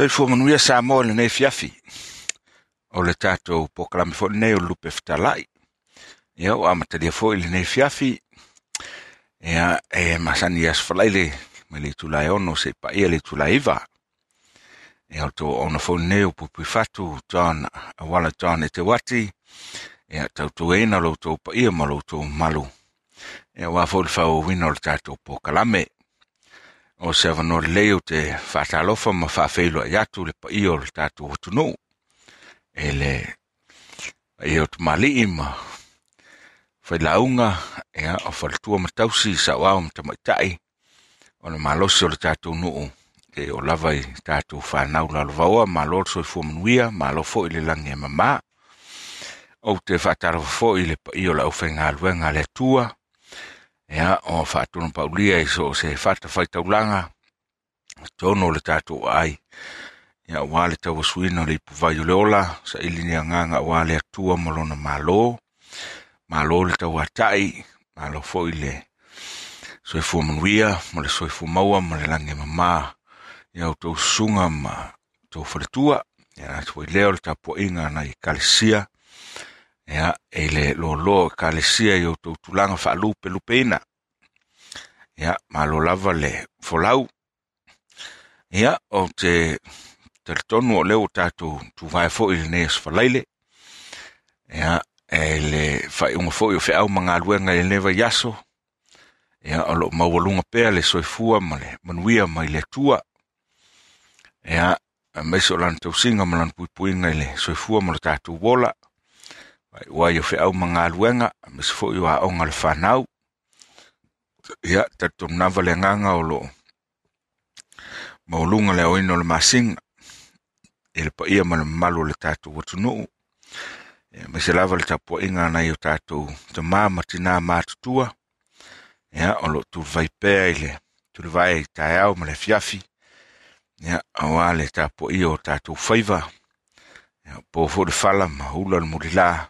Soifua manuia sa mo le nei fiafi. O le tatou pokalame fo nei o lupe fitalai. Ia o amatalia fo i le nei fiafi. Ia e masani as falaile me le tulai ono se pa ia le tulai iwa. Ia o tō ona fo nei o pupi fatu John, awala John e te wati. Ia tau tu eina lo tō pa ia ma lo tō malu. Ia wa fo le fau wino le tātou pokalame. O se avano le leo te faatalofa ma whawhelo i atu le paia o le tatou atunuu E le paia o te ma failauga e a o faletua ma tausi sa wao ma tamaitaʻi. O le malosi o le tatou nuu e o lava i tatou fanau lalovaoa malo le soifua manuia malo foʻi le lagi e mamā. Ou te faatalofa foʻi i le paia i o la uwhenga a le tua ia o faatunu paulia i so se faatafaitaulaga faitaulanga tono le tatou ai ia auā le tauasuina o le ipuvai o le ola saʻili ni agaga ua le atua ma lona malo malo le tauataʻi malo foʻi le. Soifua manuia ma le soifua maua ma le lagi mamā ia outou susuga ma. Tou faletua ia foi lea o le tapuaʻiga ana i kalesia ia e le lolo kalesia i outou tulaga faalupe lupeina ia malo lava le folau. Ia o te teletonu o leo tatou tuvae foʻi lenei asfalaile ia e le faaiʻuga foʻi o feʻau magaluega i lenei vaiaso ia o loo maualuga pea le soifua ma manuia mai le atua ia maisi o lana tausiga ma lana puipuiga i le soifua ma le tatou ola ua i o feʻau magaluega masi foʻi o aʻoga le fanau ia tatonava le agaga o loo. Mauluga le aoina o le masiga i le paia ma le mamalu o le tatou atunuu. Ia ma se lava le tapuaʻiga anai o tatou tamā ma tinā matutua ia o loo tuluvai pea i le tulevae i taeao ma le afiafi ia auā le tapuaʻia o tatou faiva ia po foʻi le fala ma ula le mulilā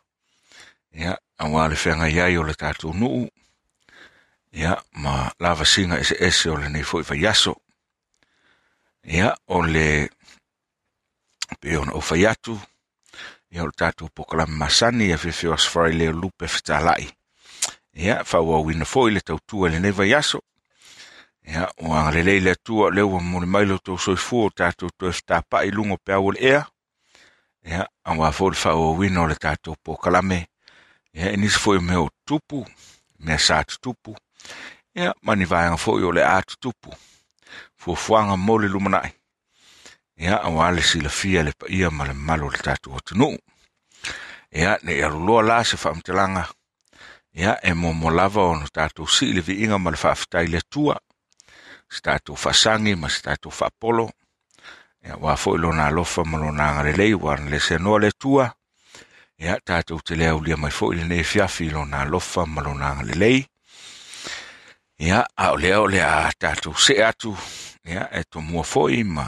ia auā le feagaiai ai o le tatou nuu. Ia ma lava singa ese ese o lenei nei foi vaiaso ia o le pe ona o fai atu ia o le tatou pokalame masani ia fefeo asfarai leo lupe fetalai ia fauauina foi le tautua i lenei vaiaso ia ua agalelei le atua o le ua mole mai lo tou soifua o tatou toe fetapaʻi luga o pe au o le ea. Ia auā fo le fauauina o le tatou pokalame ia e nisi foi mea o tupu mea sa tutupu ia mani vaenga foʻi o le a tutupu fuafuaga mo le lumanaʻi ia auā le silafia le paia ma le malo le tatou atunuu. Ia ne i la se faamatalaga ia e momo lava ona tatou sii le viiga ma le faafetai le atua. Se tatou faasagi ma se tatou faapolo ia ua foʻi lona alofa ma ua na lese anoa le atua. ia tatou te lea ulia mai foʻi lenei fiafi lona alofa ma lona agalelei ia a o lea o le a tatou see atu. Ia e tomua foʻi ma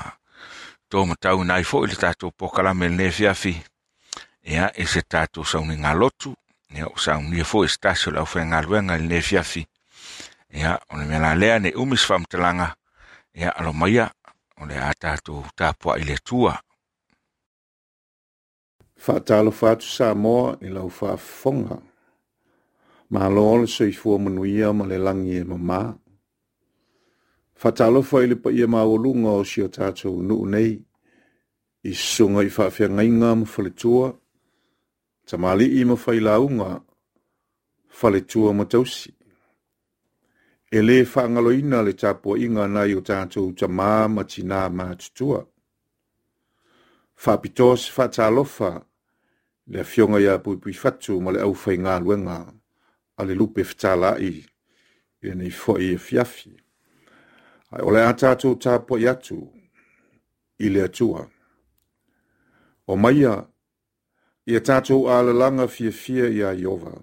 tomatau ina ai foʻi le tatou pokalame lenei fiafi ia i se tatou sauniga lotu. Ia o saunia foʻi se tasi o le aufaigaluega i lenei fiafi ia o le mea lea ne umi se faamatalaga ia alomaia o le a tatou tapuaʻi le atua faatalofa atu sa moa i lau faafofoga malo le soifua manuia ma le lagi e mamā faatalofa i le paia maualuga o sio tatou nuu nei. I susuga i faafeagaiga ma faletua tamalii ma failauga faletua ma tausi. E lē faagaloina le tapuaʻiga nai o tatou tamā ma tinā matutua faapitoa se faatalofa le afioga iā puipui fatu ma le ʻaufaigaluega a le lupe fetalaʻi ia nei fiafi ae o le a tatou tapuaʻi atu i le atua. O maia ia tatou alalaga fiafia iā iova.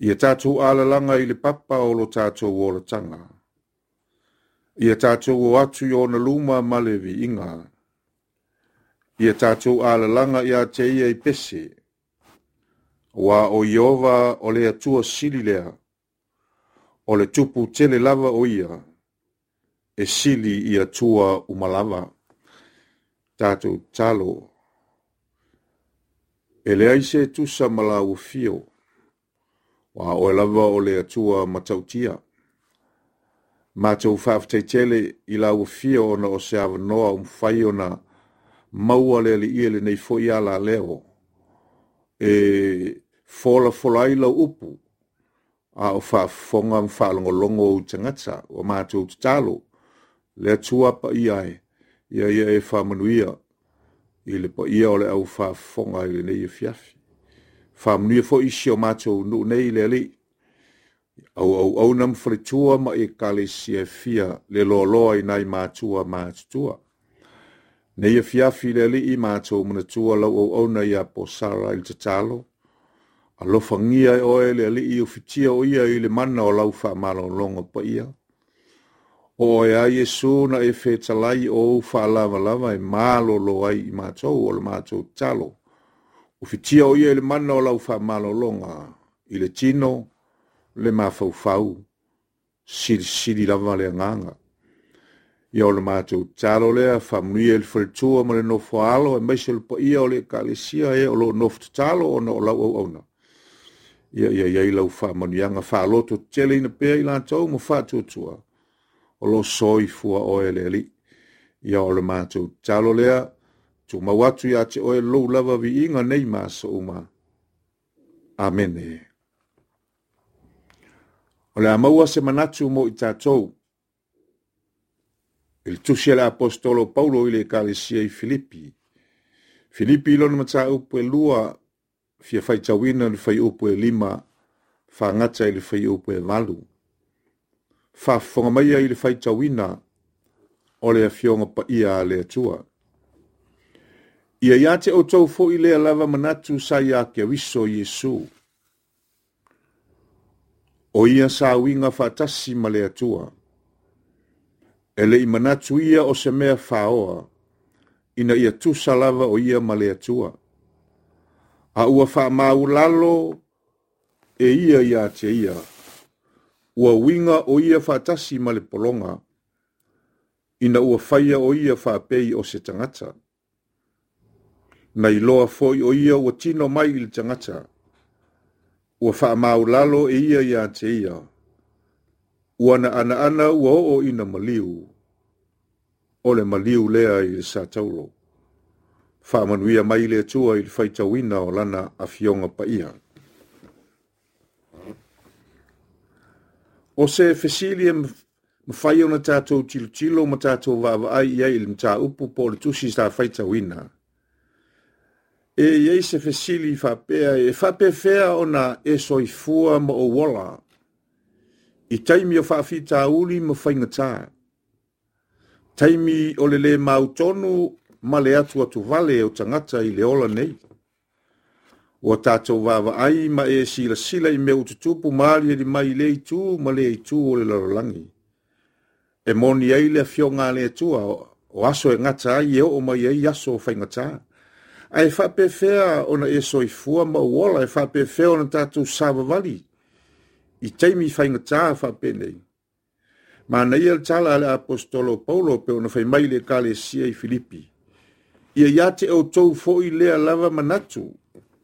Ia tatou alalaga i le papa o lo tatou olataga ia tatou o atu i ona luma ma le viiga ia tatou alalaga iā te ia i pese Wa o iova o le atua sili lea o le tupu tele lava o ia e sili i atua umalava tatou talo. E le se tusa ma lauafio wa o e lava o le atua matautia. Mātou faafetaitele i la fio o na o se avanoa umafai ona maua le li ia le nei fo ia la leo. E fola fola i la upu, a o whaafonga mwhaalongo longo o tangata, o mātou talo, le atua pa ia e, ia ia e whaamanuia, i le pa ia o le au whaafonga i le nei e fiafi. Whaamanuia fo isi o mātou nu nei le li, au au au nam fritua ma e kale sia fia le lo loa i nai mātua mātua. Nei e fiafi le li i mātou mana tua lau au au na ia po sara il tatalo, a lofa e oe le li i ufitia o ia i le mana o lau wha malo longa pa ia. O e a Yesu na e fe talai o wha lava lava e malo lo ai i mātou o le mātou talo. Ufitia o ia i le mana o lau wha malo longa i le tino, le mafaufau sili sili lava le nganga ia o le matou talo lea faamunia i le faletua ma le nofo alo e maise le paia o le ekalesia e o loo nofo tatalo ona o lau auauna ia ia iai lau faamanuiaga faaloto tele ina pea i latou ma faatuatua o loo soifua oe le alii ia o le matou tatalo lea tumau atu iā te oe lou lava viiga nei masouma amene. O le amaua se manatu mo i tātou. Il tusi le apostolo Paulo i le ekalesia i filipi filipi i lona upu e lua fia faitauina le faiupu e lima fa ngata i le faiupu e valu. faafofoga maia i le faitauina o le afioga paia a le atua. Ia iā te outou foʻi lea lava manatu sa iā ke wiso iesu o ia sa faatasi ma le atua. E le manatu ia o se mea whaoa, ina ia tu salava o ia ma le atua. A ua wha mau lalo e ia ia te ia. Ua winga o ia whaatasi ma le polonga, ina ua whaia o ia whaapei pei o se tangata. Na iloa foi o ia ua tino mai il tangata ua wha mau lalo e ia ia te ia. Ua na ana ana ua o ina maliu. O le maliu lea i le sa taulo. Whamanuia mai le atua i le whaitawina o lana a fionga pa ia. O se fesilia ma whai ona tātou tilo tilo ma tātou vava ai ia i le mta upu po le tusi sa whaitawina. e iei se fesili whapea e whapefea ona e soifua ma o wala. I taimi o whawhita uli ma whaingatā taimi o le lē mautonu ma le atu atu vale o tagata i le ola nei. Ua tatou vaavaai ma e silasila i mea ua tutupu ma ali mai i lē itu ma lea itu o le lalolagi e moni ai le afioga a le atua o aso e gata ai e oo mai ai aso o faigatā ae faapeafea ona e soifua ma ua e faapeafea ona tatou savavali i taimi faigatā faapenei Ma na ia tala ale apostolo Paulo pe ona fai mai le kale sia i Filipi. Ia ia te au tau fo i lea lava manatu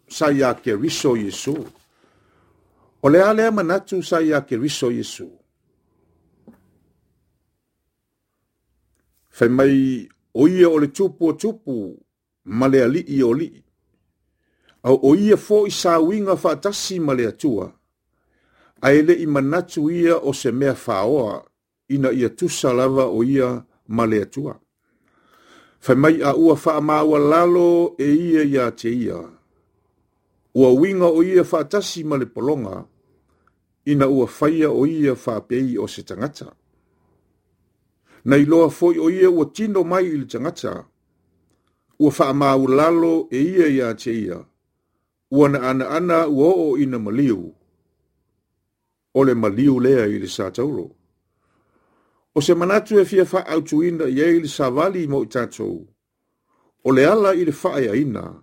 sa ia ke riso Yesu. O lea lea manatu sa ia ke riso Yesu. Fai mai o ia o le tupu o tupu ma le alii o li. Au o ia fo i sa winga fa atasi ma le atua. ae i manatu ia o se mea faoa ina ia tusa lava o ia ma le atua. Fai mai a ua fa maua lalo e ia ia te ia. Ua winga o ia fa tasi ma le polonga ina ua faia o ia fa pei o se tangata. Na iloa foi o ia ua tino mai il tangata ua wha lalo e ia ia te ia. Ua na ana ana ua o ina maliu. O le maliu lea i le sa tauro. O se manatu e fia wha au tuina i e savali sa mo i tatou. O le ala i le wha ina.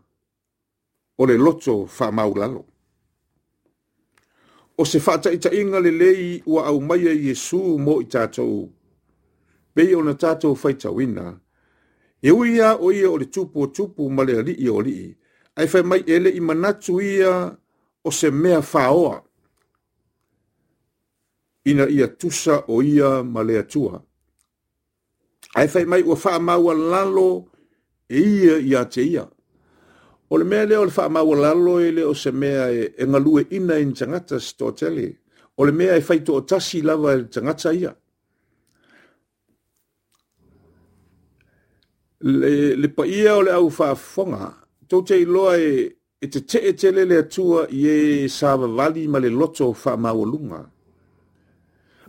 O le loto wha maulalo. O se wha taita inga le lei ua au e Yesu mo i tatou. Pei o na tatou whaita wina. E uia o ia o le tupu o tupu ma le ali o li. Ai fai mai ele i manatu ia o se mea whaoa. Ina ia tusa o ia ma le atua. Ai fai mai ua wha maua lalo e ia ia te ia. O le mea leo le wha maua lalo e le o se mea e, e ngalue ina in tangata sto tele. O le mea e fai to o lava e tangata ia. le le pa ia o le au fa fonga to te iloa e e te te e tele le atua i e sa vali ma le loto faamaualuga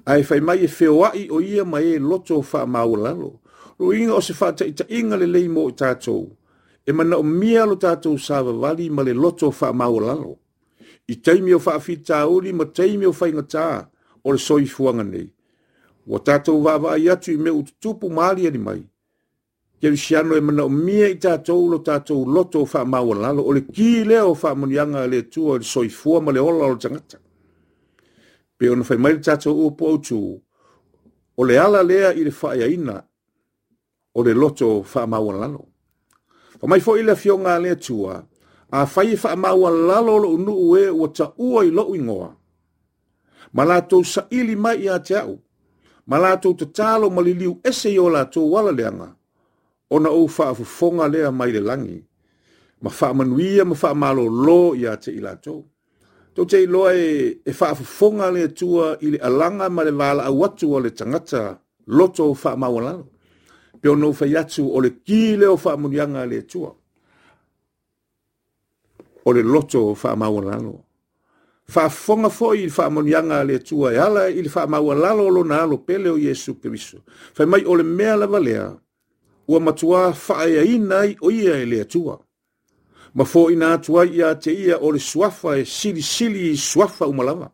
ai fai mai e feoai o ia mai e loto fa maulalo lo inga o se fa ta ita inga le lei mo i tātou. E mana o mia lo tātou sāwa wali ma le loto fa maulalo i teimi o fa fita uli ma teimi o fai ngata o le soi fuanga nei. Wa tātou wāwa i atu i me ututupu maali ani mai. Ke siano e mana o mia i tātou lo tātou loto o wha maua o le ki leo o wha munianga le tua le soifua ma le ola o le tangata. Pe ona fai mai tātou o po tu, o le ala lea i le faaiaina o le loto o wha maua lalo. Pa mai fo i le fionga le tua, a whai wha maua lalo lo unu e ua i lo ingoa. Ma latou saʻili mai i a te au, ma latou tatalo ma liliu ese i o latou ala wala leanga, ona o faafofoga lea mai le langi ma faamanuia ma faamālōlō iā lo ia te i to to te iloa e e fa le atua i le alanga ma le valaau atu o le tangata loto wala pe ono fa yatu o le kile o fa le atua. o le loto fa ma wala fa fonga fo i fa le atua e ala i le faamaualalo o lo na lo pele o yesu keriso fai mai o le mea lava lea. ua matua faaeaina ai i o ia e le tua. Ma foʻina atu ai iā te ia o le suafa e sili sili i suafa uma lava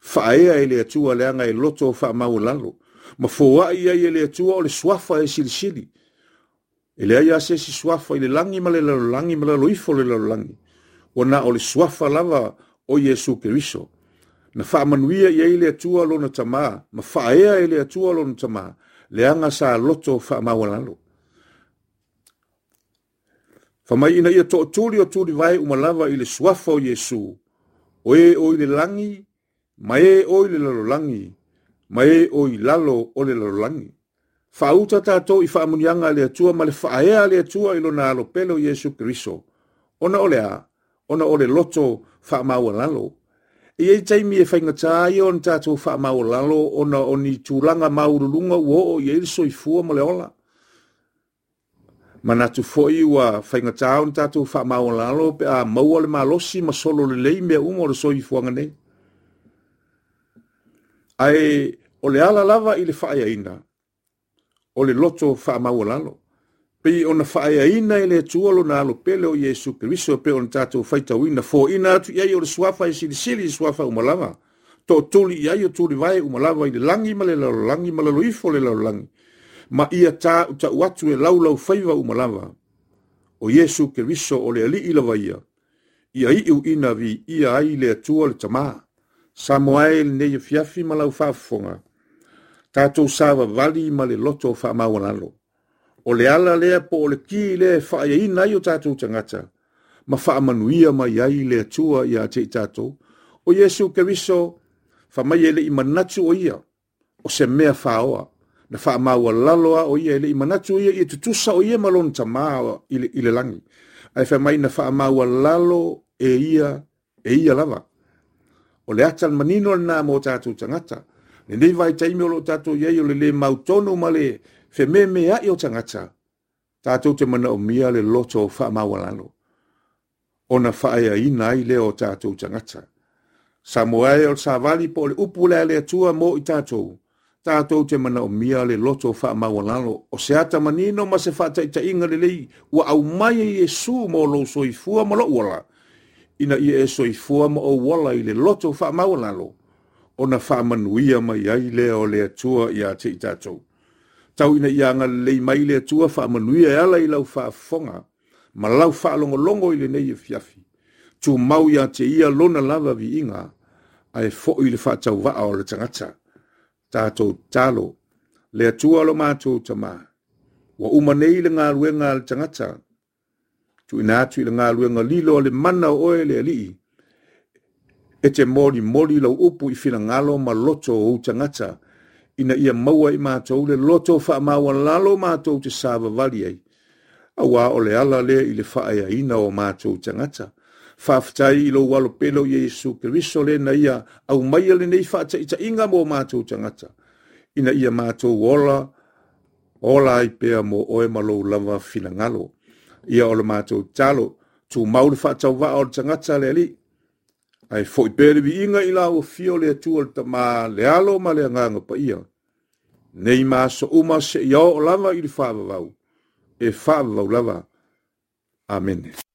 faaea e le atua leaga e loto o mau lalo. Ma foaʻi ai e le atua o le suafa e sili sili. E leai ia se si suafa i le lagi ma le lalolagi ma laloifo le lalolagi ua na o le suafa lava o iesu Keriso. Na faamanuia i ai le atua lona tamā Ma faaea e le atua lona tamā leaga sa loto fa mawalalo. Fa mai ina ia toʻatuli tuli o tuli vai umalava i le suafa o Yesu. O e o i le langi, ma e o i le lalo langi, ma e o i lalo o le lalo langi. Fa uta tato i fa a le atua ma le faaea a le atua i lo na o pelo Yesu ona Ona ole a, ona ole loto fa lalo. i e taimi e faigatā tā i on faamaualalo ona o o ni tūlanga maurulunga uo o i ai le i fua mo le ola. Ma foʻi foi faigatā tā on tātou wha pe a maua le malosi ma solo lelei mea uma o le soifuaga nei. ae o le ala lava i le faaeaina o le loto faamaualalo pei ona faaeaina e le atua lona alopele o iesu keriso pe ona tatou faitauina foina atu i ai o le suafa e silisili i suafa uma lava toʻatuli i ai o tulivae uma lava i le lagi ma le lalolagi ma laloifo le la langi ma ia ta ta watu e lau lau faiva umalava o Yesu keriso o le ali ila vaia ia i u ina vi ia ai le atua le tama Samuel ne fiafi malau fafonga tato sava vali male loto fa mawalalo o le ala lea po o le ki le e i ai o tatou tangata, ma faamanuia manuia mai ai le atua iā te te tatou O Yesu Keriso, ele i manatu o ia, o se mea whaoa, na wha maua laloa o ia i leʻi manatu o ia, i tutusa o ia malon lona tamā i le, lagi ae langi. Ai fa mai na faamaualalo maua lalo e ia, e ia lava. O le atan manino na mo tatou tangata, ne vaitaimi vai taimi o lo tatou iai o le le mautonu ma le, fe me me a o tangata. tatou te mana o mia le loto o wha mawalano. O ona fa i ina ile o tātou tangata. Sa moae o sa vali po le upu le le atua mo i tātou. Tātou te manaʻomia le loto o wha. O se ata manino ma se faataʻitaʻiga i ta inga le lei. Ua aumai e iesu mo lou soifua ma loʻu lo. Ina ia e soifua ma ou ala i le loto o wha mawalano. O na wha manuia mai ai lea o le atua iā te i tatou tau ina ia agalelei mai le atua faamanuia e ala i lau faafofoga ma lau longo i lenei e fiafi. tumau iā te ia lona lava viiga ae foʻi i le faatauvaa o le tangata. Tātou talo, le atua lo matou tamā ua uma nei le galuega a le tagata tuuina atu i le galuega lilo le mana o oe le alii. E te mori lau upu i finagalo ma loto ou tagata Ina ia maua i matou le loto faamaualalo matou te savavali ai. auā o le ala lea i le faaeaina o matou tangata. Whaftai i lou alopele o iesu Keriso lena ia aumaia lenei inga mo matou tagata Ina ia matou ola ola ai pea mo oe ma lou lava finagalo. Ia o le matou talo tumau le faatauvaa o le tagata le alii ae foʻi pea le viiga i la o le atua le tamā le alo ma le agaga paia. Nei maso uma seʻia ia o lava i le faavavau. E faavavau lava. Amen.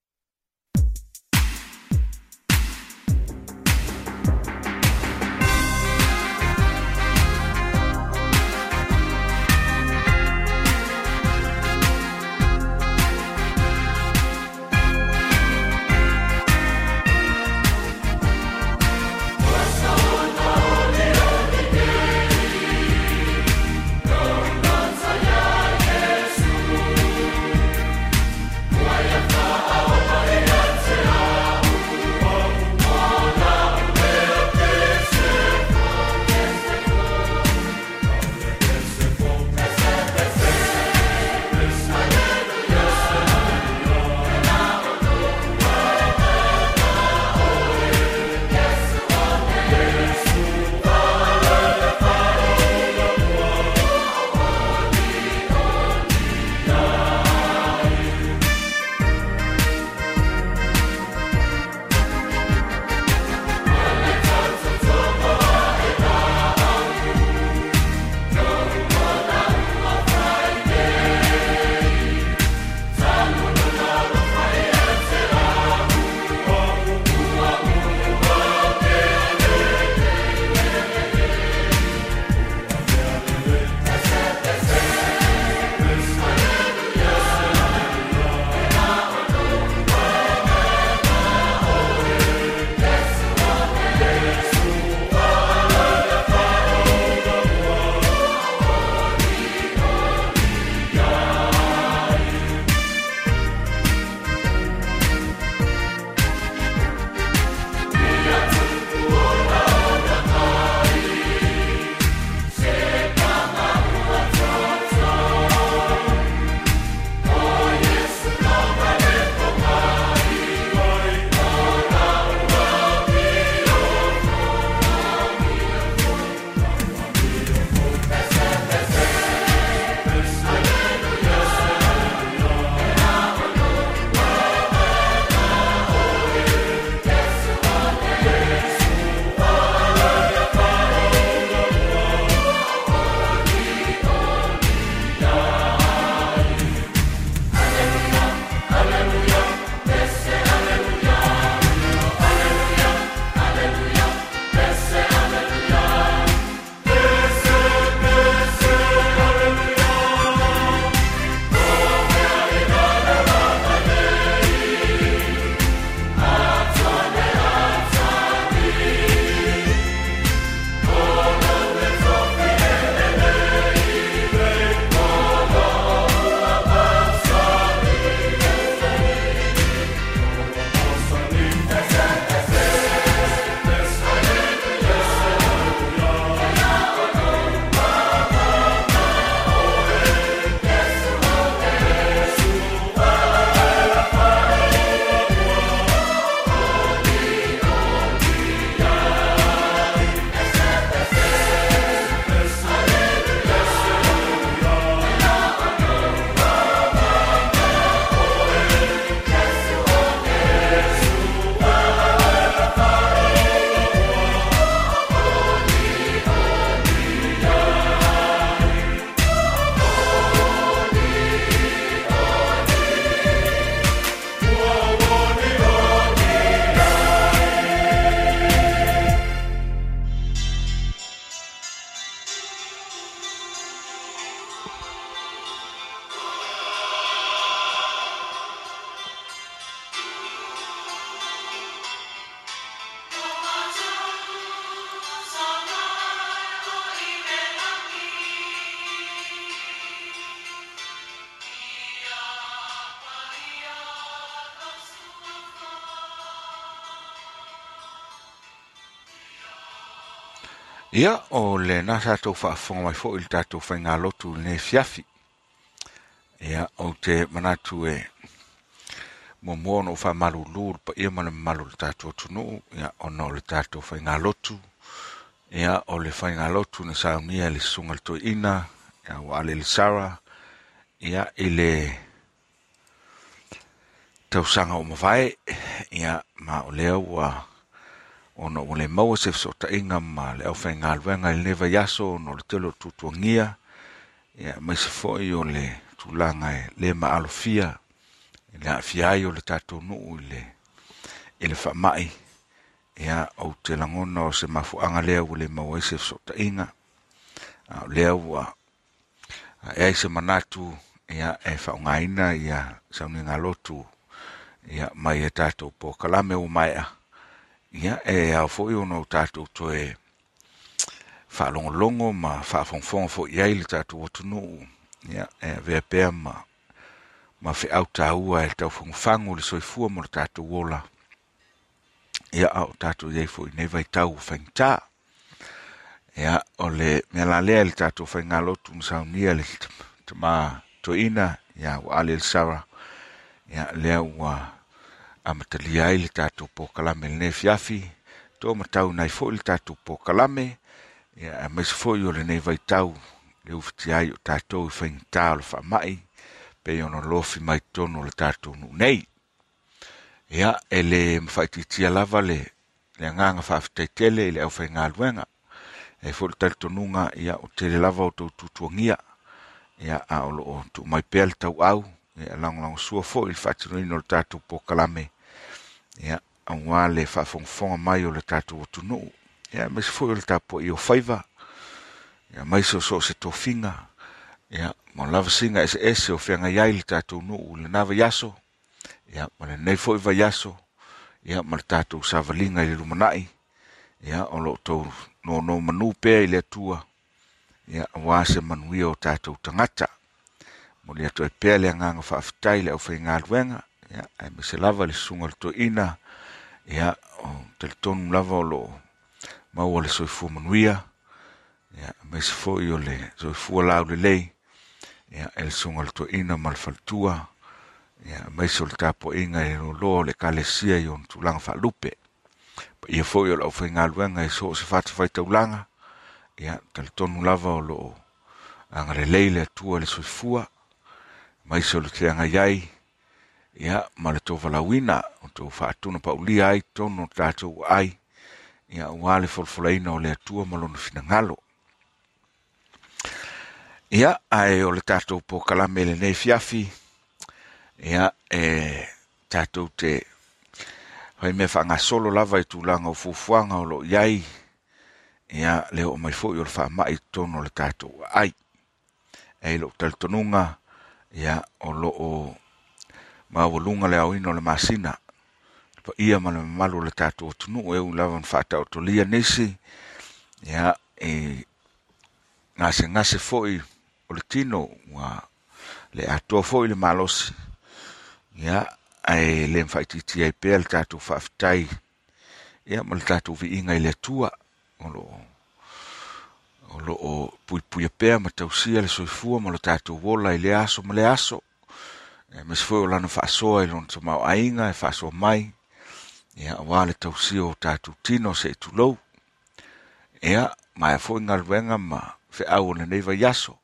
Ia o le na tātou whaafonga mai foʻi i le tatou faigalotu lotu ne fiafi. Ia ou te manatu e muamua ona ou faamalūlū le paia ma le mamalu malu le tatou atunuu Ia ona o le tatou faigalotu lotu. Ia o le faigalotu lotu na saunia le susuga le toeina. Ia o ale le sara. Ia i le tausaga o mavae Ia ma o lea ua ona ua le maua se fesootaʻiga ma le ʻaufaigaluega i luenga i leva yaso no le telo tutuagia ia maise foʻi o le tulaga e le ma alofia. I le aafia ai o le tatou nuu i le i le faamaʻi ia ou te lagona o se mafuaga lea o le maua se fesootaʻiga ao lea ua e ai se manatu. Ia e faaogāina ia saunigalotu ia mai e tatou pokalame ua maeʻa ia e ao foʻi ona o tatou to e whaalongolongo ma faafogafoga fo ai le tatou atunuu. Tunu ia e avea pea ma ma feʻau au tā ua e tau whangu le soifua mo le tatou ola. Ia au tatou iai fo i nei vaitau tau whaingtā ia o le mea la i le tatou faigalotu lotu saunia le tamā toina to ina ia ua ale le sara ia lea ua a matalia ai le tatou pokalame lenei fiafi to matau nai foʻi le tatou pokalame. Ia maisi foʻi o lenei vaitau le ufiti ai o tatou i faigatā o le faamaʻi pei ona lofi mai tonu o le tatou nuu nei. Ia e lē mafaitiitia lava le le agaga faafetaitele i le ʻaufaigaluega e foʻi le talitonuga ia o tele lava o tou tutuagia ia a o loo tuumai pea le tauau ia lagolago sua foʻi le faatinoina o le tatou pokalame ia auā le faafogafoga mai o le tatou atunuu. Ia maisi foʻi o le tapuaʻi o faiva ia maisi o so o se tofiga ia ma lava siga eseese o feagai ai le tatou nuu lenā vaiaso ia ma lenei foʻi vaiaso ia ma le tatou savaliga i le lumanaʻi ia o loo tou nono manū pea i le atua. Ia auā se manuia o tatou tagata mo le atu ai pea le agaga faafetai le ʻaufaigaluega ia e me lava le susuga le toina. Ia o telefonu lava o loo maua le soifua manuia. Ia ma se foʻi o le soifua laulelei ia e le suga le toina ma le faletua ia maisi o le tapuaʻiga i loloa o le ekalesia i ona tulaga faalupe. Pa ia foʻi o le ʻaufaigaluega e so se fatafaitaulaga ia talitonu lava o loo agalelei le atua le soifua. Maisi o le teagai ai ia ma le tovalauina o tou faatuna paulia ai tonu o tatou aai ia auā le folafolaina o le atua ma lona finagalo ia ae o le tatou pokalame i lenei fiafi. Ia e tatou te fai mea faagasolo lava i tulaga o fuafuaga o loo iai. Ia le oo mai foʻi o le faamaʻi tonu o le tatou ai. E loo talitonuga ia o loo ma lunga le aoina o le masina. Pa ia ma le mamalu o le tatou atunuu e u lava na faataotolia nisi. Ia e gasegase foʻi o le tino ua le atoa foʻi le malosi. Ia ae le mafaitiiti ai pea le tatou faafetai ia ma le tatou viiga i le atua o loo o loo puipuia pea ma tausia le soifua ma lo tatou ola i le aso ma le aso e mes foi o lana faasoa i lona tamaoaiga e faasoa mai. Ia auā le tausio o tatou tino se i tulou. Ia e foʻi galuega ma feʻau o lenei vaiaso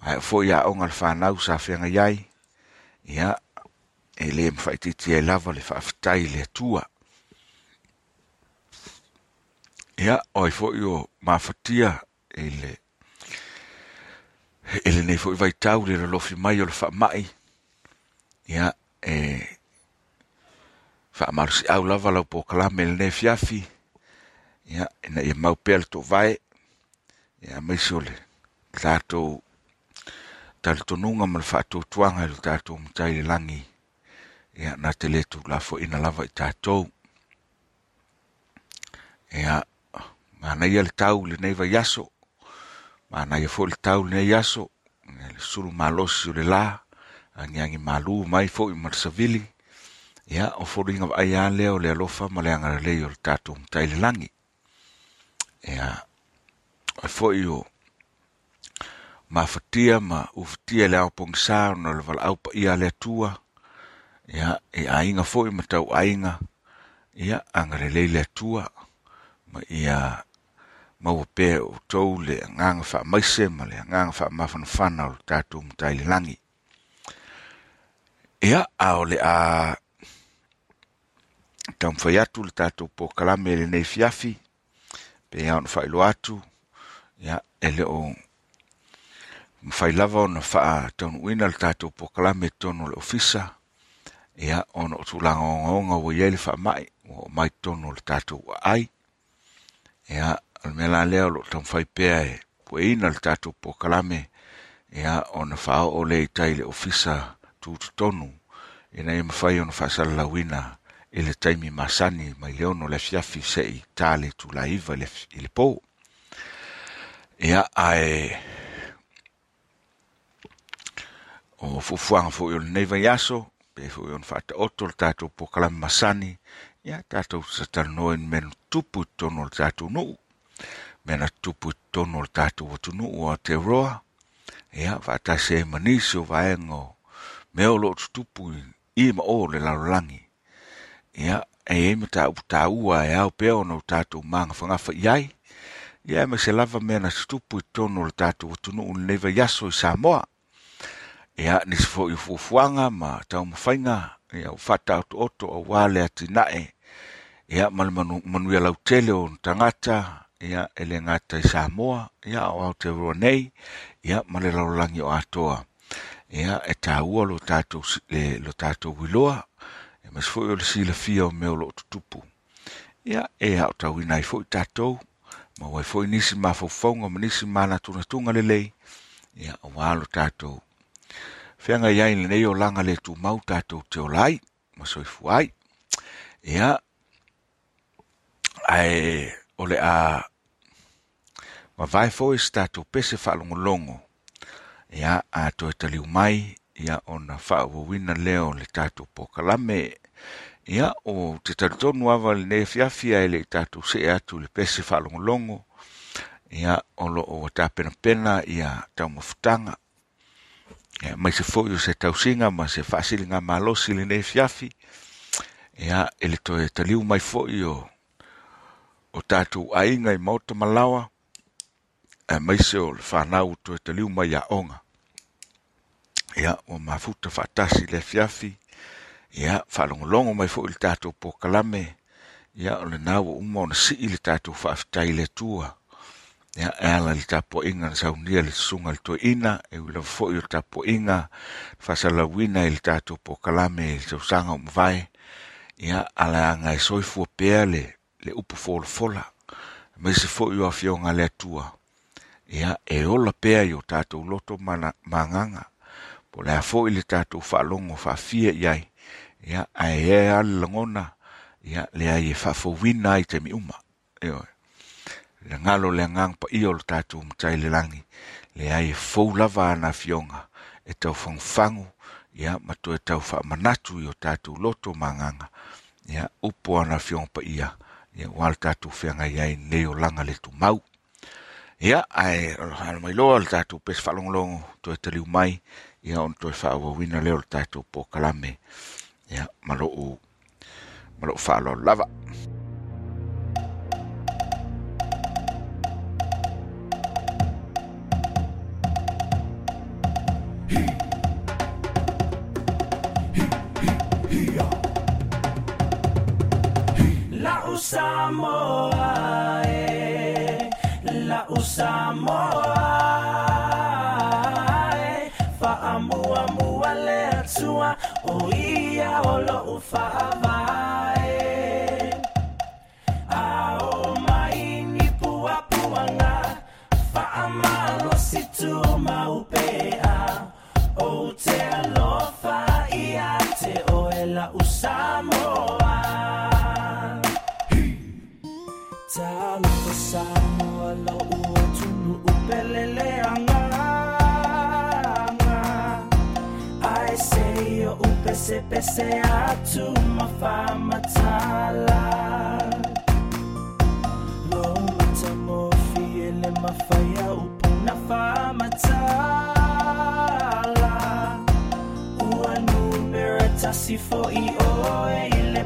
ma e foʻi aʻoga le fanau sa feaga iai. Ia e lē mafaitiiti ai lava le faafetai le atua. Ia o ai foʻi o mafatia i le e lenei foʻi vaitau le lolofi mai o le faamaʻi ia e faamalosiau lava lau pokalame i lenei fiafi ia ina ia mau pea le toavae ia maisi o le tatou talitonuga ma le faatuatuaga i le tatou matai le lagi ia na te lē tulafoina lava i tatou ia manaia le tau lenei vaiaso manaia foʻi le tau lenei aso. Le sulu malosi o le lā agiagi malu mai foʻi ma savili ia o foliga vaai a lea o le alofa ma le agalelei o le tatou matailelagi le lagi ia o mafatia ma ufatia le aopogisā ona le valaau paia le atua ia e aiga foʻi ma tau aiga ia agalelei le atua ma ia maua pea outou le agaga faamaise ma le agaga faamafanafana o le tatou matailelagi ia a o le a taumafai atu le tatou pokalame i lenei fiafi. Pe ia ona faailoa atu. Ia e leo o mafai lava ona faa taunuuina le tatou pokalame tonu le ofisa. Ia ona o tulagaogaoga ua iai le faamaʻi ua o mai tonu o le tatou aai ia o le mea la lea o loo taumafai pea e pueina le tatou pokalame. Ia ona faaoo le itai le ofisa tutotonu ina ia mafai ona faasalalauina i le taimi masani mai le ono le afiafi seʻi tale tulaiva i le pō ia ae o fuafuaga foʻi o lenei vaiaso pe foʻi ona faataoto le tatou pokalami masani ia tatou satalanoa i na tupu i totonu o le tatou nuu. Mea na tupu i totonu o le tatou atunuu o te roa ia faatasi ai manisi o vaega o mea o loo tutupu i ma o le lalolagi ia e ai ma taupu taua e ao pea ona o tatou magafagafa i ai ia e ma se lava mea na tutupu i tonu o le tatou atunuu lenei vaiaso i samoa. Ia nisi foʻi o fuafuaga ma taumafaiga ia ua faataotooto auā le atinaʻe ia ma le manu, manuia lautele o na tagata ia e le gata i samoa ia o aotearoa nei ia ma le lalolagi o atoa ia e tāua lo tatou e, lo tatou iloa e mas foʻi o le silafia o mea o loo tutupu ia e aʻotauina ai foʻi tatou ma uai foʻi nisi mafaufauga ma nisi manatunatuga lelei ia auā lo tatou feaga iai lenei o laga le tumau tatou te ola ai ma soifua ai ia ae o le a mavae foi se tatou pese faalogologo ia a toe taliu mai ia ona faauauina lea o le tatou pokalame. Ia o te talitonu ava lenei afiafi ae leʻi tatou see atu le pese faalogologo ia o loo ua tapenapena ia taumafutaga ia mai se foʻi o se tausiga ma se faasiliga malosi lenei afiafi ia e le toe taliu mai foʻi o o tatou aiga i maota malawa. E maise o le fanau toe taliu mai aʻoga ia ua mafuta faatasi le afiafi ia faalogologo mai foʻi le tatou pokalame. Ia o lenā ua uma ona sii le tatou faafetai le atua ia e ala le tapuaʻiga na saunia le susuga le toeina e ui lava foʻi o le tapuaʻiga faasalauina i le tatou pokalame i le tausaga o mavae. Ia ala aga e soifua pea le le upu folafola ma se foʻi o afioga le atua. Ia e ola pea i o tatou loto mana magaga po le a foʻi le tatou faalogo faafia i ai ia ae e ale lagona ia leai e faafouina ai te miuma ioe le galo le agaga paia o le tatou matailelagi leai e fou lava ana fioga e taufagufagu ia ma toe tau faamanatu i o tatou loto magaga ia upo ana afioga paia ia. Ua le tatou feagai ai nei o laga le tumau ia ae ala mai loa le tatou pese faalogologo toe taliu mai ia ona toe faauauina lea o le tatou pokalame ia ma loo ma loo faaloalo lava La Talo Samoa lo ua tunu upelele anga sei o upese pese atu mafama tala Lo mata mo fiele ma mafaya upuna famatala ua numera tasi fo'i oe i le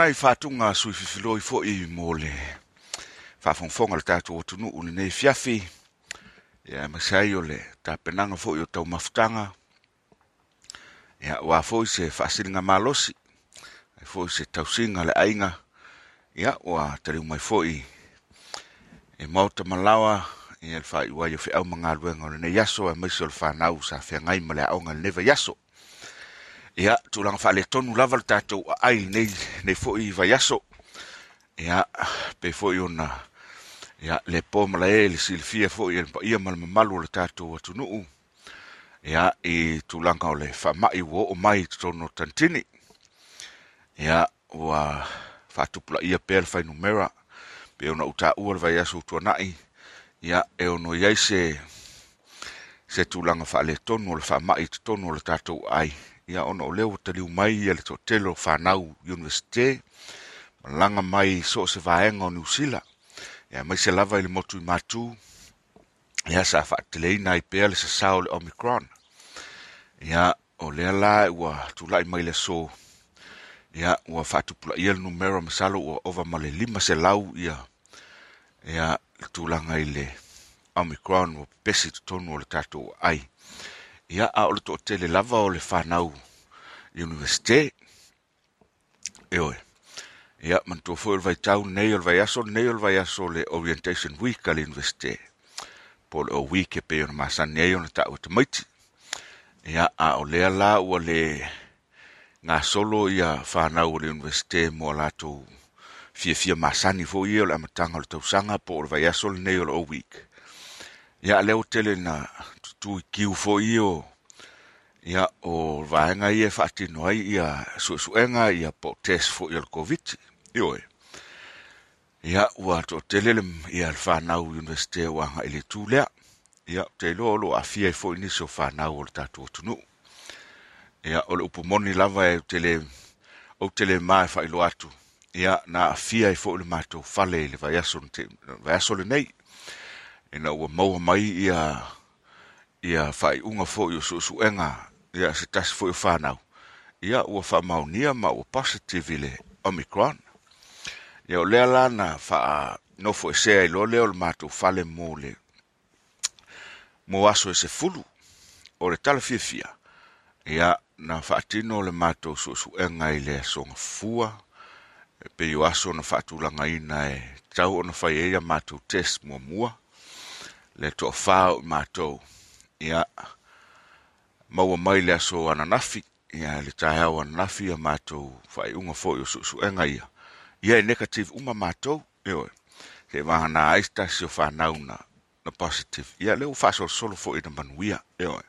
nai faatuga sui fifiloi fo i mō le faafogafoga le tatou atunuu lenei fiafi. Ia masai o le tapenaga foʻi o taumafutaga. Ia wā foʻi se faasiliga malosi. Ai foʻi se tausiga le aiga Ia ua taliu mai foʻi e maota malawa ia le faaiʻu ai o feʻau magaluega o le aso e maiso o le fanau sa feagai ma le aonga le neva yaso. Ia, tulaga faaletonu lava le tatou aai nei, nei foʻi i vaiaso. Ia, pe foʻi i ona, ia, le pō malae le le foʻi e le paia ma le mamalu le tatou atunuu. Ia, i tulaga o le wha mai totonu o tanitini. Ia, ua whatupula pea le fainumera pe ona ou taʻua le vaiaso utuanaʻi. Ia, e ono iai se, se tulaga faaletonu o le faamaʻi totonu tonu o le tatou ai ia ona o leo taliu mai ia le toʻatele o fanau universite, malanga mai so o se vaega o Niusila, ia mai se lava i le motu i matū ia sa faateleina ai pea le sasā o le Omicron, ia o lea la ua tulaʻi mai le so, ia ua faatupulaʻia ia le numero masalo ua ova ma le lima se lau ia, ia tulaga i le Omicron ua pepesi totonu o le tatou ai, ia a o le toʻatele lava o le fanau universite. E oe. Ia, manatua foi o le vaitau nei o le vaiaso nei o le vaiaso le orientation week al universite. Po le o week e pei ona masani ai ona taʻu e tamaiti. Ia, a o lea la ua le gasolo ia fanau o le universite mo a latou fiafia masani foʻi ia o le amataga o le tausaga po o le vaiaso lenei o le o week. Ia, leo tele na tu kiu fo ia o ia o vaenga ia whaatino ai ia suʻesuʻega ia po test fo o le COVID. Ioe. Ia ua to telele ia le whanau universite wanga ili tūlea. Ia te lo lo a fia i fo nisi o whanau o le tatou atunuu tunu. Ia o le upumoni lava e tele o tele mai wha ilo atu. Ia na afia fia i fo le mato fale le vaiaso lenei le nei. Ina ua maua mai ia ia yo su su enga ia se tasi fo o fanau Ia ua wha maunia ma ua positive le Omicron. Ia o lea lana fa no fo loa lea o lo le matou fale fa le mo aso e se fulu. o le talafiafia ia na faatino o le matou suʻesuʻega i le asogafua e pei o aso na faatulagaina e tau ona fai ai a matou test muamua le toʻafā o i matou ia maua mai le aso ananafi ia le taeao ananafi a matou faaiʻuga foʻi o suʻesuʻega ia ia e negative uma matou e oe le mahana ai tasi o fanau na, na positive. Ia le ou faasolosolo foʻi na manuia. E oe.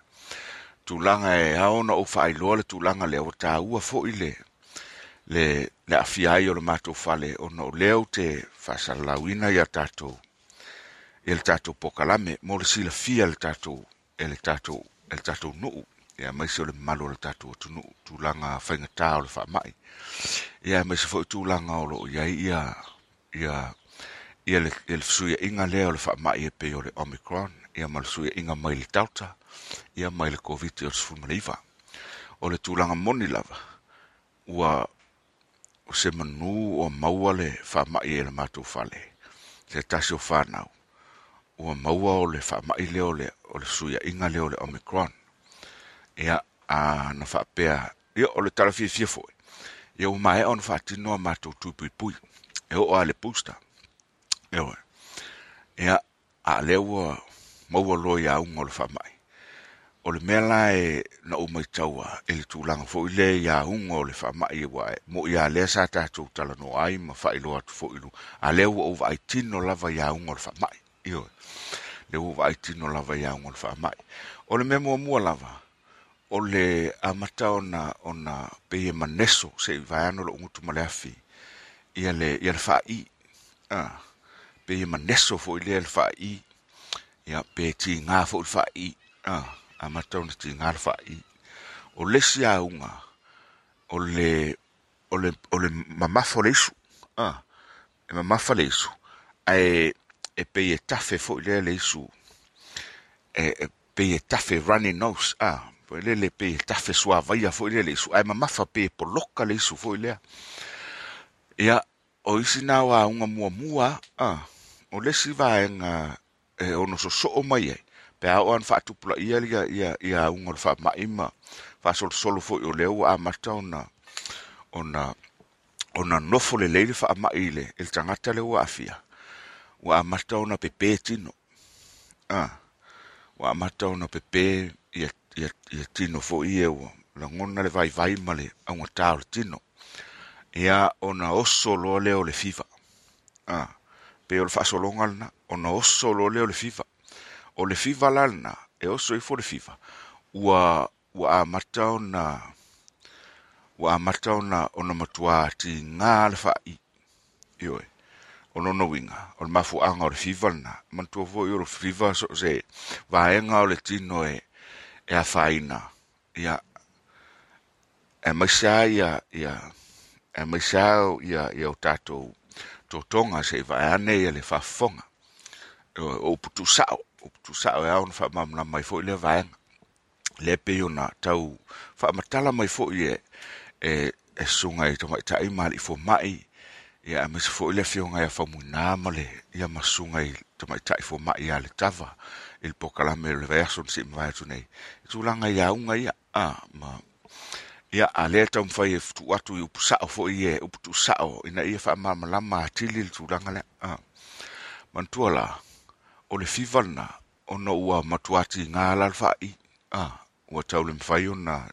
tulaga e aona ou faailoa le tulaga le aua tāua foʻi le le le afia ai o le matou fale ona o lea ou te faasalalauina ia tatou e le tatou pokalame mo le silafia le tātou e le tatou e le tātou nuu. Ia mai se o le malo le tatou atunuu tulaga faigatā o le faamaʻi ia mai se foʻi tulaga o loo iai ia ia ia le le fesuiaʻiga lea o le faamaʻi e pei o le Omicron, ia ma le suiaʻiga mai le tauta ia mai le COVID o le sfumaliva. O le tulaga moni lava, ua o se manū o maua le faamaʻi e le matou fale se tasi o whanau, ua maua o le faamaʻi lea le, o le suiaʻiga lea o le Omicron, ia a na faapea ia o le talafiafia foʻi ia ua mai ona faatinoa matou tuipuipui pui, e oo a le booster, Ewa. Ia, a ua maua lo ia o le faamaʻi O le mea la e na ou mai taua e le tulaga foʻi i le ia o le faamaʻi ua. Mo ia lea sa tatou talanoa ai ma faailoa atu foʻi lu. A lea ua ou vaaitino lava iauga o le whamai. Ioi. le ua vai tino lava iauga o le faamaʻi O le memo muamua lava. O le amata ona ona o na maneso se i vai ano lo ungutu maleafi. Ia le, ia le whai. Ah pe maneso foʻi fo le el fa i ya pe ti nga fo fa i ah a ma ton ti nga fa i o le sia unga o le o le o le fo le isu ah e mama le su e e pei e tafe fo ile le isu e e pei e tafe runny nose a po le le e tafe sua vai fo ile le isu ai mamafa pe poloka le isu fo lea ia o isi na wa unga mua mua ah o le si vaenga e ono so so o mai ai. Pe a oan fa tu pula ia ia ia ia unga fa ma faasolosolo foʻi o leo a mata ona ona ona nofo le leile i le ile el tangata le wa afia wa amata ona pepe tino. Ah wa amata ona pepe ia ia ia tino fo e wa. La ngona le vai vai male augatā o le tino. Ia ona oso lo leo le fifa. Ah pe o le faasologa lana, ona oso oso lo leo le fifa. O le fifa lana, e oso i fo le fifa, ua, ua amata ona o na, ua a mata o na, o matua ti ngā le wha i, ioe, o lona uiga o le mafuaga o le fiva lana, manatua foi o le fiva so se, vaega o le tino e, e afāina ia, e maisa ia, ia, e maisa ia, ia o tatou totoga seʻi va ane ia le faafofoga o putu sao. O putu sao e on fa mamna mai fo lea vaega le pei ona tau. Faamatala mai foʻi e e suga i toma ma alii fo mai ia mas mis fo le fionga ia fa muna male ia masunga i toma tai fo ma ya le tava. Il pokala me le verso si mai tu nei. Tu langa ya unga ia a ma ia a ta um fa e tu atu i sa fo ye e upu sa o ina ia wha ma lama a tili le nga le a. Mantua la o le fivalna o na ua nga la fa i a. Ua tau le fa yo na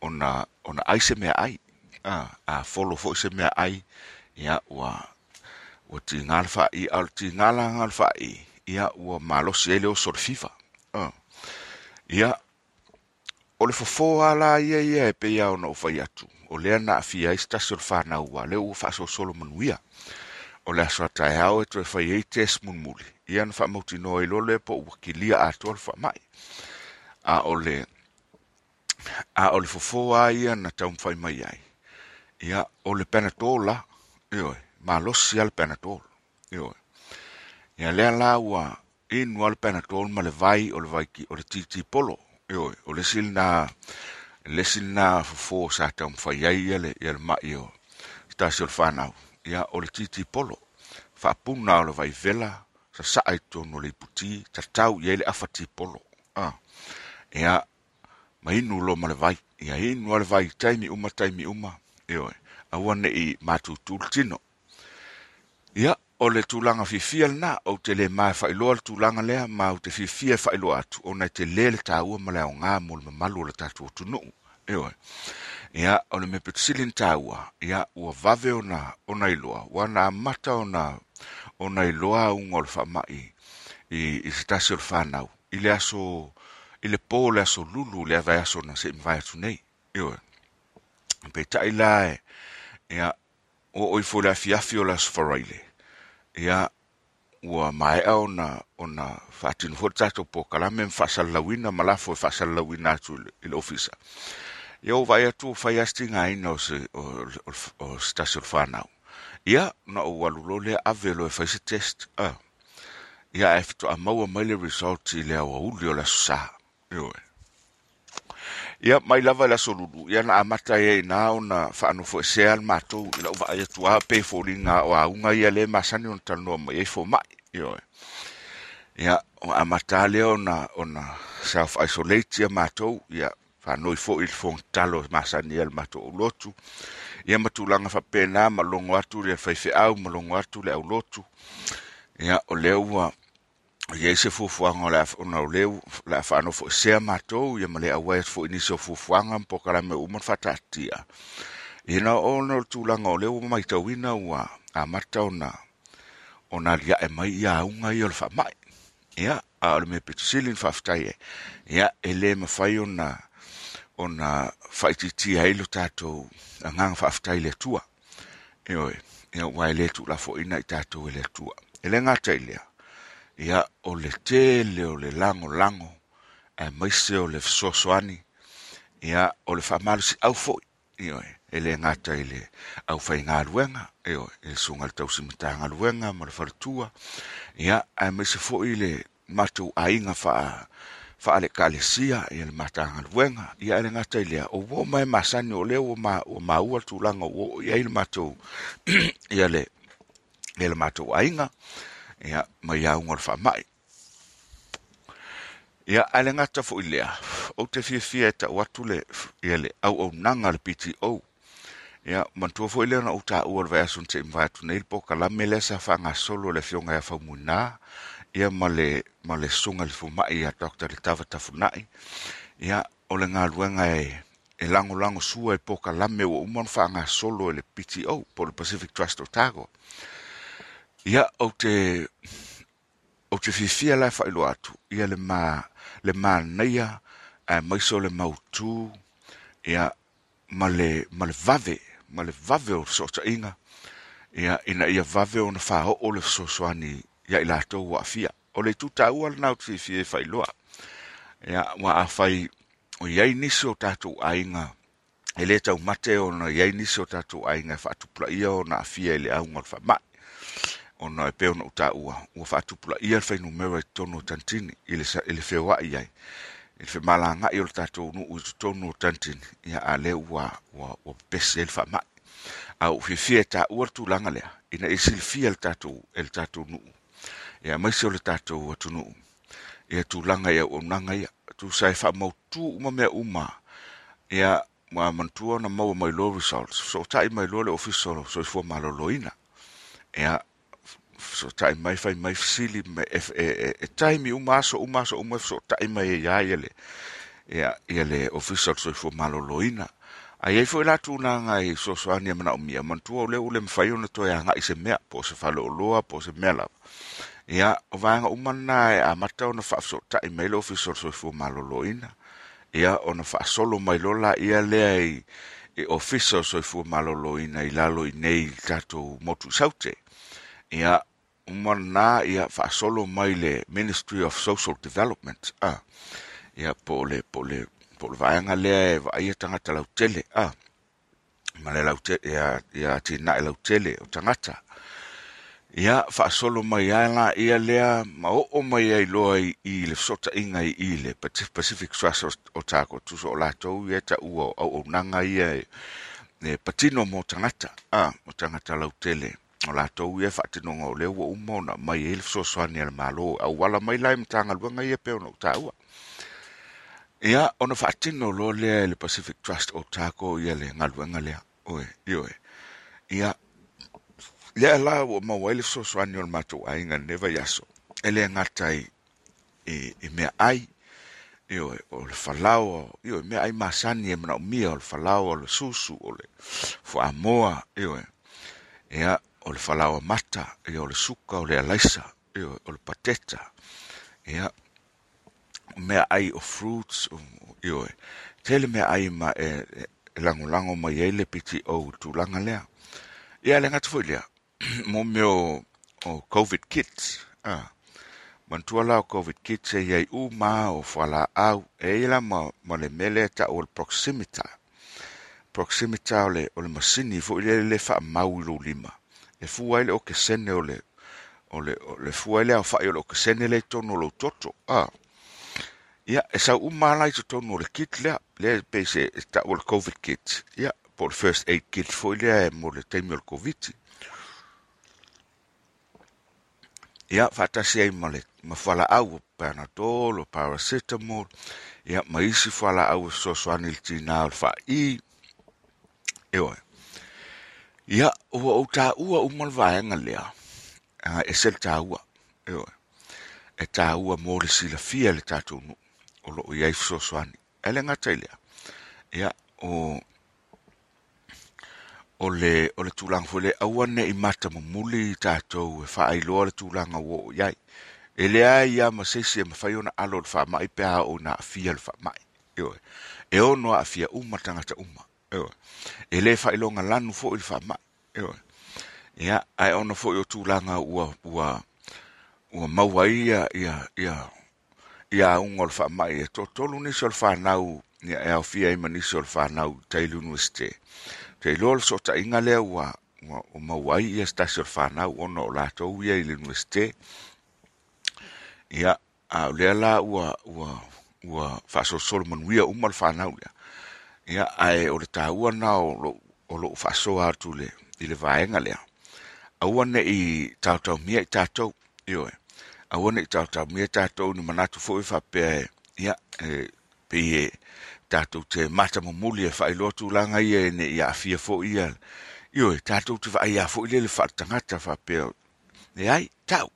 ona ona o na aise mea ai a. A folo fo se mea ai ia ua ua tigala ngā lalfa le tigala lalfa i ia ua malosi ele o le fifa a ia o le fofo ala ia ia e peia ona o fai atu. O lea na afia se tasi o le fanau wa, lea ua faasolosolo manuia. O le aso ataeao e toe fai ai tes mulimuli. Ia na faamautino ai lole po ua kilia atoa o le faamaʻi A o le, a o le fofō a ia na taumafai mai ai. Ia o le penatola, ioe, ma losi al penatol, ioe. Ia lea la ua inu al penatol ma le vai o le vai ki, o le titi polo, yo o le sil na le sil na fo sa ta um ai ia ia le ia ma io sta le fa na ia o le titi polo. Fa puna o le vai vela sa sa ai tono le puti ta tau ia le afati polo. Ah ia ma inu lo ma le vai. Ia inu al vai taimi uma taimi uma. Io aua neʻi i tino ia o le tulaga fifia lana ou te lē mafailoa le tulaga lea ma ou te fifia e faailoa atu ona te lē le tāua ma le aogā mo le mamalu o le tatou atunuu ioe ia o le mea petusili na tāua. Ia ua vave ona ona iloa ua na amata ona ona iloa auga o le faamaʻi i i se tasi o le fanau i le aso i le pō le aso lulu le avae aso na seʻi mavae atu nei. Ioe pe tai la e ia o oi fo le afiafi o le aso faraile ia ua maeʻa ona ona tatou pokalame ma faasalalauina ma lafo e faasalalauina atu i le ofisa. Ia ua vai atu fai astinga ina o se o, o, o stasio fanau ia na ou alu lo lea ave lo e fai se test ia e fito maua mai le result i le awa uli o le aso ioe ia mai lava la solulu. Ia na amata ia ina ona faanofo fo le matou i lau vaai atuā pe fo linga o auga ia le masani ona talanoa mai. Ai fo mai ioe. Ia o amata le ona ona self isolate ia matou ia faano i fo il fo talo masani ia matou lotu. Ia matulaga fa pena malongo atu le faifeʻau ma logo atu le aulotu ia o lea ua ia se fuafuaga le ona o leu la fano fo se matou ia male awa fo nisi o fuafuaga po kala me le fatatia ina ona o tulanga o leu maitauina ua a mata ona ona aliaʻe e mai ia auga i o le fa mai ia a o le me faafetai e. Ia e lē mafai ona ona whaititi ai lo tatou agaga faafetai le tua. Ioe ia ua le tu la fo ina i tatou e le tua. E le gata i lea ia o le tele o le lagolago e maise o le fesoasoani ia o le faamalosiau foʻi ioe e le gata i le aufaigaluega ioe i le suga le tau simita ngā ruenga ma le falatua ia ae maise foi le matou aiga faa faalekalesia ia le matagaluega ia ia le gata i lea ouō mae masani o lea ua maua le tulaga o ia le matou ia le matou ainga ia mai auga le faamaʻi ia ae le gata foʻi lea. Ou te fiafia e taʻu atu le ia le au au le PTO ia mantua fo lea na ou taʻua ua le vaesun te atu nei le pokalame le sa faagasolo le afioga ia faumuinā ia ma le ma le sunga le fumaʻi ia Dr. le tava tafunai. Ia o le galuega e e lango sua e pokalame ua uma ona faagasolo e le PTO po le Pacific Trust Otago ia ou te ou te fifia lai whailo atu. Ia le ma le ma ae e maiso le mautū ia ma le ma le vave ma le vave o sota inga ia ina ia vave ona faoo le fesoasoani ia i latou wa afia. O le lanā nau te fifia e faailoa Ia ua afai fai o iai nisi o tatou aiga E lē taumate ona iai nisi o tatou aiga e faatupulaia ona afia i le auga o le whamai. O na e peo ona ou ua. Ua faatupulaia le fainumera i tono o I le, i le wa iai. I le femalagaʻi o le tatou nuu i u tono tanitini Ia a le ua, ua, ua ai le faamaʻi Au uu fiafia ta taʻua tu langa lea. Ina isi le fia le tātou, le tatou nuu. Ia mai se o le tatou atunuu ia tulaga ia ua unaga ia. E faamautū uma mea uma. Ia ma mantua ona maua mai lo results so taʻi mai lo le official soifua malōlōina ia so tai mai fai mai fesili me e, e, e, e taimi uma aso uma aso uma so tai mai ya ia ya le official so fo malōlōina ai ai foi la tu na ngai so so manaʻomia mana o lea ua le mafai ona toe agaʻi se mea po se falooloa po se mea lava. Ia o vaega uma na e mata ona faafesoʻataʻi mai lo official soifua malōlōina ia ona faasolo mai lo laia lea i e official soifua malōlōina i lalo i nei tatou motu saute. Ia uma na ia faasolo mai le ministry of social development a. Ia po le po le po le vaega lea e vaaia tagata lautele a. Ma le lautele ia ia tinaʻe lautele o tagata ia faasolo mai a laia lea ma oo mai ai loa i, le fesotaʻiga i le pacific trust o tako tuso o latou ia taʻua o auaunaga ia e, e patino mo tagata a mo tagata lautele o latou ia faatinoga o lea ua uma ona mai ai le fesoasoani a le malo auala mai lae ma tagaluega ia pe ona ou taʻua ia ona faatino lo lea i le pacific trust o tako ia le galuega lea oe ioe. Ia lea la ua mau ai le fesoasoani o le matou aiga neva iaso e le agata i i, i mea ai ioe o le falao ioe mea ai masani e manaʻomia o le falao o le susu o le faamoa ioe. Ia o le falaoa mata ia o le suka o le alaisa ia o le pateta. Ia mea ai o fruits ioe tele mea ai ma e, e, lagolago lango mai ai le piti o tulaga lea. Ia le gata foi lea. Mo me o, o covid kits ah. mantua la o covid kits e iai uma o falaau au e ila ma, ma le mele ta o le proximita. Proximita o le, le masini foʻi lea le faamau mau lo lima e fua ai le o kesene o le o le, o le fua ai le o fa o le o kesene le tono lo toto a Ia, e sau umala i o le kit lea, lea pe se e ta o le COVID kit. Ia, po le first aid kit foi lea e mo le taimi o le COVID. Ia, fatasi ai ma le, ma fala au o Panadol, o paracetamol, ia, ma isi fala au o sosoani le tinā o le fa i. Ewa. Ia, ua ou tāua uma le vaega lea. E sel ta ua. Ewa. E tāua mo le silafia le tatou nuu o loo iai fesoasoani e le gata i lea. Ia o o le o le tulaga foi le aua neʻi matamumuli i tatou e faailoa le tulaga ua o iai. E lea ia ma seisi e mafai ona alo o le faamaʻi pea o ina afia le faamaʻi ioe e ono aafia uma tagata uma ioe e lē faailoga lanu foʻi le faamaʻi ioe ia ae ona foʻi o tulaga ua ua ua maua ia ia ia ia unga o le faamaʻi e to tolu nisi o le fanau ia e aofia fia ima nisi o le whanau Taylor University. Te iloa le sota inga lea ua o mauai ia tasi o le fanau ono o latou ia i le university. Ia a lea la ua ua ua whaso Solomon wia uma le fanau ia. Ia ae o le tāua na o lo faasoa atu le i le vaega lea. Aua neʻi i tautau i tatou ioe. Aua neʻi tātou i tatou ni manatu foʻi faapea e ia e pei e tatou te matamumuli e faailoa tulaga ia e neʻi aafia foʻi ia. Ioe tatou te whai foʻi lea le whaatangata faapea e ai tau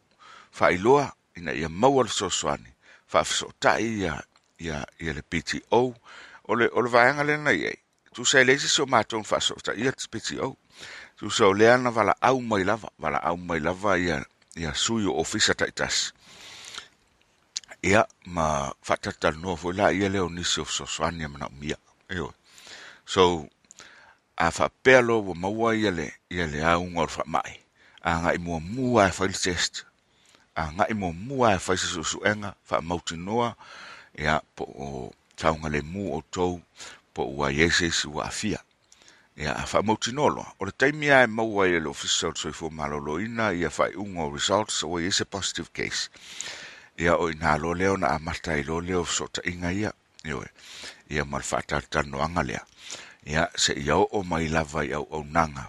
faailoa ina ia maua le soasoani whaafiso tai ia ia ia le PTO o le o le vaenga le na tu sai le so mātou whaaso ta ia te PTO tu se o leana wala au mai lava wala au mai lava ia ia sui o ofisa ta itas. Ia ma whatatal no fo la ia leo nisi o soswani mana umia. Eo. So, a wha pelo wa maua ia le, ia le au ngor wha mai. A nga i mua mua e whail test. A nga i mua mua e whail susu enga, wha mauti noa, ia po o taunga le mu o tou, po ua yeses ua afia ia a faamautinolo O le taimi ai maua i le ofisa o le soifua malolo ina ia faaiʻuga ungo results o i a positive case. Ia o ina lo lea ona amata i lo ta inga ia. Ioe, ia ma le tano anga lea. Ia se oo o mai lava i au au nanga.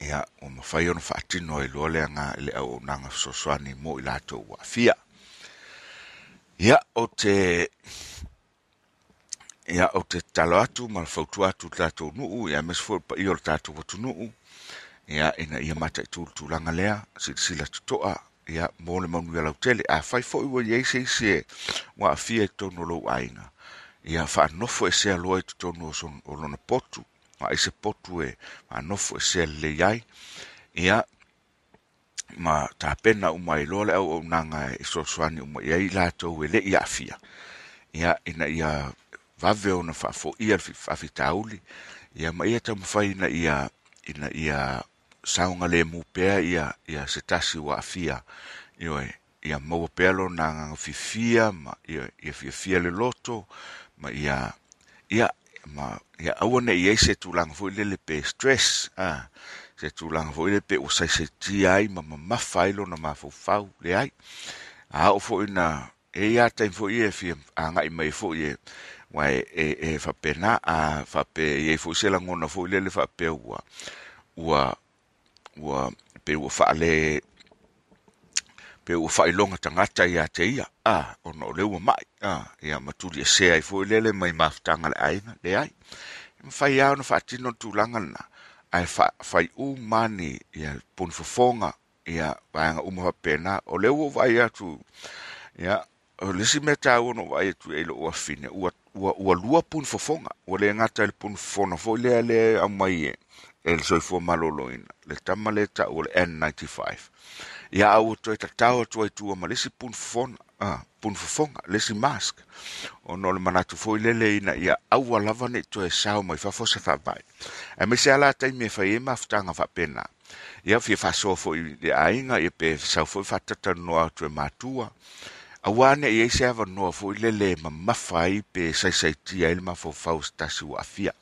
Ia o mafai ono faatino i lo lea nga i le au au nanga so swani mo i lato ua fia. Ia o te ia o te talo atu ma le fautu atu tatou nuu ia mes fo pa o le tatou watu nuu. Ia ina ia mata i tūru tūlanga lea silasila tutoa. Ia mo le maunu ia lautele afai foʻi ua i seisi isi e wa afia i totonu o lou aiga ia faanofo e sea loa i totonu o lona potu. Ma i se potu e ma nofo e sea le iai ia ma tapena uma i loa le au nanga e soasoani uma iai latou e leʻi aafia ia ina ia vave ona fa'afo'ia le fa'afitauli ia ma ia tamafaina ia ina ia saoga lemu pea ia ia se tasi ua afia. Ioe ia maua pea lona agagafifia ma ia ia fiafia le loto ma ia ia ma ia aua ne'i ai se tulaga fo'i lele pe stress a se tulaga fo'i le pe ua saisaitia ai ma mamafa ai lona mafaufau leai a o fo'i na e ia taimi fo'i e fia aga'i mai fo'i e wa e e fa pena a fa pe e fo se la ngona fo le le fa pe ua ua ua pe ua fa le pe ua failonga tangata ia te ia. A ona o leua mai a ia maturi e sea i foi lele mai mafutanga le ainga le ai. Ma fai au na faatino tulaga lana ae fai u mani ia puni fofoga ia vaega uma faapena o le ua vai atu ia o lesi mea tau no vai atu e lo ua fine ua ua ua lua pun fofonga. Ua le ngata le pun fofona fo le le au mai e e le soifua malōlōina le tama le ta ua le N95 ia au to ta tau aitua i tua ma lesi pun fofona ah pun fofonga. Lesi mask. O no le manatu fo le le ina. Ia au wa lava ne to e sao mai fa fosa fa vai. E me se ala tai me fa e ma ftanga fa pena. Ia fi fa so fo i le ainga ia pe sa fo fa tata no atu e matua awane e se ava foʻi fo le le mamafa ai pe saisaitia ai le mafaufau se tasi ua afia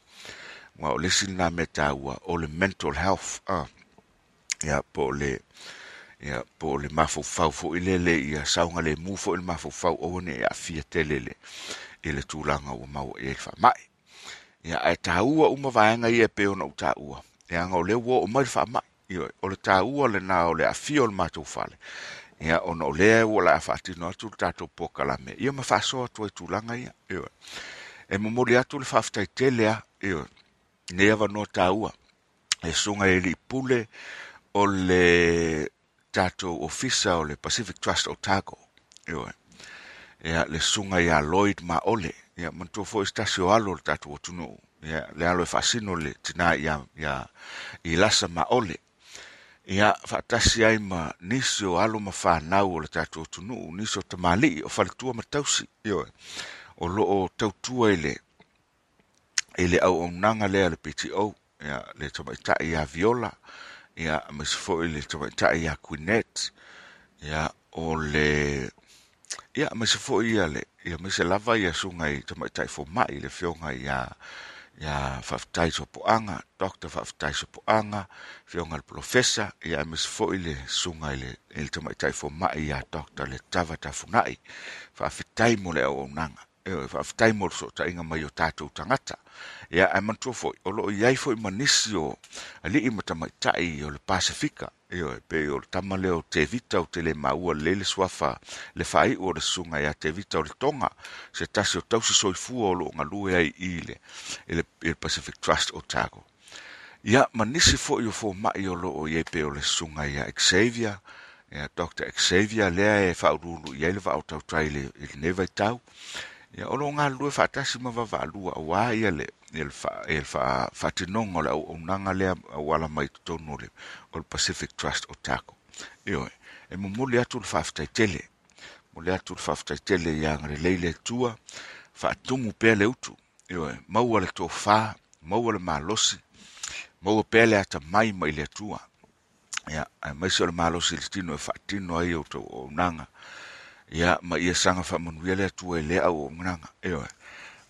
ua o lesi lenā mea tāua o le mental health ah ya po le ia po le mafaufau foʻi lele ia sauga le foʻi le mafaufau fo il ma fo fau o ne ya fia telele i tulanga o ma o e fa mai ya ai ta uma vaega ia pe ona ou tāua e aga o le ua oo mai le faamaʻi o le tāua lenā o le aafia o le matou fale ia ona o lea ua la faatino atu le tatou pokalame ia ma faasoa atu ai tulaga ia? Ioe e momoli atu le faafetaitele a ioe nei avanoa tāua e suga e lii pule o le tatou ofisa o le pacific trust otago. Ioe ia le suga iā lloyd ma ole ia manatua foʻi stasi o alo le tatou atunuu. Ia le alo e faasino le tinā ia ia i lasa ma ole ia faatasi ai ma nisi o alo ma fanau o le tatou tunuu nisi o tamālii o faletua ma tausi ioe o lo'o tautua i le i le auaunaga lea le pto ia le tamaitaʻi iā viola ia ma isi foʻi le tamaitaʻi iā quinet ia o le ia ma isi foʻi ia le ia ma se lava ia suga i tamaita'i fomaʻi le feoga iā ia faafetaisopo'aga doctor faafetaisopo'aga fioga le profesa ia e mase foʻi le suga i le tamaita'i foma'i iā doctor le tava tafunaʻi faafetai mo le auaunaga e faafetai mo le so'ota'iga mai o tatou tagata ia ae manatua foʻi o lo'o iai fo'i manisi o ali'i ma tamaitaʻi o le pasifika io pe o le tama leo te vita o te le maua lele le suafa le fai o le sunga ia te vita o le tonga se tasi o tausi soifua o lo ngalue ai i le i le Pacific Trust o Tago. Ia manisi fo i o fo mai o lo o ye pe o le sunga ia Xavier ia Dr. Xavier lea e whaurulu i ele whao tau trai le le neva i tau. Ia o lo ngā lue whaatasi ma wawa alua a wā ia le il fa el fa fatinongo la o nanga le wala mai tonu le o Pacific Trust o Taco. yo e mo muli atu le fafta tele. Mo le atu le fafta tele ya le leile tua fa tumu pe le utu. yo e wala le to fa, mau le malosi. Mau pe le ata mai mai le tua. Ya, ai mai so le malosi le tino e fatino ai o to o. Ya, ma ia sanga fa le atua e le au o nanga.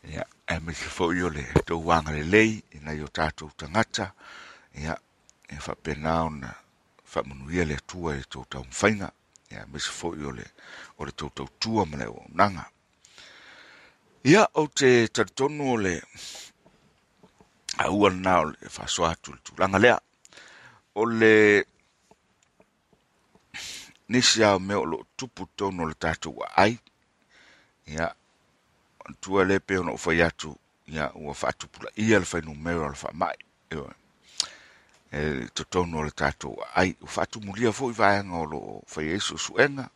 E ia e me foʻi o le tou agalelei le o tatou tagata ia e fa pena ona fa manuia le atua e tou taumafaiga ia maise foʻi o le o le tou tautua ma le o nanga. Ia ou te talitonu o le aua lanā o le faasoa so atu le tulaga lea. O le nisi ao me o loo tupu tonu o le tatou aai ia tua le pe ona ufai atu ia ua faatupulaia le fainumera o le faamaʻi e totonu o le tatou ai ua faatumulia foʻi vaega o loo fai ai suʻesuʻega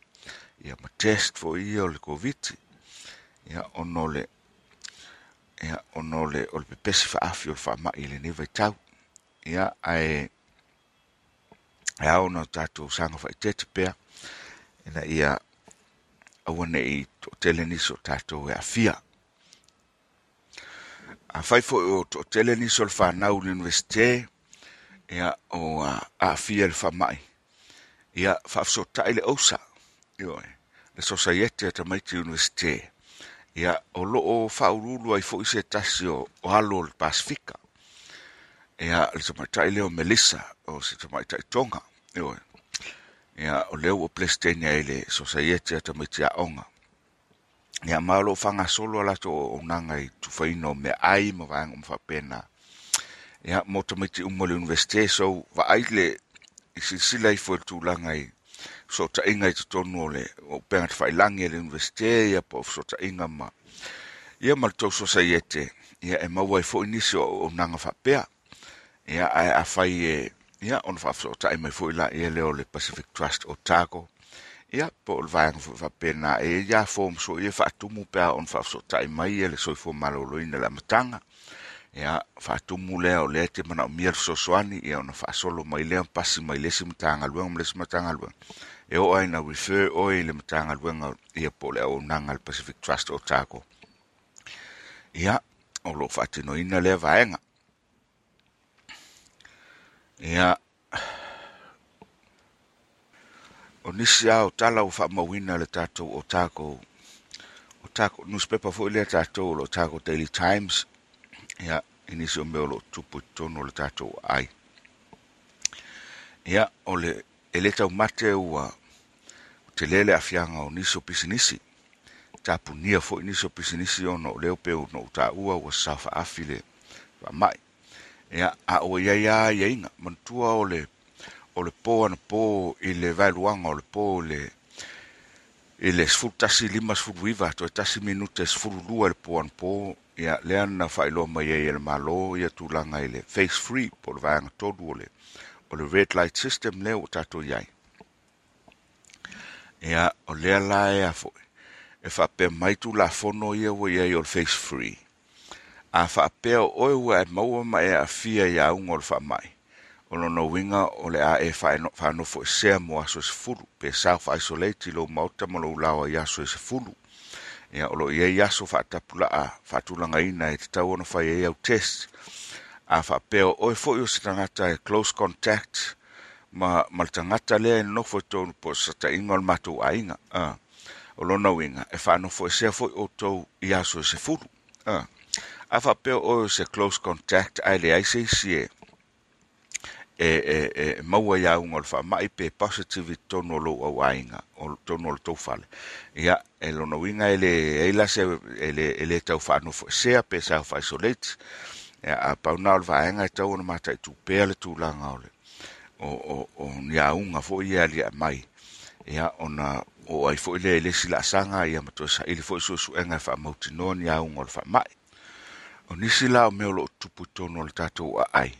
ia ma test foʻi ia o le covid. Ia ono le ia ona o le o le pepesi faafi o le faamaʻi i lenei vaitau ia ae e aona o tatou saga faitete pea. Ina ia aua neʻi toʻatele nisi o tatou e afia afai foʻi o toʻatele nisi o le fanau le universite ia o aafia le faamaʻi ia faafesotaʻi le ousa ioe le sosaiete e tamaiti universite. Ia o loo faaululu ai foʻi se tasi o alo o le pasifika. Ia le tamaitaʻi lea o melisa o se tamaʻitaʻitoga ioe ia o leu o plesteni ai le sosaiete ata mai tia onga. Ia malo fanga solo ala to o nanga i tufaina o mea ai ma vanga umfa pena. Ia mota mai ti umole universite so va le i silsila i fo tu langa i so i tonu le o penga te whailangi e le universite ia po so ta ma ia ma tau so ia e maua i fo inisi o, nanga whapea ia ai a whai e ia ona faafesootaʻi so ta mai foʻi laia ia le o le Pacific Trust o Tago. Ia po o le vaega foʻi faapena na e. Ia fo so ia wha atumu pea ona faafesootaʻi so ta mai ia le soifua malōlōina le amataga ia faatumu lea o lea te manaʻomia le mia sosoani ia ona faasolo mai lea pasi mai lesi matagaluega ma lesi matagaluega e o ai na refer oe i le matagaluega ia po le auaunaga le pacific trust o tago. Ia o loo faatinoina lea vaega ia o nisi a o tala o faamauina le tatou o tago o newspaper foʻi lea tatou o loo tago daily times. Ia i nisi o mea o loo tupu i tonu o le tatou aai ia o le e lē taumate ua o te lele afiaga o nisi o pisinisi tapunia foʻi nisi o pisinisi ona o leo pe ona ou taʻua ua sasafaafi le faamaʻi ia a ua iai a iaiga manatua o le o le pō ana pō i le vaeluaga o le pō i le sfulu tasi lima sfulu iva toe tasi minute sfulu lua i le pō ana pō. Ia lea na faailoa mai ai e le malo ia tulaga i le face free po le vaeaga tolu o le o red light system lea o tatou iai. Ia o lea la ea foʻi fo e faapea mai tu la fono ia ua iai o le face free a faapea o oe ua e maua ma e afia fia ia o le faamaʻi o lona uiga o le a e faanofo fo e mo aso e sefulu. Pe self-isolate lou maota ma lou ulawa i aso e sefulu. Ia o loo iai aso faatapula'a faatulagaina e tatau ona fai ai au test. A faapea o oe foʻi o se tagata e close contact ma ma le tagata lea e nonofo e tonu po sa taʻiga o le matou aiga o lona uiga e fa'anofo esea foʻi outou i aso e se fulu a pe o o se close contact ae leai se isi e e e e maua ia unga le whaamai pe positive tono lo au ainga o tono lo tofale fale ia e lona winga ele e la se ele ele tau whaano fo sea pe sa fa isolate. A pau na o vaenga e tau ona mata i tu pe le tu langa ole. O o o ia unga fo ia li mai. Ia ona o ai fo ile ele sila sanga ia mato sa ile fo su su enga fa mauti non ia unga le whaamai o nisi la o meo lo tupu tono le tatou aai ai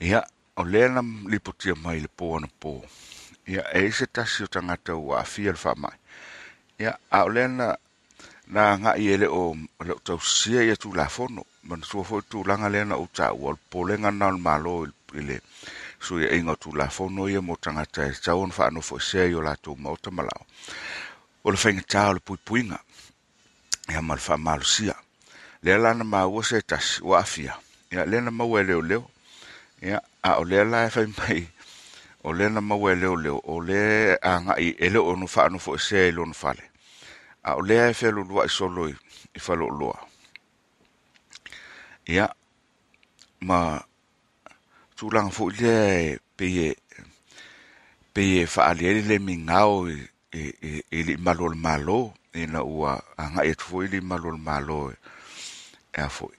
ia o lea na lipotia mai le pō ana pō. Ia e ise tasi o tagata ua afia le whamai. Ia a o lea na na ngā i ele o le o tau sia ia tū la fono. Man sua fo tū langa lea na o tā ua le pō lenga na o i le so ia inga tū la ia mo tangata e tau on whaano fo sea i o la tū mauta malao. O le whainga tā o le pui puinga. Ia ma le whamalo sia. Lea na maua se tasi ua afia. Ia lea na maua e leo leo. Ia a o lea la e fai mai. O lea na maua e leo leo. O le agaʻi e leo ona o nu e sea i lona fale a o lea e fai lua i solo i i ia ma tulaga foʻi lea e peie peie faaaliai ali le migao i lii malo le malo ina ua agaʻi atu foʻi tufu i li malo le malo e a fo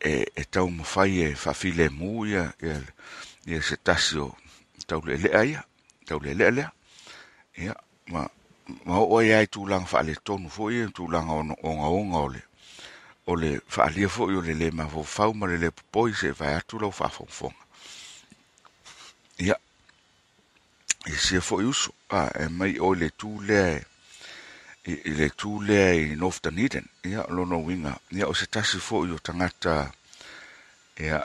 e e tau mawhai e whawhile mu ia ia ia se tasi o tau le lea ia, tau le lea. Ia, ma, ma o ai i tūlanga wha le tonu fo ia, tūlanga o onga onga o le, o le wha lia fo i o le le ma fo fau ma le le pupoi se vai atu lau fonga. Ia, i sia fo i a, e mai o le tu lea i, i le tū lea i North Dunedin, ia, o lona winga, ia, o se tasi fo i o tangata, ia,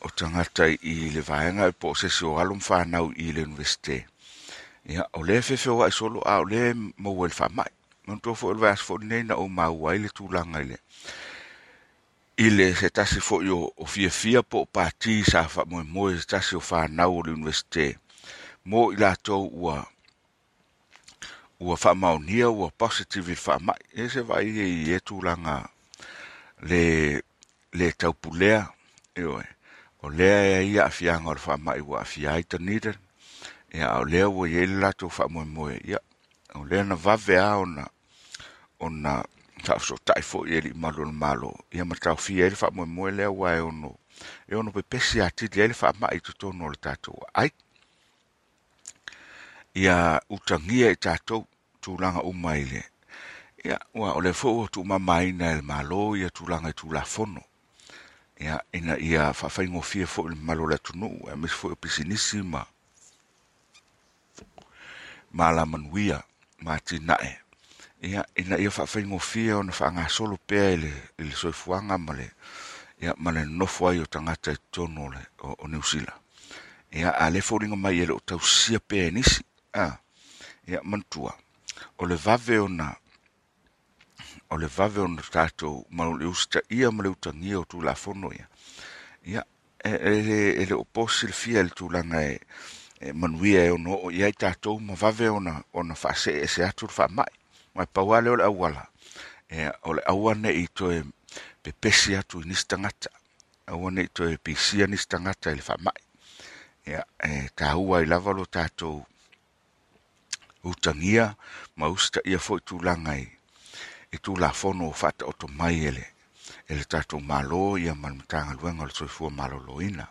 o tangata i le vaenga i po se o alum whanau i le universite. Ia, o le fefe o solo a o le maua le whamai. Man tō fo le vaeaso fo nei na o maua ai le tūlanga i le. I le se tasi fo i o, o fia fia po o pāti sa faamoemoe moe moe se tasi o whanau o le universite. Mo i latou ua ua faamaonia ua positive i whamai. E se vai i e tulaga le le taupulea. E o lea ia afiaga o le faamaʻi ua afia ai i tanida. Ia o lea ua iai le latou wha moe moe. Ia o lea na vave a ona na o na tau so tai fo malo. Ia mataofia ai le ele wha moe moe lea ua e ono. E ono pepesi atili ai le faamaʻi wha mai tu le tatou Ai. Ia utangia i tatou tulaga uma i le. Ia, ua, o le fo o tu i e le malo ia tulaga i tulafono Ia, ina ia faafaigofia foʻi fo le malo le atunuu e mis fo o pisinisi ma ma la manuia, ma. Ia, ina ia faafaigofia ona faagasolo pea i le, i le soifuaga ma le, ia, ma le nofo ai o tagata i tono le, o, niusila Ia, a le foliga mai e loo tausia pea e nisi, a, ia, mantua. O le vave ona na, o le vave ona tatou ma le usta ia ma le utagia o tulafono ia. Ia, e, e, le, e le oposi le fia le tulaga e, e manuia e ono o iai tatou ma vave ona ona faasee ese atu le faamaʻi atu paua le o le auala E, o le aua neʻi toe pepesi atu i nisi tagata aua neʻi toe pisia nisi tagata i le faamaʻi. Ia, e, tāua i lava lo tātou utangia ma usta ia foi tulaga i i tulafono o faataoto mai ele le tatou malo ia luenga o le soifua malōlōina loina.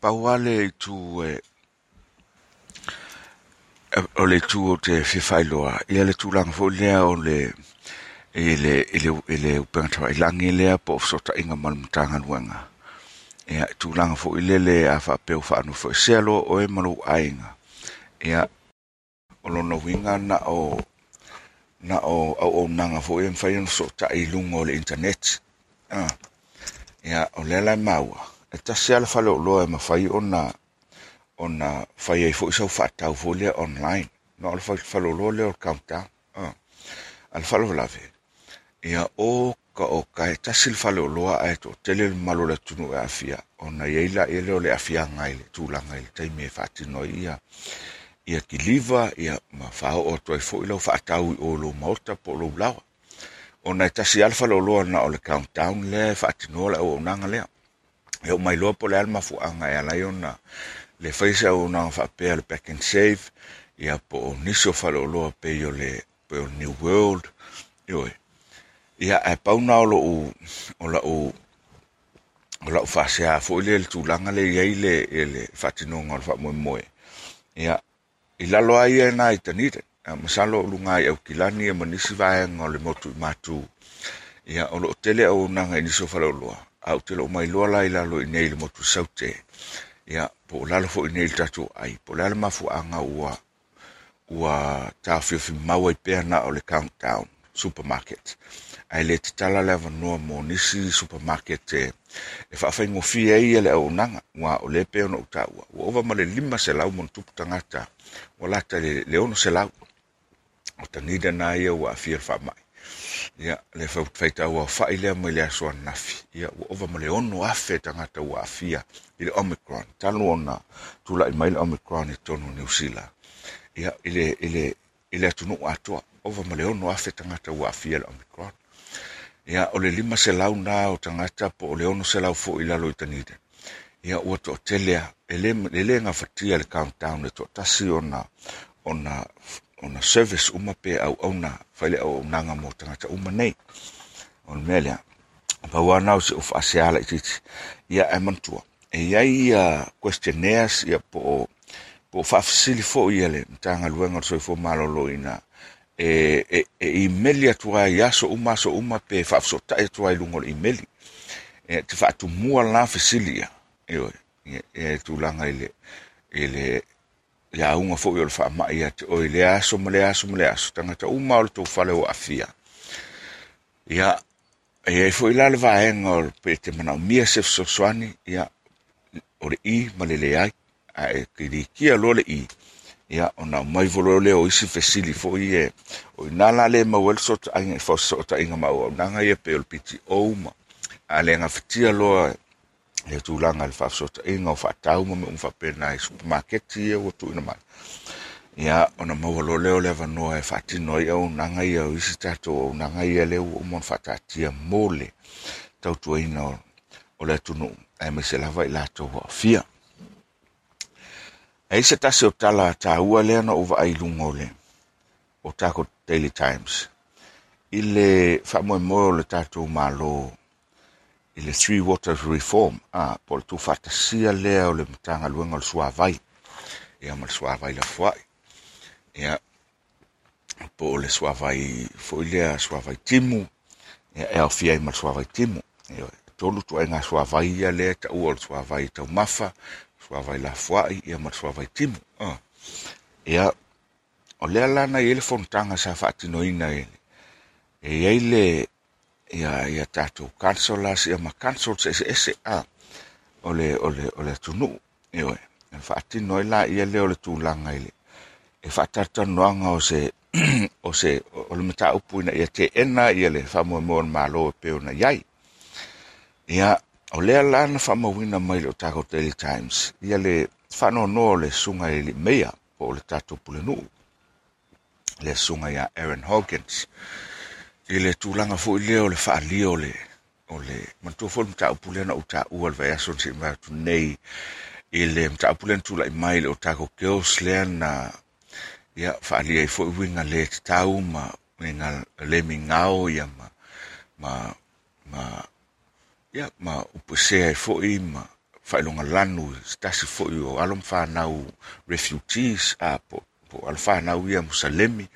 Pauale itu e o le itu o te fefailoa ia le tulaga foi lea o le ele ele ele upenga tawa ilangi lea po sota inga malmatanga luenga. Ia tulaga fo lele a wha peo wha anu fo selo o e malu ainga. Ia o lona uiga na o na o au o nanga fo e mwhai so ta i lunga o le internet. Ah. Ia o le lai maua. E ta se ala whale o e mawhai ona ona fai na whai e fo i sau faatau fo lea online. Na o le whale o loa lea o countdown. Ah. Ala whale o lave. Ia o ka o ka e tasil whale o loa a e to tele le malo le tunu e afia. ona iai ieila e le o le afia ngai le tulaga i le taimi e whatino ia ia kiliva ia ma atu ai foʻi lau faatau i o lou maota po lo lawa ona e tasi alfa lo lo na o le countdown lea e faatinoa le auaunaga lea. E o mai lo po le alma fu anga e alai ona. Le faisa o na fa le back and save ia po o nisi o lo pei o le pe o new world. Ioe ia e pauna o loʻu o laʻu o laʻu faasea foʻi se le tulaga le ia le le fa tino ngol fa mo mo ia i lalo ai e na i tanire. A masalo o lunga i au kilani e manisi vaenga o le motu i mātū. Ia o lo tele au nanga i niso whara loa. A o tele o mai loa lai lalo i nei le motu saute. Ia po lalo fo i nei le tatu ai. Po lalo mafu anga ua ua tāwhio fi maua i pēr na o le countdown supermarket. Ai le tatala le lewa noa mo nisi supermarket e e faafaigofia ngofi e le au nanga. Ua o le pea ona ou tā ua. Ova ma le lima selau mona tupu tangata o lata le, le ono se lau. O tanida na ia ua afia le faamaʻi Ia, le faitau ua faʻi lea mai le aso ananafi Ia, ua ova ma le ono afe tagata ua afia i le Omicron. talu ona tulaʻi mai le Omicron i tonu Zealand. Ia, ile, i le atunuu atoa Ova ma le ono afe tagata ua afia le Omicron. Ia, o le lima selau na o tagata po o le ono selau foʻi lalo i tanida ia ua toʻatelea telea ele ele nga le countdown le toʻatasi tasi ona ona ona service uma pe au ona fale au nanga mo tanga uma nei. On melia pa wana o se of asiala iti ia e mantua. E iai ia questionnaires ia po po fa fasili fo ia le tanga luenga so fo malo loina e e e email tua ia aso uma aso uma pe fa so ta tua lungo email e te faatumua tu mua la io e tu langa ile ile ya unga fo yo fa ma ia te o ile aso ma le aso ma le uma o to fale o afia. Ia e fo ila le va o pe te mana mia se so swani ia o le i ma le le ai a e ki di ki a lo le i. Ia ona mai volo le o isi fesili fo i e o ina la le ma wel so ta inga fo so ta inga ma o nanga ia pe o piti o ma a le nga fitia lo le tūlanga le whafsota e ngau whatau ma me un whapena i supermarket ia e o tūina mai. Ia, ona mawalo leo le wanoa e whatino i au nanga i au isi tato au nanga i a leo o mon whatatia mole tau tua ina o, o le tunu e me se lava i lato wa fia. E se tasi o tala ta ua lea na uva ai lunga o le o tako Daily Times. I le faamoemoe moe o le tato malo i le Three Waters Reform, a po le tufatasia lea o le matagaluega o le suāvai ia ma le suavai lafoaʻi ia po o le suavai foʻi lea suavai timu. Ia e aofia ai ma le suavai timu. Ia tolu tuaiga suavai ia lea ta o le suavai taumafa suavai la ia ma le suavai timu. Ia o lea lana i le fonotaga sa faatinoina e iai le ia ia tatou councillors ia ma councils ese ese a o le o le o le tunuu e ai la ia le o le tulaga i le. E faatatanoaga o se o se o le mataupu ina ia te ena ia le faamoemoa o malo e pe ona iai. Ia o lea lana faamauina mai le o takou daily times. Ia le faanoanoa o le suga i le meia po o le tatou pulenuu. Le suga iā aaron hawkins i le tulaga foʻi lea o le faaalia o le o le matua foi le mataupu lea na ou taʻua le vaeaso le siʻi matunei i le mataupu lea na tulaʻi mai le o takou keos lea na ia faaalia ai foʻi uiga lē tatau ma iga le migao ia ma ma ma ia ma upesea ai foʻi ma faailoga lanu tasi foʻi o alo mafanau refugees a po po alo fanau ia musalemi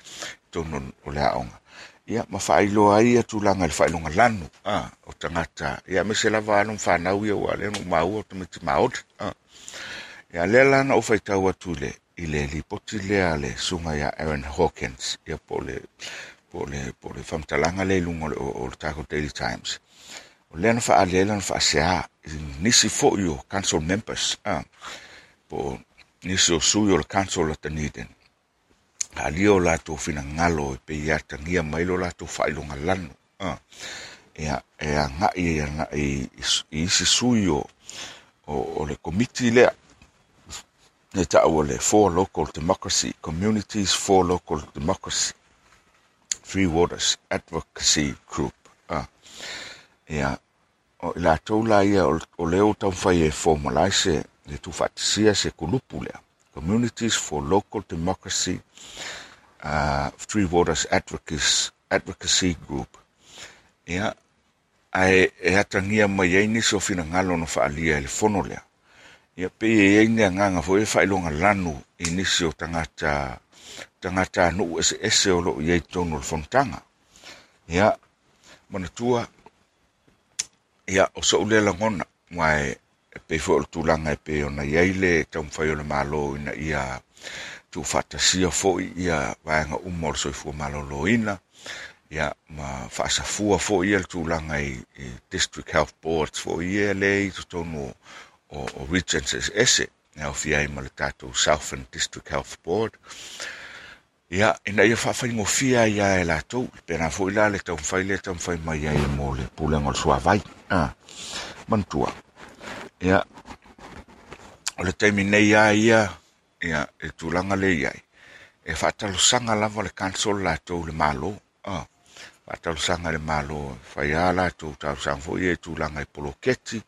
tonu o le aʻoga ia ma faailoa ai atulaga i le faailoga lanu. A o tagata ia me se lava alo mafanau ia ua lea nu maua o tamiti maota ia lea lana ou faitau atu le i le lipoti lea le suga ia aaron hawkins. Ia po le po le po le faamatalaga le iluga o, le takou daily times. O lea na faaaliai lana faaseā nisi foʻi o council members. A po nisi o sui o le council o taniden alia o latou finagalo e peia tagia mai lo latou faailoga lano ia e agaʻi e agaʻi i isi sui o le komiti lea e taʻu o le for local democracy communities for local democracy free Waters Advocacy Group. Ah. Ia, i latou la ia o, le ou tau e formalise le tu se kulupu lea. Communities for Local Democracy uh, Three Waters Advocacy, Advocacy Group. Ia, ai e atangia mai ai nisi o fina ngalo no whaalia le fono lea. Ia pe e ai nea nganga fo e whailonga lanu i nisi o tangata tangata no ese ese o lo ye tono fontanga ya mana tua ya o so le la ngona mai e foʻi o le tulaga e pe ona iai le taumafai o le malo ina ia tuufaatasia foʻi ia vaega uma o fo soifua malōlōina ia ma faasafua foʻi ia le tulaga i, i district health boards foʻi ia lē i totonu o, regions ese na ai ma le tatou southern district health board Ia, ina ia faafaigofia ia e la tau, pena foʻi la le taumafai le taumafai mai ai mo le pulega o le suavai. Ah, mantua. Ia, o le taimi nei ia ia, ia, e tulaga le iai. E faatalosaga lava le kansol latou le malo. Ah, whātalo le malo, faia a la tau tau sang fo ia e tulaga i poloketi.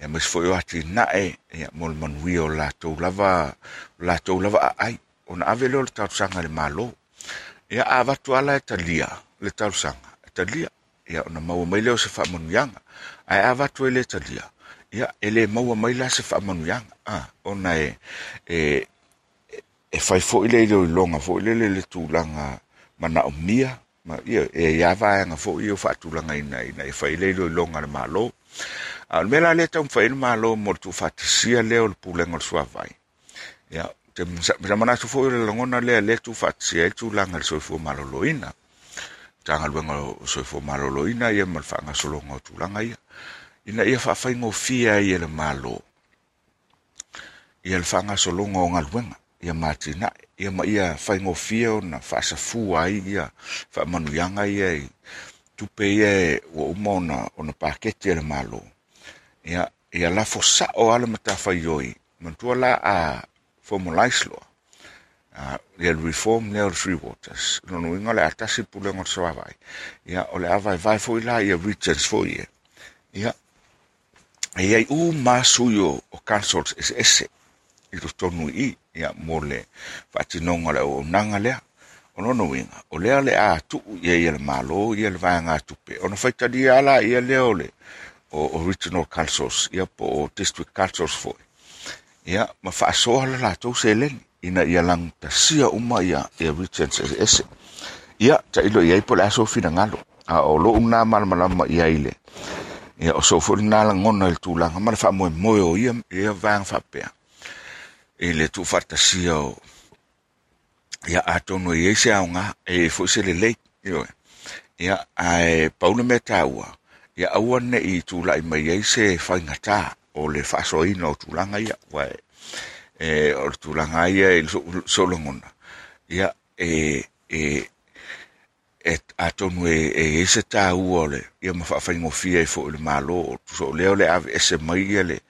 Ia, ma fo i o nae, ia, mo le manuia o latou lava, o latou lava aai ona ave leo le tausaga le malo. Ia avatu ala e talia le tausaga e talia. Ia ona maua mai lea o se faamanuiaga ae avatu ai le talia ia e lē maua mai la se faamanuiaga a ona e e e fai foʻi le iloiloga foʻi lele le tulaga manaʻomia ma ia e ia vaeaga foʻi o faatulagaina ina e fai le iloiloga le malo a o le mea la le taumafai le malo mo le tufaatisia lea o le pulega o le suavai ia te msa mana tu fo le ngona le le tu fat si e tu langa so fo maloloina tanga luenga so fo maloloina ia mal fanga so longa tu langa ia ina ia faafaigofia ai e le malo ia le faagasologa so o galuega ia matinaʻe ia ma ia faigofia ona na fa sa fu ai ia faamanuiaga ia i tupe ia e ua uma ona pakete le malo ia ia la fo a le matafaioi mantua la a formalize loa ia reform lea o le Three Waters. Nono o le a tasi pulega o le sawawai. Ia o le avaevae foʻi la ia regions foʻi e. Ia ia i u masuio o, councils ese. I totonu i ia mo le faatinoga le o lea. O nono uiga O lea le a tuu ia ia le malo ia le vaega tupe. ona faitalia ala ia lea o le o, regional councils ia po o district councils fo ia ma faasoa la latou seleni ina ia lagutasia uma ia ia Richards ese ese ia taʻilo i ai po le aso finagalo a o loʻu na malamalama ia ile ia o so lenā na i le tulaga ma le faamoemoe fa mo mo o ia ia vaga faapea i le tuufaatasia o ia atonu ia se aoga e foʻi se lelei ioe io ia ae paula mea tāua ia aua neʻi i tulaʻi mai ai se faigatā o le faasoaina o tulaga ia ua e o le tulaga ia i le lo ia e e e atonu e e ese tā ua le ia ma whawhai ngo fia e fo le malo o tu so leo le ave ese mai le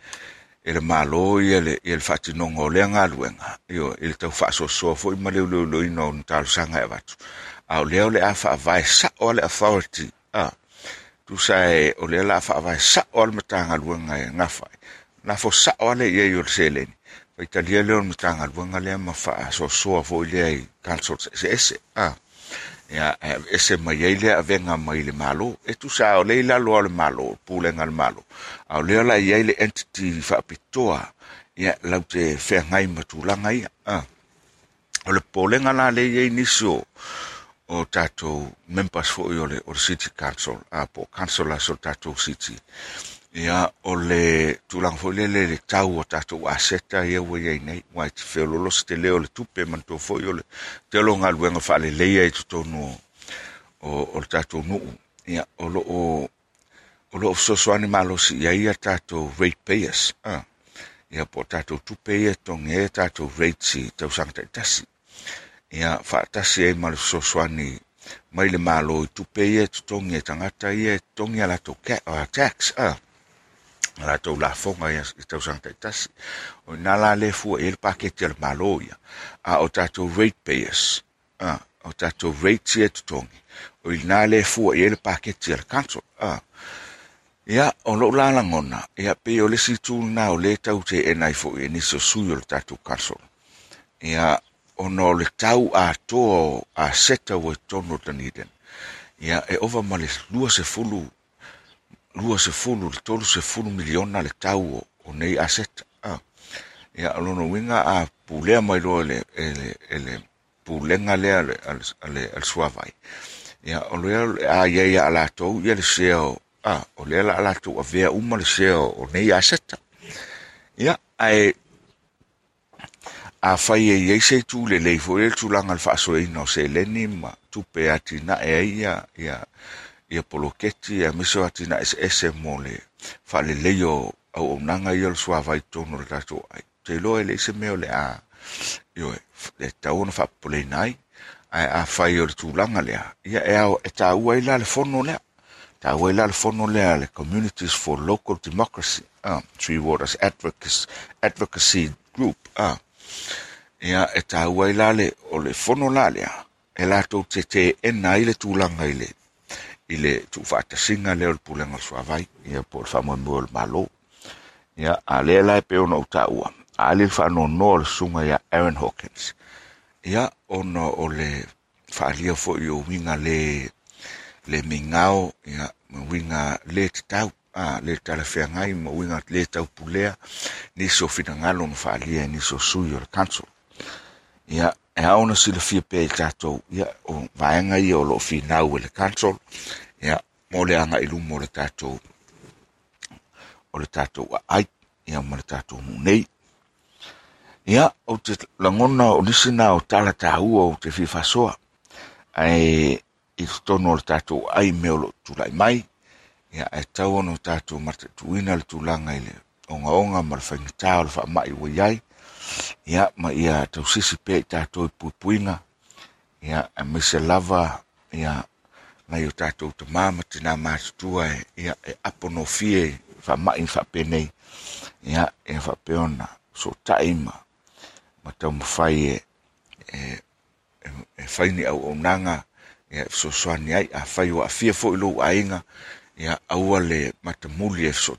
e le malo ia le ia le whati nongo le ngā luenga io i le tau whaso so fo ma le ino ni sanga e watu. A o leo le a whaavai sa o le authority a tu sa e o leo la a whaavai sa o le matanga luenga e ngawhai na fo sa o le ia i o le seleni. Pai talia leo le matanga luenga le ma wha so so fo i council se ese a ya ese mai ai lea avenga mai le malo. E tu sa o le la lo le malo pulenga le malo. A le la ia le entity fa pitoa ya la te fe ngai matulanga ia. O le polenga la le ia iniso o tato members fo i o le o city council a po council so tato city ia o le tulaga foʻi le tau o tatou aseta ia ua iai nei ua e fe lo lo te leo le tupe manatou foʻi o le te lo nga luenga fa le le ia i to o o le tatou nuu. Ia o loo o loo fesoasoani so so ani malo si ia ia tatou rate payers ia po tatou tupe ia tonge tato rate si tau sang te ia faatasi ai ma le so so mai le malo i tupe ia totogi e tagata ia e totogi a latou tax la tau la fonga ia i tau sang tai tasi. O nā la le fua e le paketi al malo ia. A o tātou rate payers. A, o tātou rate tia tutongi. O i nā le fua e le paketi al council. A, ia o lo la la ngona. Ia pe o le si tū nā o le tau te e nai fo e niso sui o le tātou council. Ia o no le tau a toa a seta o e taniden. Ia e ova ma le lua se fulu lua sefulu le tolu sefulu miliona le tau o, o nei aseta ah. ia lona uiga a pulea mai loa le ele ele a le ale al suavai ia o le a ia ia ala tou ia le sea o a o lea la a vea uma le sea o nei aseta ia ae afai fai e iei se foʻi le tulaga e le faasoeina o seleni ma tupe atinaʻe ai e ia ia ia poloketi a miso ati na ese ese mo le faalelei o auaunaga au au ia le suavai tonu le tatou ai. Te iloa e leʻi se o le a. Io e le tau ona faapopoleina ai ae afai o le tulaga lea. Ia e ao e tāua ai la le fono lea. Tāua ai la le fono lea le Communities for Local Democracy uh, Three Waters Advocacy, Advocacy Group uh, ia e tāua ai la le o le fono la lea. E latou ai le tulaga i le i le i le tu whaatasinga leo le pulenga suavai, ia po le mua le malo. Ia, a lea lai pe ona ou taʻua aali le whano no le sunga iā Aaron Hawkins. Ia, ona o le faaalia fo i o winga le le mingao, ia, ma winga le tatau a le tala whea ngai, ma winga le tau pulea, ni so fina ngalo na whaalia, ni so sui o le council. Ia, e aona ona silafia pe i tatou ia, o vaega ia o loo finau e le council, ia, mo le anga ilu mo le tatou o le tatou aai ai, ia ma le tatou munei. Ia, ou te lagona o nisina o tala tāua ou o te fifasoa ae i totono o le tatou ai me o loo tulaʻi mai, ia, e tau ona o tatou tuina le tulaga i le ogaoga ma le faigatā o le faamaʻi wa iai, ia ma ia tausisi pea pe i tatou i puipuiga ia e mise lava ia mai o tatou tamā ma tinā matutua e ia e aponofie faamaʻi fa mai fa penei ia e fa peona so taima ma tau taumafai e e e whaini au o nanga ia e fesoasoani ai afai ua afia foʻi lou aiga ia aua le matamuli e so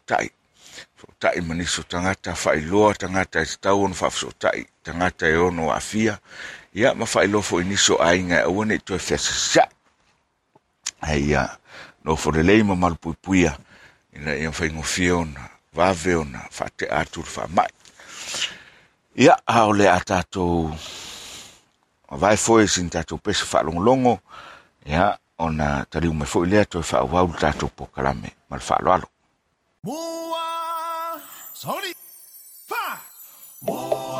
tai ma niso tagata whai loa e tatau ona faafesootaʻi tagata e ono a ia ma faailoa foʻi niso aiga e aua nei toe fesa aia nofo lelei ma fo le leima malu pui puia ina ia faigofia ona vave ona whate atu le faamaʻi ia a o le a tatou avae foi sin tatou pese fa'alogologo ia ona taliu mai fo'i lea toe fa'auau le tatou pokalame ma le fa'aloalo Mua, sorry, fa.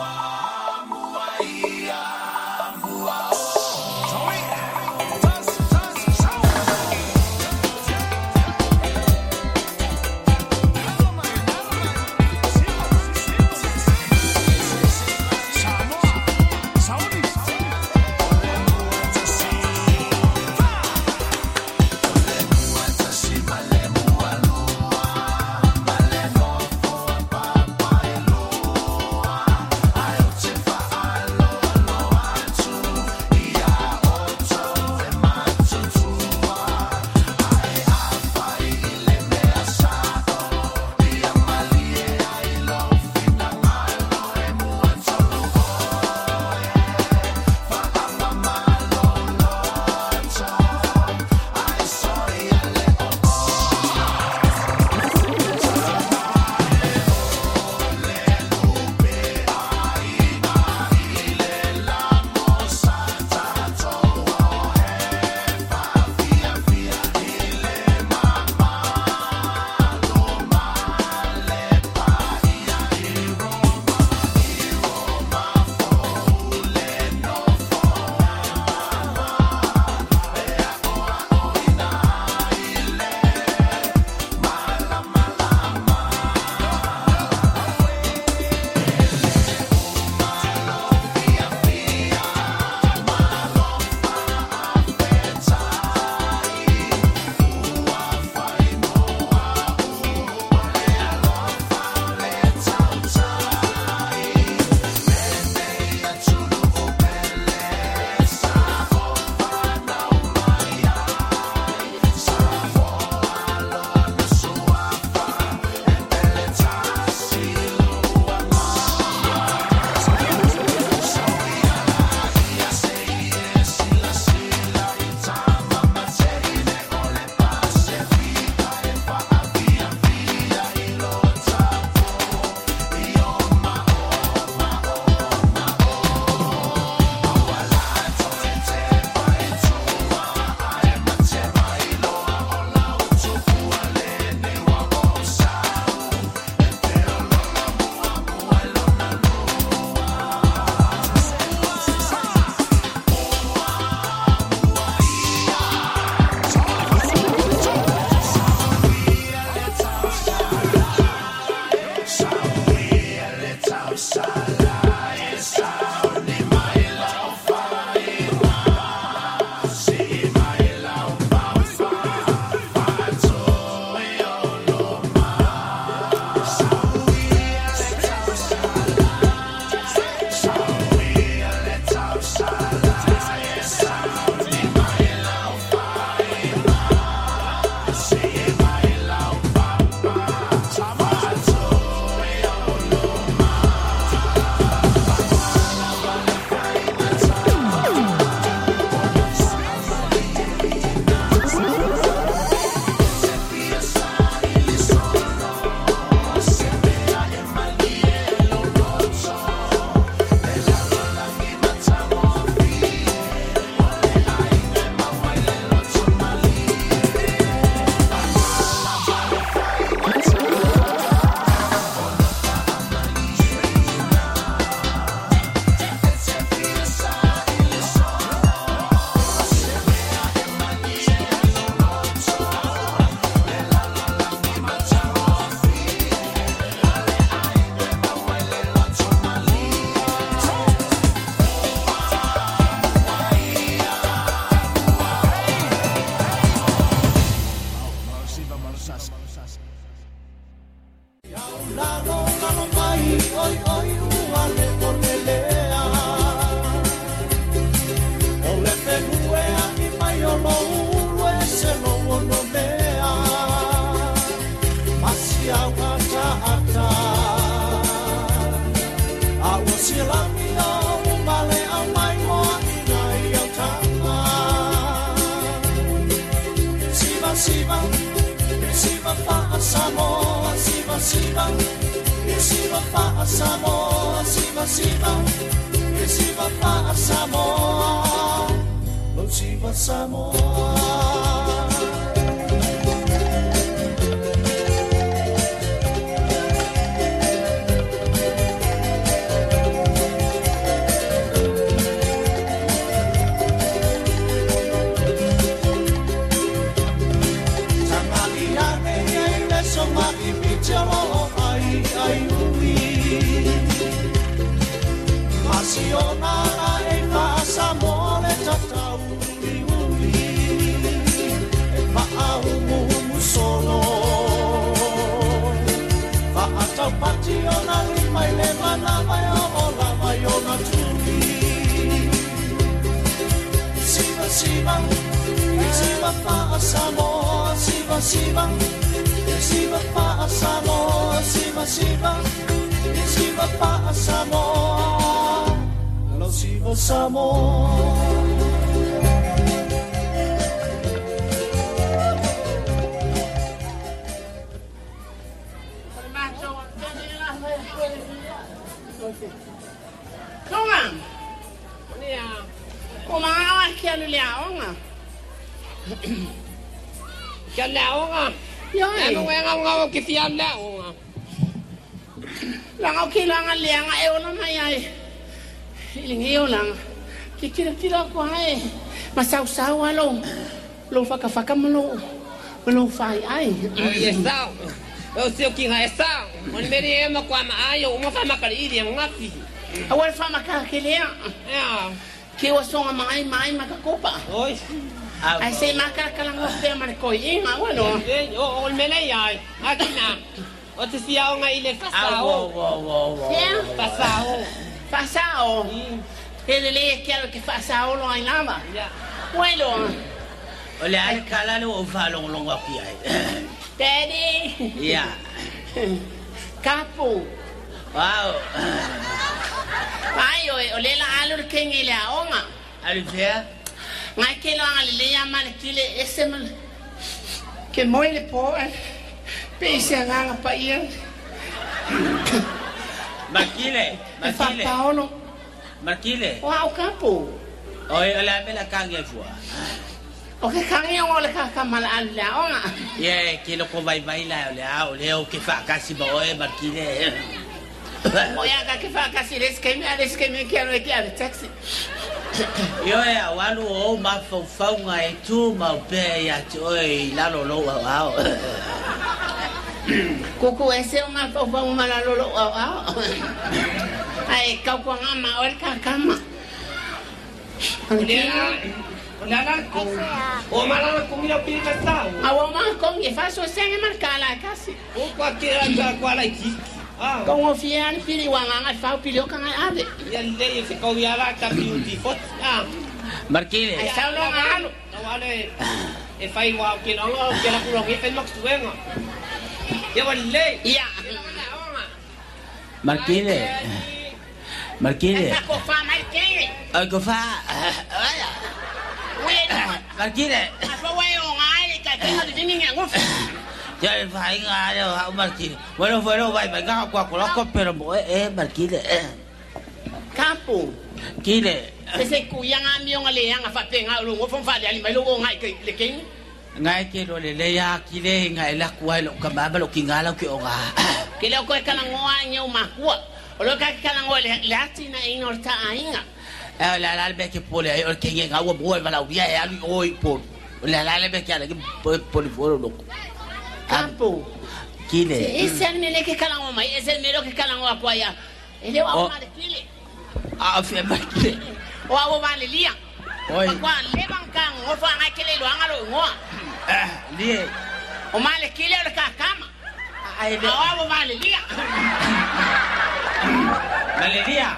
Masau sau alo. Lo faka faka malo. Malo fai ai. Ai sao. Eu sei o que é sao. Oni meri e ma kwa ma ayo uma fa ma kali iri ngapi. Awal fa maka ke lea. Ya. Ki wa songa mai mai maka kopa. Oi. Ai se maka kalanga pe mar ko inga wano. Eh, o o mele ai. Akina. O te sia o ngai le Au, fasao. wo, wo, wo, wo. Fasao. Fasao. Ele le quero que fasao lo ai lava. Ya. Bueno, O le ai kala le o fa long long aki ai. Daddy. Ia. Capo. Wow. Ai, o, o le la alu ke ngi le aonga. Ali fea. Ngai ke lo ngali le ya mal kile ese mal. Ke moi le po. Pe se nganga pa ia. Makile. E fa Makile. paolo. Makile. Wow, capo. Oi, o le amela kange fua. O ke kangi o le ka ka mal alu le aonga. Ye, ke lo ko vai vai la o le a o le o ke fa kasi ba oi makile. O ya ka ke fa ka si res ke me res ke me quero que ave taxi. Yo e a walu o ma fau fau nga e tu ma o pe ya te oi la lo lo wa wa. Kuku ese o ma fa fa ma la lo lo au au. Ai ka ko ngama o le ka kama. Olha lá. O mala comida o pili fasao. Awa ma kong e fa so senge mar kala kasi. O kwa kira ka kwa la ki. Ah. Kong o fian pili wanga ngai fa pili o ka ngai ave. Ya le se ko ya la ta beauty fot. Ah. Makile. Ai sa lo ngalo. No lo ke la kulo ke fen. Ya wale. Ya. Makile. Esa ko fa mai kenge. Ai ko fa. Aya. We. Makile. Afa we o ngai ka ke ha dini ngai ngof. Ya le fa inga le ha Makile. Bueno, bueno, vai vai ga kwa ko ko pero mo e Makile. Kapo. Kile. Se se ku yanga mi o ngale yanga fa pe nga lo ngofo fa ali mai lo ngai ke le kenge. Ngai ke lo le le ya kile ngai la kwa lo ka ba lo kingala ke o ga. Ke le ko ka ngoa nyau makua. O lo ka ka ngoa le le atina inor ta ainga. Eh la la be ke pole ai o ke ngai ga wo bo ba la dia ya li oi po. La la le be ke ala ke po po foro lo. Kapo. Kile. Ese al mele que calan mai, ese el melo que calan o akwaya. Ele wa Oh. ma de kile. Ah, fe Makile. O awo ba le lia. Oi. Kwa le ban kan o fa ngai kile lo angalo ngo. Eh, li. O ma le kile o le ka kama. Ai O awo ba le lia. Valeria.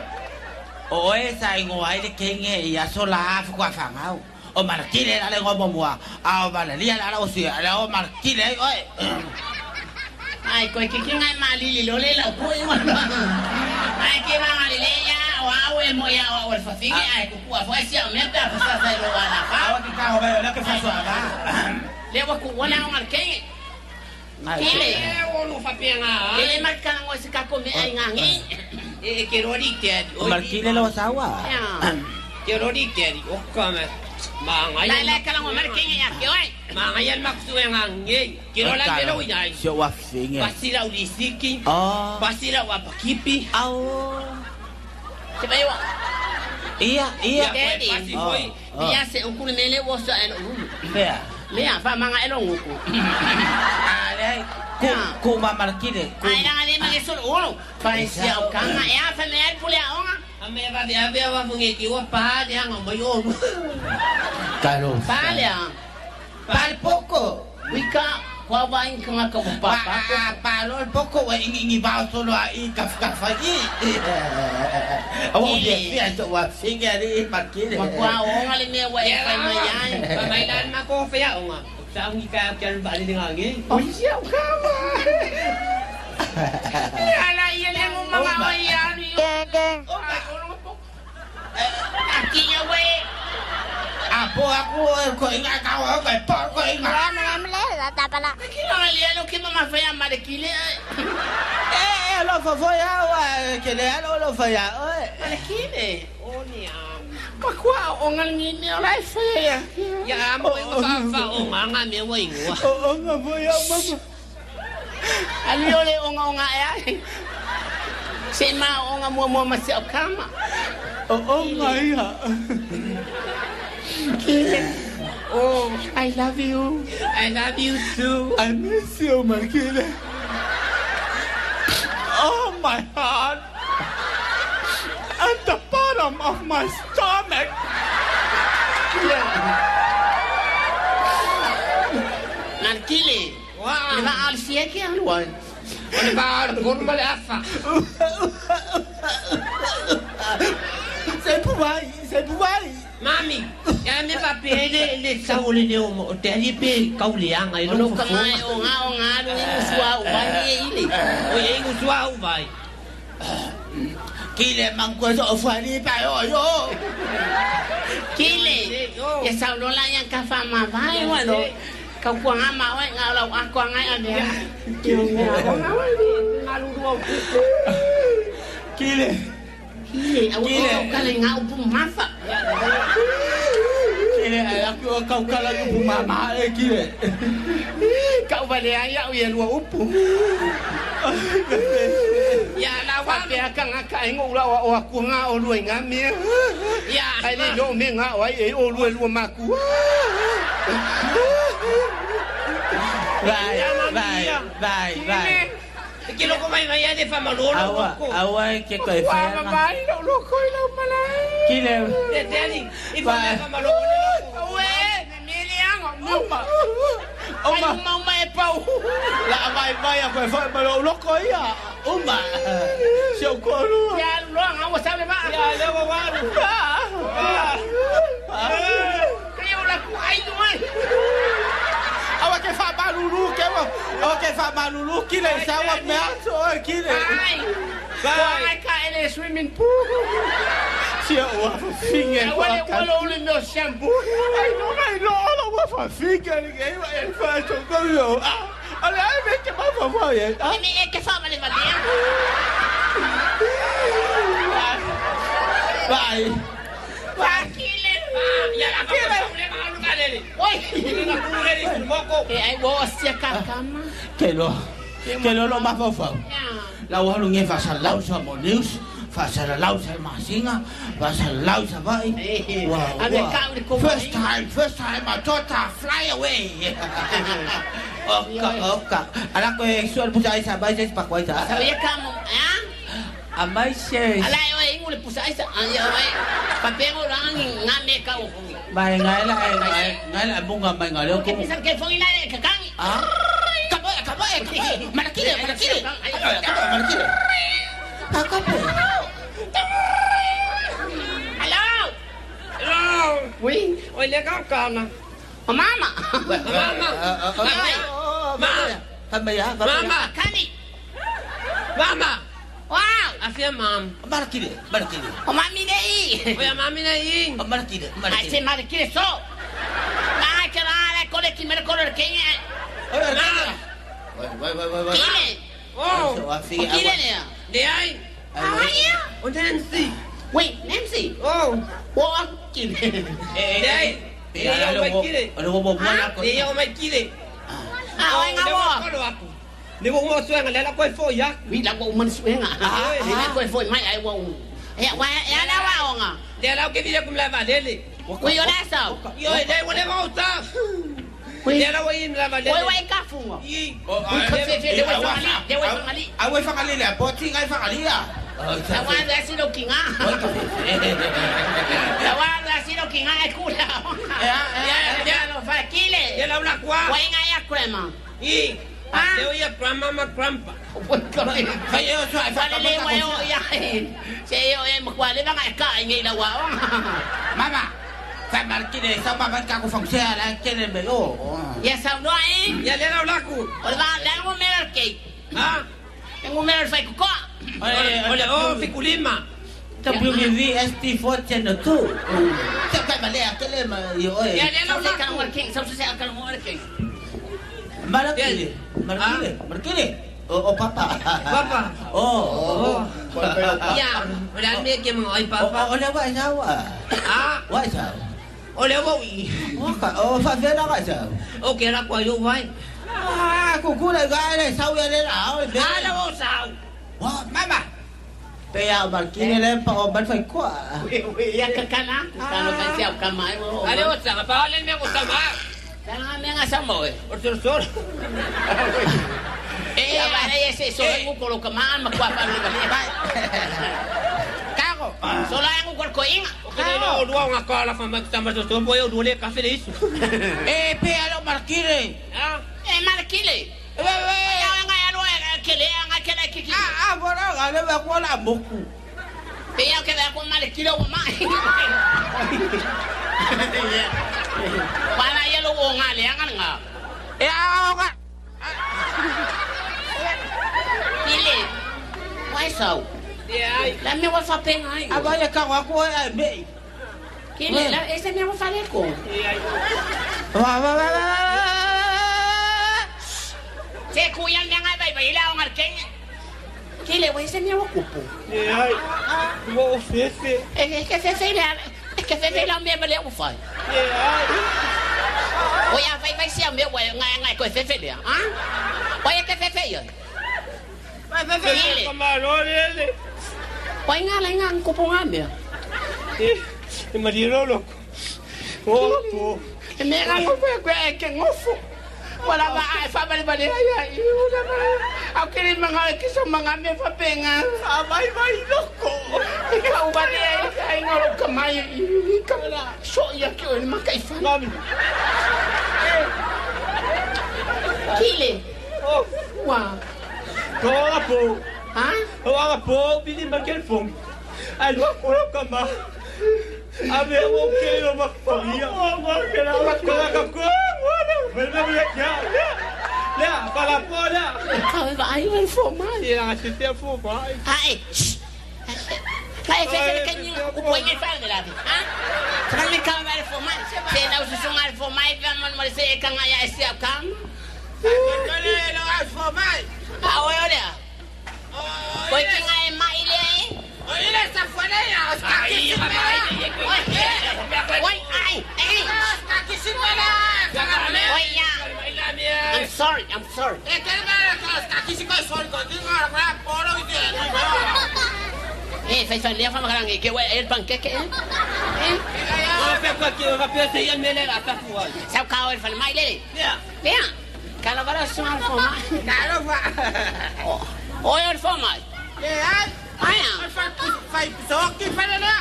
O e sa ingo ai le kenge ia sola af kwa fangau. O markile la le ngomo mua. A o Valeria la o si ala o markile oi. Ai ko ke kinga ma li li lo le la ko i ma. Ai ke ma ma le le ya o awo e mo ya o fa finge ai ku ku fa sia me pa fa sa lo wa na fa. Awa ki ka o ba la ke fa so aba. Le wa ku wona o mar ke. Kile. E o no fapenga. Ele mai kana ngoi se kako me ai ngangi. E ke rori te. O markile lo sawa. Ya. Ke rori te. O kame. Ma ngai. Lai lai kana ngoi mar kinga ya ke oi. Ma ngai al maksu e ngangi. Ke ro la te lo ina. Sio wa finge. Pasira ulisiki. Oh. Pasira wa pakipi. Au. Se vai wa. Iya, iya. Daddy. Pasi Oh. foi. Oh. Ya se ukule mele wo sa eno. Bea. Lea fa manga eno nguku. Ale. Ku ku ma markile. Ku. Ai nga le mage solo olo. Pa isi au kanga ya fa me ai pule aonga. Ame va de ave va funge ki wa pa de anga mo yo. Kalo. Pale a. Pal poco. Wika kwa wa in kanga ka pa pa. Pa palo el poco we ingi ngi ba solo ai kaf kaf ai. Awo dia dia to wa finge ari markile. Ma kwa aonga le me wa e fa me ai. Pa mai dan ma ko fe ya onga. Sa ngi ka kan ba de ngangi. Pa isi au kanga. Ala ia le mo manga o ia ni. Aquí ya we. Apo aku ko inga ka wa ko po ko inga. Kila le lo ke mama fa ya mare kile. Eh, lo fo fo ya wa ke le lo lo fo ya. Oi. Mare kile. O ni am. Ma kwa aonga ni ni ola fa ya. Ya am mo fa fa onga nga me wa ingwa. Oh, nga fo ya mama. Ali ole onga onga ya. Se ma onga mo mo ma se kama. Oh, oh nga ya. Oh, I love you. I love you too. I miss you, Markile. Oh, my heart. At the bottom of my stomach. Markile. Wa. Le va al sia ke alwan. Oni ba ko ba le afa. C'est pour moi, c'est pour moi. Mami, ya me pa pele le le sa o le o mo te ali pe ka u le anga i Lo ka mai o nga lu ni swa u ba ni ile. O ye ngu swa u vai. Kile mangko so fani pa yo yo. Kile. Ya sa lo la yang ka fa ma vai wa no. Ka kwa nga ma wa nga lo a kwa nga ro. Kile. Kile, au ka le nga u pu mafa. Kile aku kau kala ku mama eh kile. Ka u ba le ya u ye lo upu. Ya la wa Wa pe ka nga ka ngo la wa wa ku nga o lu nga me. ya. Ai le lo me nga wa e o lu lu ma ku. Vai, vai, vai, vai. Ki lo ko mai mai de fa malo Awa, lo ko. awa ke ko Wa fa. ma mai lo lo ko la malai. Kile. Te te ali. I fa me fa malo lo. We, me le ango. Oma. Oma. Ai mau mai pau. La vai vai a ko fa malo lo ko ia. Uma. Se o koru. Ya lo nga wa sabe ba. Ya le wa wa. Kaya la ku ai no ai. Awa ke fa malulu ke wa. Awa ke fa malulu kile sa wa me aso kile. Ai. Ai ka ele swimming pool. Se o wa finge Ya ko. wale wale ole no shampoo. Ai no mai no lo wa fa finge ni ke wa e fa to ko yo. Ala ai me ke ma fa fa ye. Ah. Ini e ke fa male va dia. Vai. Wa kile. Ya la ka le ka lu ka le. Oi. Ni ka ku le ni mo ko. E ai wo sia ka kama. Que lo. Que lo lo ma fa fa. Ya. La wa lu nge fa sa lau sa mo news. Fa sa lau sa ma singa. Fa sa lau sa vai. Eh, Wow. ame wow. ka uri ko First time, first time I thought I fly away. Oka, oka. Ala ko e sual pusa isa ba isa pa kwai ta. Sabe ka mo. Ya. Amai se. Ala yo e ngule pusa isa. Ai ai. Pa pengo rangi ngame ka o. Mai ngai la ngai ngai la bunga mai ngai lo Ke ko. pisan ke fongi na ke kangi. Ah. Kapo kapo kapo. Manakile manakile. Kapo manakile. Kapo. Hello. Hello. Oui. Oi le ka ka na. Oh, mama. Mama. Mama. Mama ya. Mama. Kani. Mama. Wow. Afia mam. Manakile manakile. Oh, mami nei. Oya mami na ing. Manakile Ai manakile. se mare kire so. Na ke na le kole ki mere kole ke ni. Oya Na. Vai, vai, vai, vai. Kile. Oh, So, ah, sige, Kile awan. niya. di ay. Ay, O Nancy. Wait, Nancy. Oh, Wag kile. Eh, di ay. eh, Di ay ano may mo, kile. ano mo, buwan ako. Di ay may kile. Ah, ay nga Di mo. ko ako. Di mo mo suwang lela ko fo yak. Wait lang ko man suwenga. Ah, hindi ko foi mai ai wong. Eh, wa ya na wa nga. Di ala ke dia kum lava lele. Wei yo na sa. Yo, di mo le mo ta. Wei Di ala wa in lava lele. wei wei ka fu nga. Yi. Oh, Wei ah, ka eh, fe fe eh, de wei awan, fa ali, de wei fa ali. Away fa kalila, poti ngay fa kalila. Oh, La wa da si do kinga. La wa da si do kinga ai kula. Ya, ya, ya no fa Di kile. ala la kwa. Wei nga ya krema. Yi. Ah. Di ya grandma ma grandpa. Wei ka fe. Kaya yun, so, ay fa Fa le le wei yo ya. Se yo e makwale ba nga ka ngai la wa. Mama, sa markine, sa maman ka ko fang siya, lang kene me, oh. Ya sa no ai. Ya le la ku. O ba la mo mer ke. Ha? Tengo mer fa ko. Ole, ole, oh, fikulima. WVST 4 tu. Sa kay mali, akele ma, yo, eh. Ya le la ka mo ke. Sa sa ka mo ke. Markine, markine, markine. Oh, oh, papa. Papa. Oh, oh. Ya. Ole, me ke mo ai Oh, papa. oh, ole, wa sawa. Ah, Wa sawa. ole wo wi. Oh, ka, oh, fa vera ka sawa. Okay, la kwa yo wai. Ah, kukule gale, sawa le la, oh, Ala wo sao. Wah, mama. Kaya markine le pa o ban fai kwa. Ya ka kana. Kana ka siap ka mai mo. Ale wo sa pa ole me ko sama. Kana me nga sa mo. O ter sor. Eh, ya ba ya se so ngu ko ka man ma kwa pa ni ba. Kako. So la ngu ko ko inga. Kene no o duwa nga kala fa mak tamba to bo yo dole ka fele isu. Eh, pe alo markine. Ah, Eh, mar kile. Ya nga ya lo ya kile ya nga kile kiki. Ah, ah, bora gale ba ko la moku. Pe ya ke ba ko mar kile wo ma. Para ya lo wo nga le nga nga. Eh, ah, ka. Kile. Wai so. di ai. La me wa fa pe nga. Abaya ka wa ko ai be. Kile, la ese me wa fa le ko. Di ai. Wa wa wa. Se kuyan me nga ba ba ila ngar ken. Kile, wa ese me wa kupo. Di ai. Wo fefe. Es que se se la es que se se la me le wa fa. Di ai. Oi, a vai vai ser meu, ngai ngai ko fe fe le. Ha? Oi, que fe fe yo. Fefe kama lo lele. Oi, nga la nga ko po nga me. Eh, e mariro lo. Oh, po. Me nga ko fe ko e ke ngofo. Wala ba ai fa ba ba le ai ai. Wala ba. Au ke ni mga ke so mga me fa penga. Abay bay loko. Ikaw ba le ai ai ngoro kamay. Ikaw la. So ya ke o ma kai fa. Mami. Kile. Oh, Wa. ko po. Ha? O aga po, bili makel fong. Ano ko kama. Abe mo ke lo makpamia. Oh, mo ke la makpamia ka ko. Wala, wala mo ya ya. Ya, para po la. Ikaw ba ai ai fo ma. Ya, si te fo ba. Ai. Kai fe fe kan ni ku po ngai fa ni la. Ha? Kan ni ka ba fo ma. Se na usu sunga fo ma i va mon mo se kan ya esi akam. Kale lo as for mai. Ah, oi olha. Oi que ngai ma ile. Oh, ile sa fone ya. Ai, ai, Oi, ai, ai. Ka kisimala. Oi ya. I'm sorry, I'm sorry. Eh, kale ba ka kisiko sol ko dinga ra poro ite. Eh, fai fai le fa ma kan ke wai el panqueque. Eh? O pe ko ki o pe se yan mele la ta ko. Sao ka el fa mai le. Ya. Vea. Kala bara sunga fo ma. Kalo ba. Oi el fo ma. Eh, ai. Ai. Fa fa so ki fa la.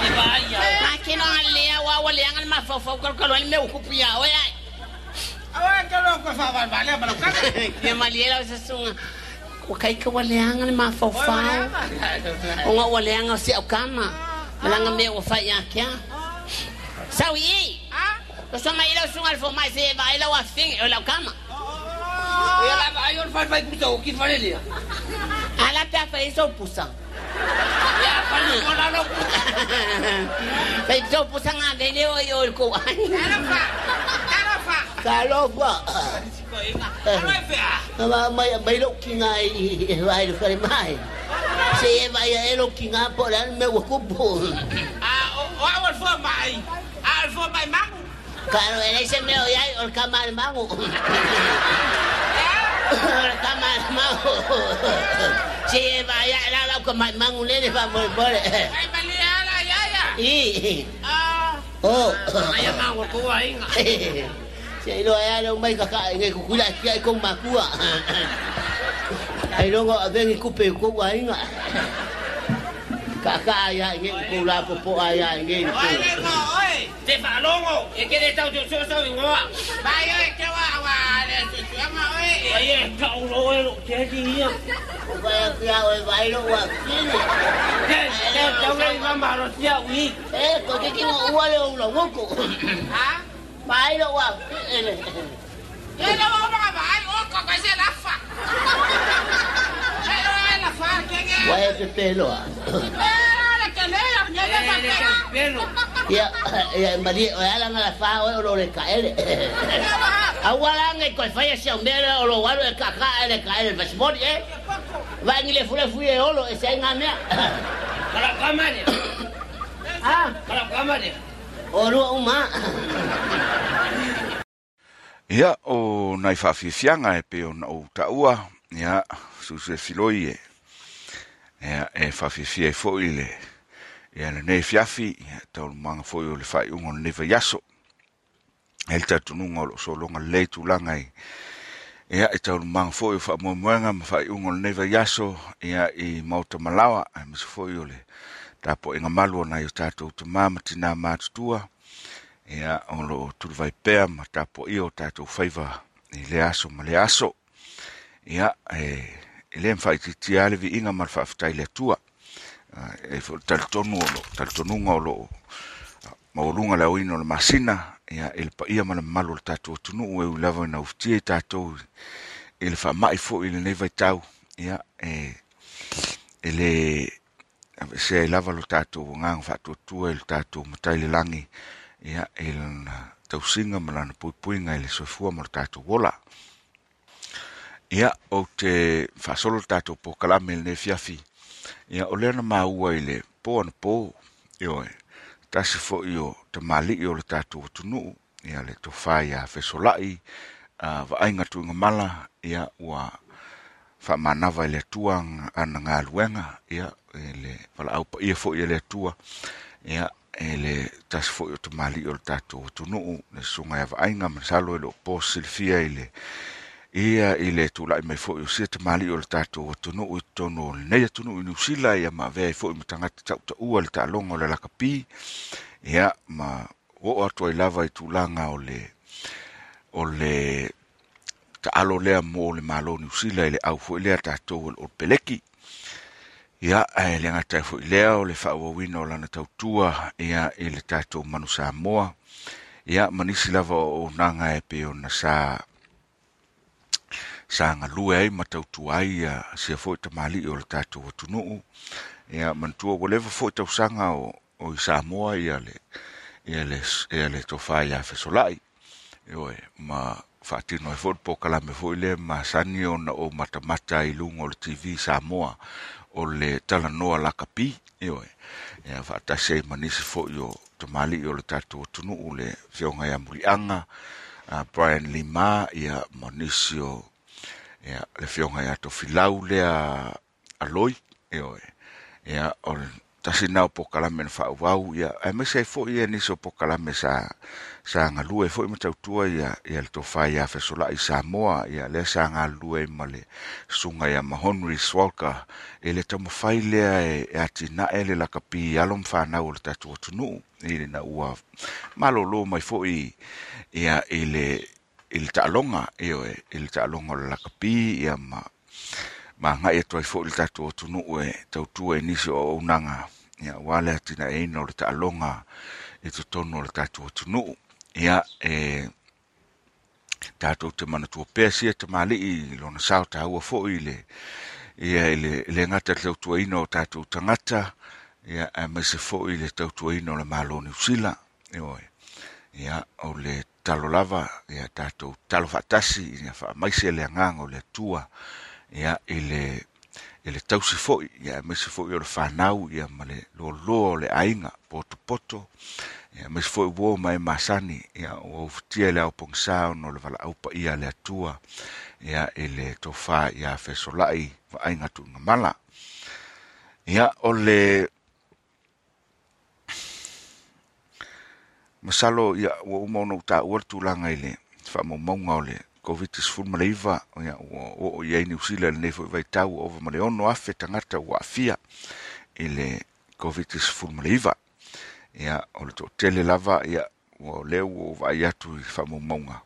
Di ba ya. Aquí no le wa wa le ngal ma fo fo ko ko le me ku pia. Oi ai. Awa kalo ko fa ba ba le ba ka. Ye maliela sa sunga. Wa kai ka wa le ngal ma fo fa. O nga wa le ngal si o kama. Malanga me wa fa ya kya. Sao yi. Lo so mai lo sunga fo mai se va ila wa fin o la kama. Ya la ayo fa fa ku to ki fa le. Ala ta fa iso pusa. Ya fa ni ko la lo. Fa iso pusa nga de le o yo ko. Kalo fa. Kalo fa. Kalofwa. Ko inga. Ai fea. Ama mai mai lo kinga i vai lo kare mai. Se e vai e lo kinga por al me wo kupu. Ah, o awal fo mai. Al fo mai mangu. Karo ele se me o yai o kamal mangu. O kamal mangu. Se e vai e la la kamal mangu le le va mo bore. Ai bali ala ya ya. I. Ah, Oh. ai mangu ko inga. Se lo ai lo mai ka ka ngai ku kula ki ai kong makua. Ai lo ngo avengi kupe ko wa inga. Ka ka ya ngai ku la po po ya ngai ku. Oi le ngo oi. Te fa longo. E que de tau so so ngo. Vai oi que wa wa le se chama oi. Ai e tau lo e lo ke di ya. Ba ya ki ya oi vai lo wa kini. Ke ke tau le mama ro sia ui. Eh ko ke ki ngo wa le lo ngo ko. Ha? Vai lo wa. Ye le wa ba vai o ko ka se la fa. la FARC? ¿Quién es? Guayate Pelo. Espérale, que mira, ya me Pelo. Ya, María, oyalan a la FARC, o lo recaer. Agualan el colfaya se humbera, o lo guaro de caca, el caer el passport, ¿eh? Van y le fue, fui de oro, ese es gamea. Para cámara. Ah. Para cámara. Oro uma. Ia o nai whawhiwhianga e pe o na o taua, ia susue siloi e ia, e i e fo le, e le ne fiafi, ia, tau manga fo o le whai ungo le neva yaso, el le tatu nunga lo so longa le tulanga i, ia, e tau manga fo i o mo nga ma whai ungo le neva yaso, ia, i mauta malawa, e mo fo o le, tapo malu na nai o tu tu mama tina mātutua, ia o lo tu vai pea ma tapo i o tatou faiva i le aso ma le aso ia e e le mfai ti ti ale vi inga mar whaftai le tua. E fo tal tonu o tal tonunga o lo ma o la le le masina ia e le pa ia ma le o le tatou tunu e u lava na ufti e tatou e le wha mai fo i le nei vai tau ia e e le se e lava lo tatou ngang fa tu tu el le tatou matai le langi ia tau lana tausiga ma lana puipuiga i le soifua ma lo tatou ola ia o te faasolo tatou pokalame i lenei fiafi ia o lea na maua i le po ana pō ioe tasi foʻi o tamālii o le tatou atunuu ia le tofā iā fesolaʻi a vaaiga tuiga mala ia ua faamanava i le atua ana galuega ia e le valaau paia foʻi e le atua ia e le tasi foʻi o tamālii o le tatou atunuu le suga ia vaaiga ma le salo e loo po silifia i le ia i le tulaʻi mai foʻi o sia tamālii o le tatou atunuu i totonu o lenei atunuu i niusila ia ma avea ai foʻi ma tagata taʻutaʻua le taaloga o le lakapi. Ia ma oo atu ai lava i tulaga o le o le taalo lea mo le malo niusila i le au foʻi lea tatou o le olopeleki ia e le gata foʻi lea o le faauauina o lana tautua ia i le tatou manu samoa. Ia ma nisi lava o ounaga e pe ona sa sa galue ai ma tautua ai ia sia foʻi tamālii o le tatou atunuu. Ia manatua ua leva foʻi tausaga o o i samoa ia le le le tofā iā fesolaʻi ioe ma faatino ai foʻi le pokalame foʻi lea masani ona ou matamata i luga o le tv samoa o le talanoa lakapi. Ioe ia faatasi ai manisi foʻi o tamālii o le tatou atunuu le feoga ia muliaga uh, brian lima ia manisi o ia le fioga ia tofilau lea aloi ioe ia o le tasina o pokalame na faauau ia e fo ai foʻi so nisi o pokalame sa sa galue ai foʻi ma tautua ia ia le tofā iā fesolaʻi samoa ia lea sa galue ai ma le suga ia ma honry swalka e le taumafai lea e, e atinaʻe le lakapi alo ma fanau o le tatou atunuu i na ua malōlō mai foʻi ia i le i le taaloga ioe i le taaloga o le lakapī ia ma magai atu ai foʻi le tatou atunuu e tautua e nisi o aunaga ia ua le atinaeina o le taaloga i totonu o le tatou atunuu ia e tatou te manatua pea sia tamaliʻi lona sao taua foʻi i le ia i le i le gata le tautuaina o tatou tagata ia e maise foʻi i le tautuaina o le malo niusila ioe ia o le talo lava ia tatou talo faatasi ia faamaisi e le agaga o le atua ia i le i le tausi foʻi ia e maisi foʻi o le fanau ia ma le loaloa o le aiga potopoto ia maisi foʻi ua ma e masani ia ua ufutia i le aopogisā ona o le valaaupa ia le atua ia i le tofā ia fesolaʻi vaaiga tuugamala ia o le masalo ia ua uma ona utaʻua le tulaga i le faamaumauga o le covid sefulu ma le iva ia ua oo i ai niusila lenei foʻi vaitau ua ova ma le ono afe tagata ua afia i le covid sefulu ma le iva ia o le toʻatele lava ia ua o lea ua vaai atu i faamaumauga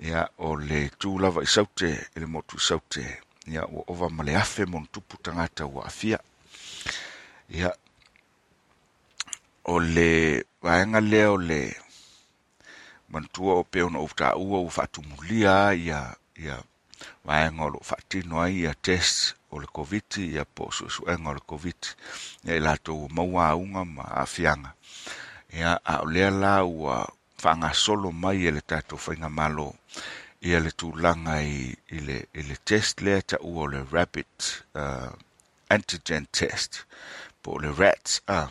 ia o le tu lava i saute i le motu i saute. Ia ua ova ma le afe mo tupu tagata ua afia ia o le vaega lea o le manatua o pe ona ou taʻua ua faatumulia ia ia vaega o loo faatino ai ia test o le koviti ia po o suʻesuʻega o le koviti ia i latou ua maua auga ma aafiaga ia a o lea la ua faagasolo mai e le tatou faiga malo. Ia le tulaga i, le, i le test lea taʻua o le rapid uh, antigen test. Po o le rats a uh,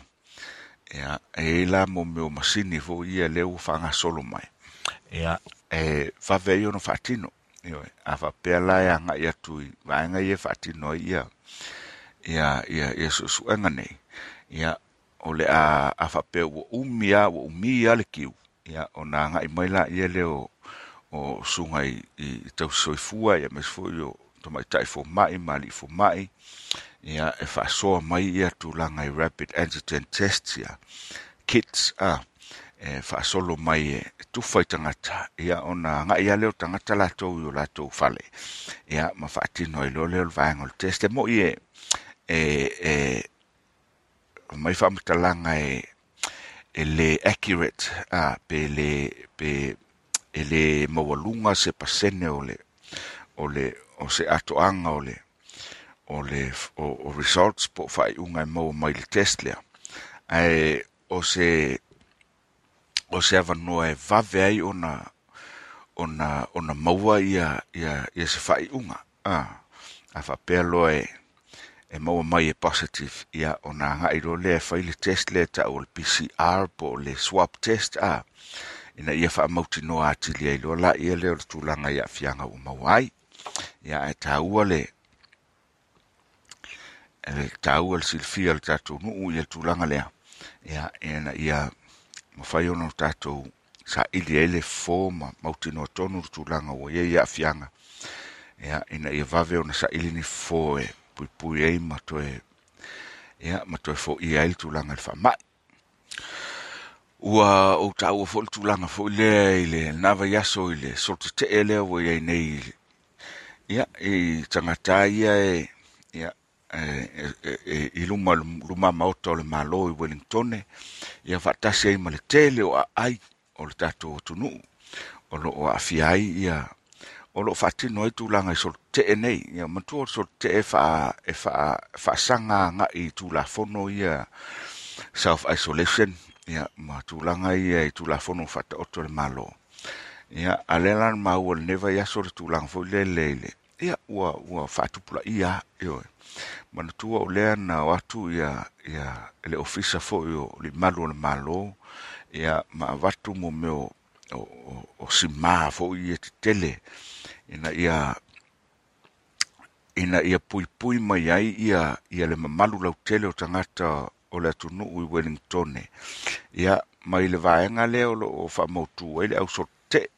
ia e la mo me o masini fo ia le u fanga solo mai. Ia e fa ve yo no fatino io a fa pe la ya nga ia tu va nga ia fatino ia. Ia ia ia su su nga nei. Ia o le a a fa pe o umia o umia le kiu ia ona na nga i mai la ia le o o sunga i, i tau soifua ia mes fo yo to mai tai fo mai mali fo mai ia e faasoa mai ia tulaga i rapid antigen test ia. Kits a e faasolo mai e tufa i tagata ia ona agaʻi a leo tagata latou i o latou fale ia ma faatino ai leo o le vaega o le test. E moʻi e e e mai faamatalaga e e le accurate a pe le pe e le maualuga se pasene o le o le o se atoaga o le o le o, o results po fai unga e maua mai le test lea. Ai o se o se ava noa e vave ai ona ona ona maua ia ia ia se fai unga. Ah, a fa loa e e maua mai e positive ia ona nga i le e fai le test le ta o le PCR po le swab test a ina ia fa mauti no loa laia lea lo ia le o tulanga ia fianga o mauai ia e ta le e tau al silfia le tatou nuu ia tulaga lea. Ia ena ia mafai ona tatou saʻili ai le fo ma mautinoa tonu le tulaga ua ia ia afiaga. Ia ina ia vave ona sa ili ni fo e puipui ai ma toe ia ma toe foʻia ai le tulaga i le faamaʻi ua ou taʻua foʻi le tulaga foʻi lea i le nava iaso i le solotetee lea ua iai nei. Ia i tagata ia e ia e, e, e, i luma luma maota o le malo i Wellington ia faatasi ai ma le tele o aai o le tatou atunuu. O loo aafia ai ia o loo faatino ai tulaga i solotee nei. Ia matua o le solotee e faa faasaga agaʻi tulafono ia self isolation. Ia ma tulaga ia i tulafono faataoto le malo ia a lea lana maua lenei vai aso le tulaga foi lele i le ia ua ua faatupulaia ioe manatua o lea na o atu ia ia le ofisa foʻi o le malu o le malo ia ma avatu mo me o o, simā foʻi ia tetele ina ia ina ia puipui mai ai ia ia le mamalu lautele o tagata o le atunuu i wellingtone. Ia mai le vaega lea o loo faamautū ai le ausotee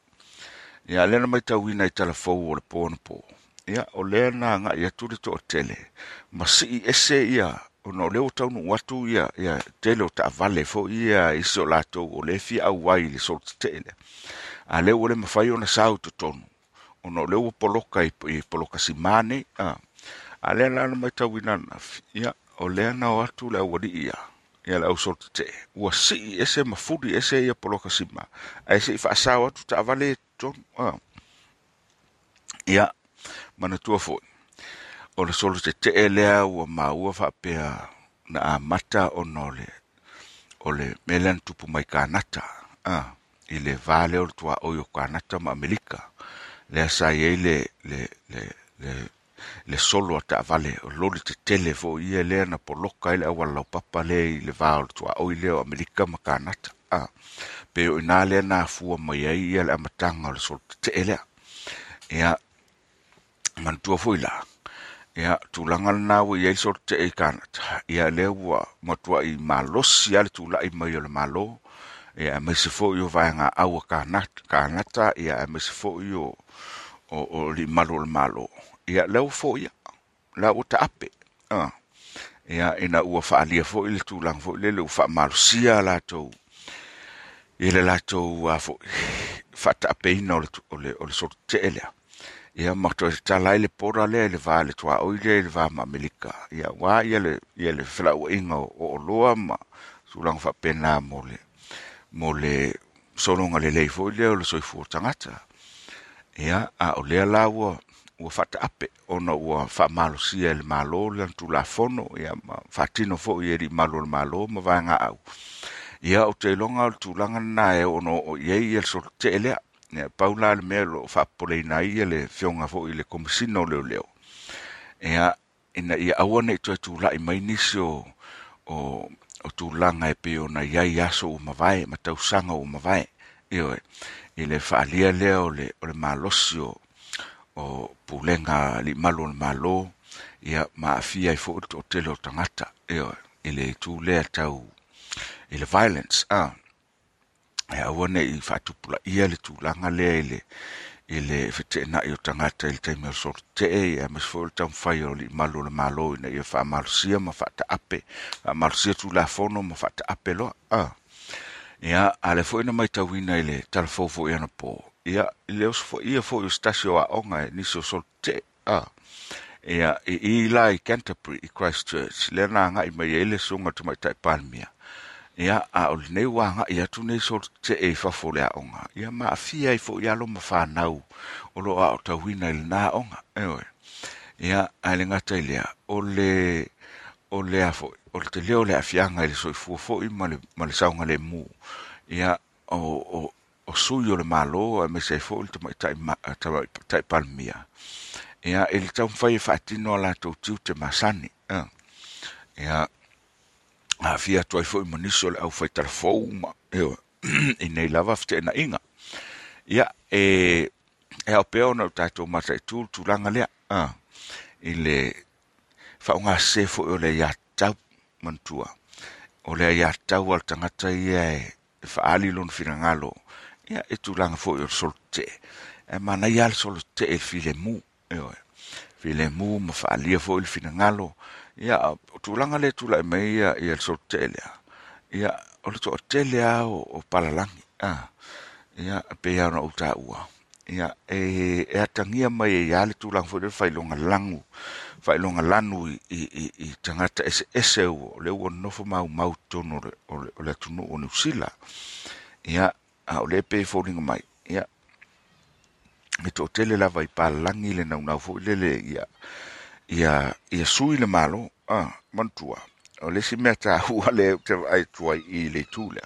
ia lena mai tauina i talafou o le ponapo ia o lea na agaʻi atu le toʻatele ma siʻi ese ia ona o lea ua taunuu atu ia ia tele o taavale foʻi ia isi o latou o le fiaau ai le solotetee lea a ua le mafai ona sau totonu ona o lea ua poloka i, poloka simā nei a lea lana mai tauina anafi ia o lea na o atu le aualii ia ia le ausolotetee ua siʻi ese ma fuli ese ia poloka simā ae seʻi faasao atu taavale totonu ia manatua foʻi o le solo tetee lea ua maua faapea na amata ona o le o le tupu mai kanata ah, i le vale o le tuaoi o kanata ma amelika Le sa iai le, le, le, le, le solo a taavale o loli tetele foʻi ia lea na poloka ai le awa lau papa lea i le va o le tuaoi lea o amelika ma kanata. Ah. Pe o inā lea na afua mai ai ia le amataga o le solo tetee lea. Ia, mantua foi la. Ia, tulaga lana ua iai ei solo te e kanata. Ia lea ua matuaʻi malosi a le tulaʻi mai o le malo. Ia, e maise foʻi i o vaenga a kanata. Ia, e maise foʻi i o o, o malo le malo. Ia, leo fo ia. La ua ta ape. Ah. Ia, ina ua faaalia foʻi le tulaga foʻi lele le le ua faamalosia latou i le latou a foʻi faataapeina o le o le o le sorteelea ia mato e tala i le pora lea i le vā le tuaoi lea i le va le ma amelika ia uā ia le ia le felauaʻiga o oloa ma sulaga faapena mo le mo le sologa lelei foʻi lea o le soifua tagata ia a o lea la ua ua faataape ona ua faamalosia i le mālo le ana tulafono ia ma faatino foʻi e lii o le malo ma vaegaau ia o te o o tulaga na e ona oo i ai ia le solotee elea. Ia paula le mea lo pole na ile le fionga fo i le komasina leo leoleo Ia ina ia aua i toe tulaʻi mai nisi o, o, o tūlanga e pe ona ia iai aso ua mawai, ma tausaga o mavae. Io e, i le whaalia leo le, o le malosi o, o pulenga li malo le malo, ia ma afia i fo o tele o tagata Ia i le tau i le violence a e aua nei faatupulaia le tulaga lea i le i le fetenaʻi o tagata i le taimi o le solotee ia ma se foʻi le taumafai o lii malu o le malo ina ia faamalosia ma faataape faamalosia tulafono ma faataape loa a. Ia a le foʻi na maitauina i le talafou foʻi ana po ia i le oso foʻi ia foʻi o stasi o aʻoga e nisi o solotee a. Ia i i la i Canterbury i Christchurch le na nga i mai ele sunga tu mai tai palmia ia ao lenei nei wanga ia nei so i e le aʻoga ia maafia ai foʻi alo ma fanau o loo a i lenā il na ia a le gata i lea. O le o le foʻi o o telea o le afiaga i le soifua foʻi ma le ma le saunga le ia o o sui o le malo a me se fo il tu ia i le taumafai e faatino a il tau fai fatino la to tiu te masani. Ia a atu ai foʻi maniso le au fai tarafou ma e i nei lava fte ia e e ao pea ona o tatou i tulaga lea a i le fa foʻi o le tau manatua o le ia tau le tagata ia e faaali lona finagalo ia e tulaga foʻi o solte e manaia le solotee e file mu e. Oe file ma faaalia foʻi le il fina ngalo ia o tulaga le tula e mai ia ia le solotele a. Ia o le toʻatele a o, palalagi a. Ia pe ia ona ou taʻua ia e e atagia mai e ia le tulaga foi le failoga lagu failoga lanu i, i, i, i tagata eseese ese ua o le ua nofo maumau tonu o le, atunuu o niusila ia a o lē pe foliga mai. Ia e toʻatele lava i palalagi le naunau foʻi lele ia ia ia sui le malo ah mantua. O le si mea ta hua le te ai tua i le tula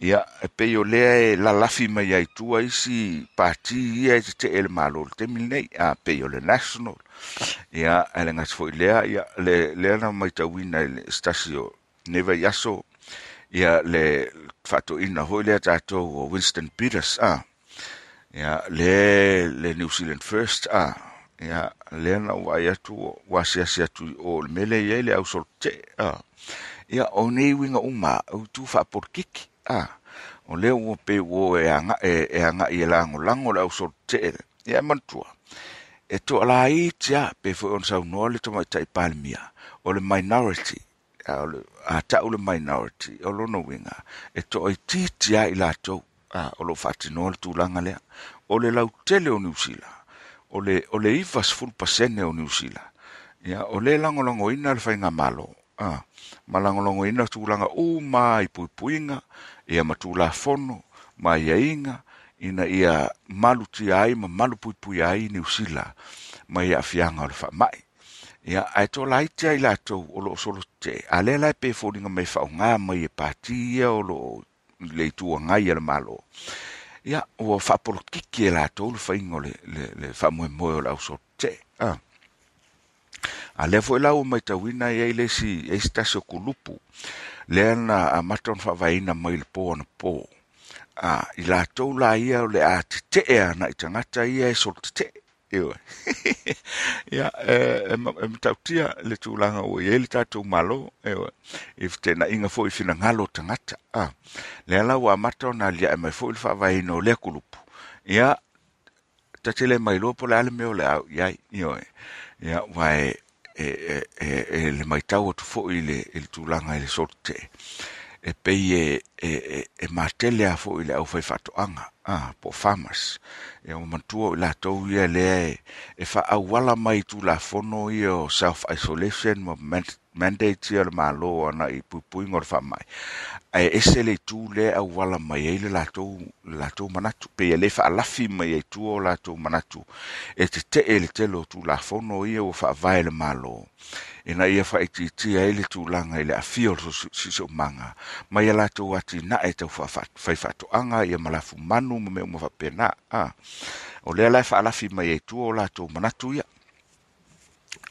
ia e pe o le e la lafi mai ai tua isi pati ia e te le malo te milnei a pe o le national. Ia e le ngas foʻi lea ia le le na mai ta wina le stasio neva yaso ia le fato ina hoi le tato o Winston Peters ah ia le le New Zealand First ah ia lea na ua ai atu ua asiasi atu o le mele ia le au solte a. Ia o nei winga uma au tu fa porkiki a. O le ua pe ua e anga e, e e lango le au solte ia e to ala i tia pe fo on sau no le toma tai palmia o le minority a le o minority o lo no winga. E to i ti tia i la to a o lo faatinoa le tu lea. Le o le lau tele o Zealand o le o le iva sful pasene o Zealand. Ia, o le lango lango ina le whainga malo. Ah, ma lango lango ina tu langa u mai pui puinga, ia ma tu fono, ma ia inga, ina ia malu ti ai, ma malu pui pui ai New Zealand, ma ia fianga o le faamaʻi. Ia, ai tolaiti la iti ai la tau o lo solo te, a le lai pe fōringa mai faaaogā mai e pati ia o lo le ituagai a le malo ia o fa por kiki e la to le faiga o le le fa mo mo la so te ah a le foi la o mai tawina ia ile si e stasio kulupu. Le na a maton fa vaina mai le po ana po a i latou la ia o le a te te e ana i tagata ia e sol te te iwa ia e e ma- e matautia le tulaga o i e le tatou malo iwa i fetenaʻiga inga fo ifina whina ngalo tangata. A le ala wa mata ona na lia e mai fo ifa le whaavaina o le kulupu ia tatele mai lopo le ale meo le au iai ioe ia ua e, e, e, e le maitau atu fo i le, i le ile i le sol e pei e, e, e, e matele a fo i le au fai whatoanga, ah, po farmers. E o mantua i latou ia lea e, e wha mai tulafono ia o self-isolation, mo mandate ia le malo ana i puipuiga o le faamaʻi ae ese le itu le auala mai ai le latou la manatu. peia lē faalafi mai ai tua o latou manatu. E te te e le telo o tulafono ia ua faavae le malo ina ia faitiitia ai le tulaga i le afia o le so si so manga. Ma ia latou atinaʻe na e tau faifaatoʻaga ia ma lafu manu ma mea uma faapena o lea la faalafi mai aitua tu o latou manatu ia.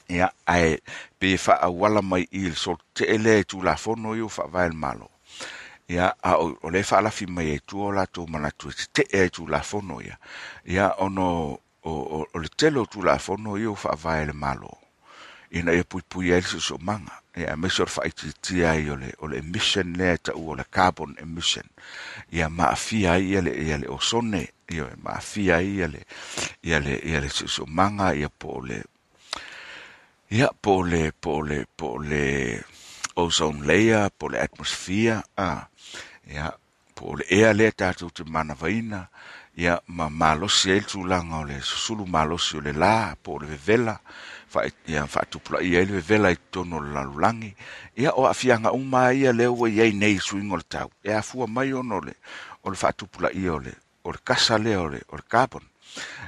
Ia ae pe fa a wala mai i le solotee lea tu tulafono fono o faavae le malo. Ia o le faalafi mai aitua o latou manatu e tetee ai tulafono ia. Ia ono o, le tele o tulafono fono o faavae le malo ina ia pui ai le so ia e le faaitiitia sor fai ti ti ai o le emission lea e taʻua o le carbon emission. Ia maafia ai ia le ia le osone ia maafia ai ia le ia le ia le so so ia po le ia po le po le po le ozone layer po le atmosphere a ia po le ea lea tatou te manavaina ia ma malosi ai le tulaga o le susulu malosi o le lā po o le vevela ia fa ai le vevela i totono le lalolagi ia o aafiaga uma ia lea ua iai nei suiga o le tau. E afua mai le o le fa tu pula ia o le o le kasa le o le o le carbon.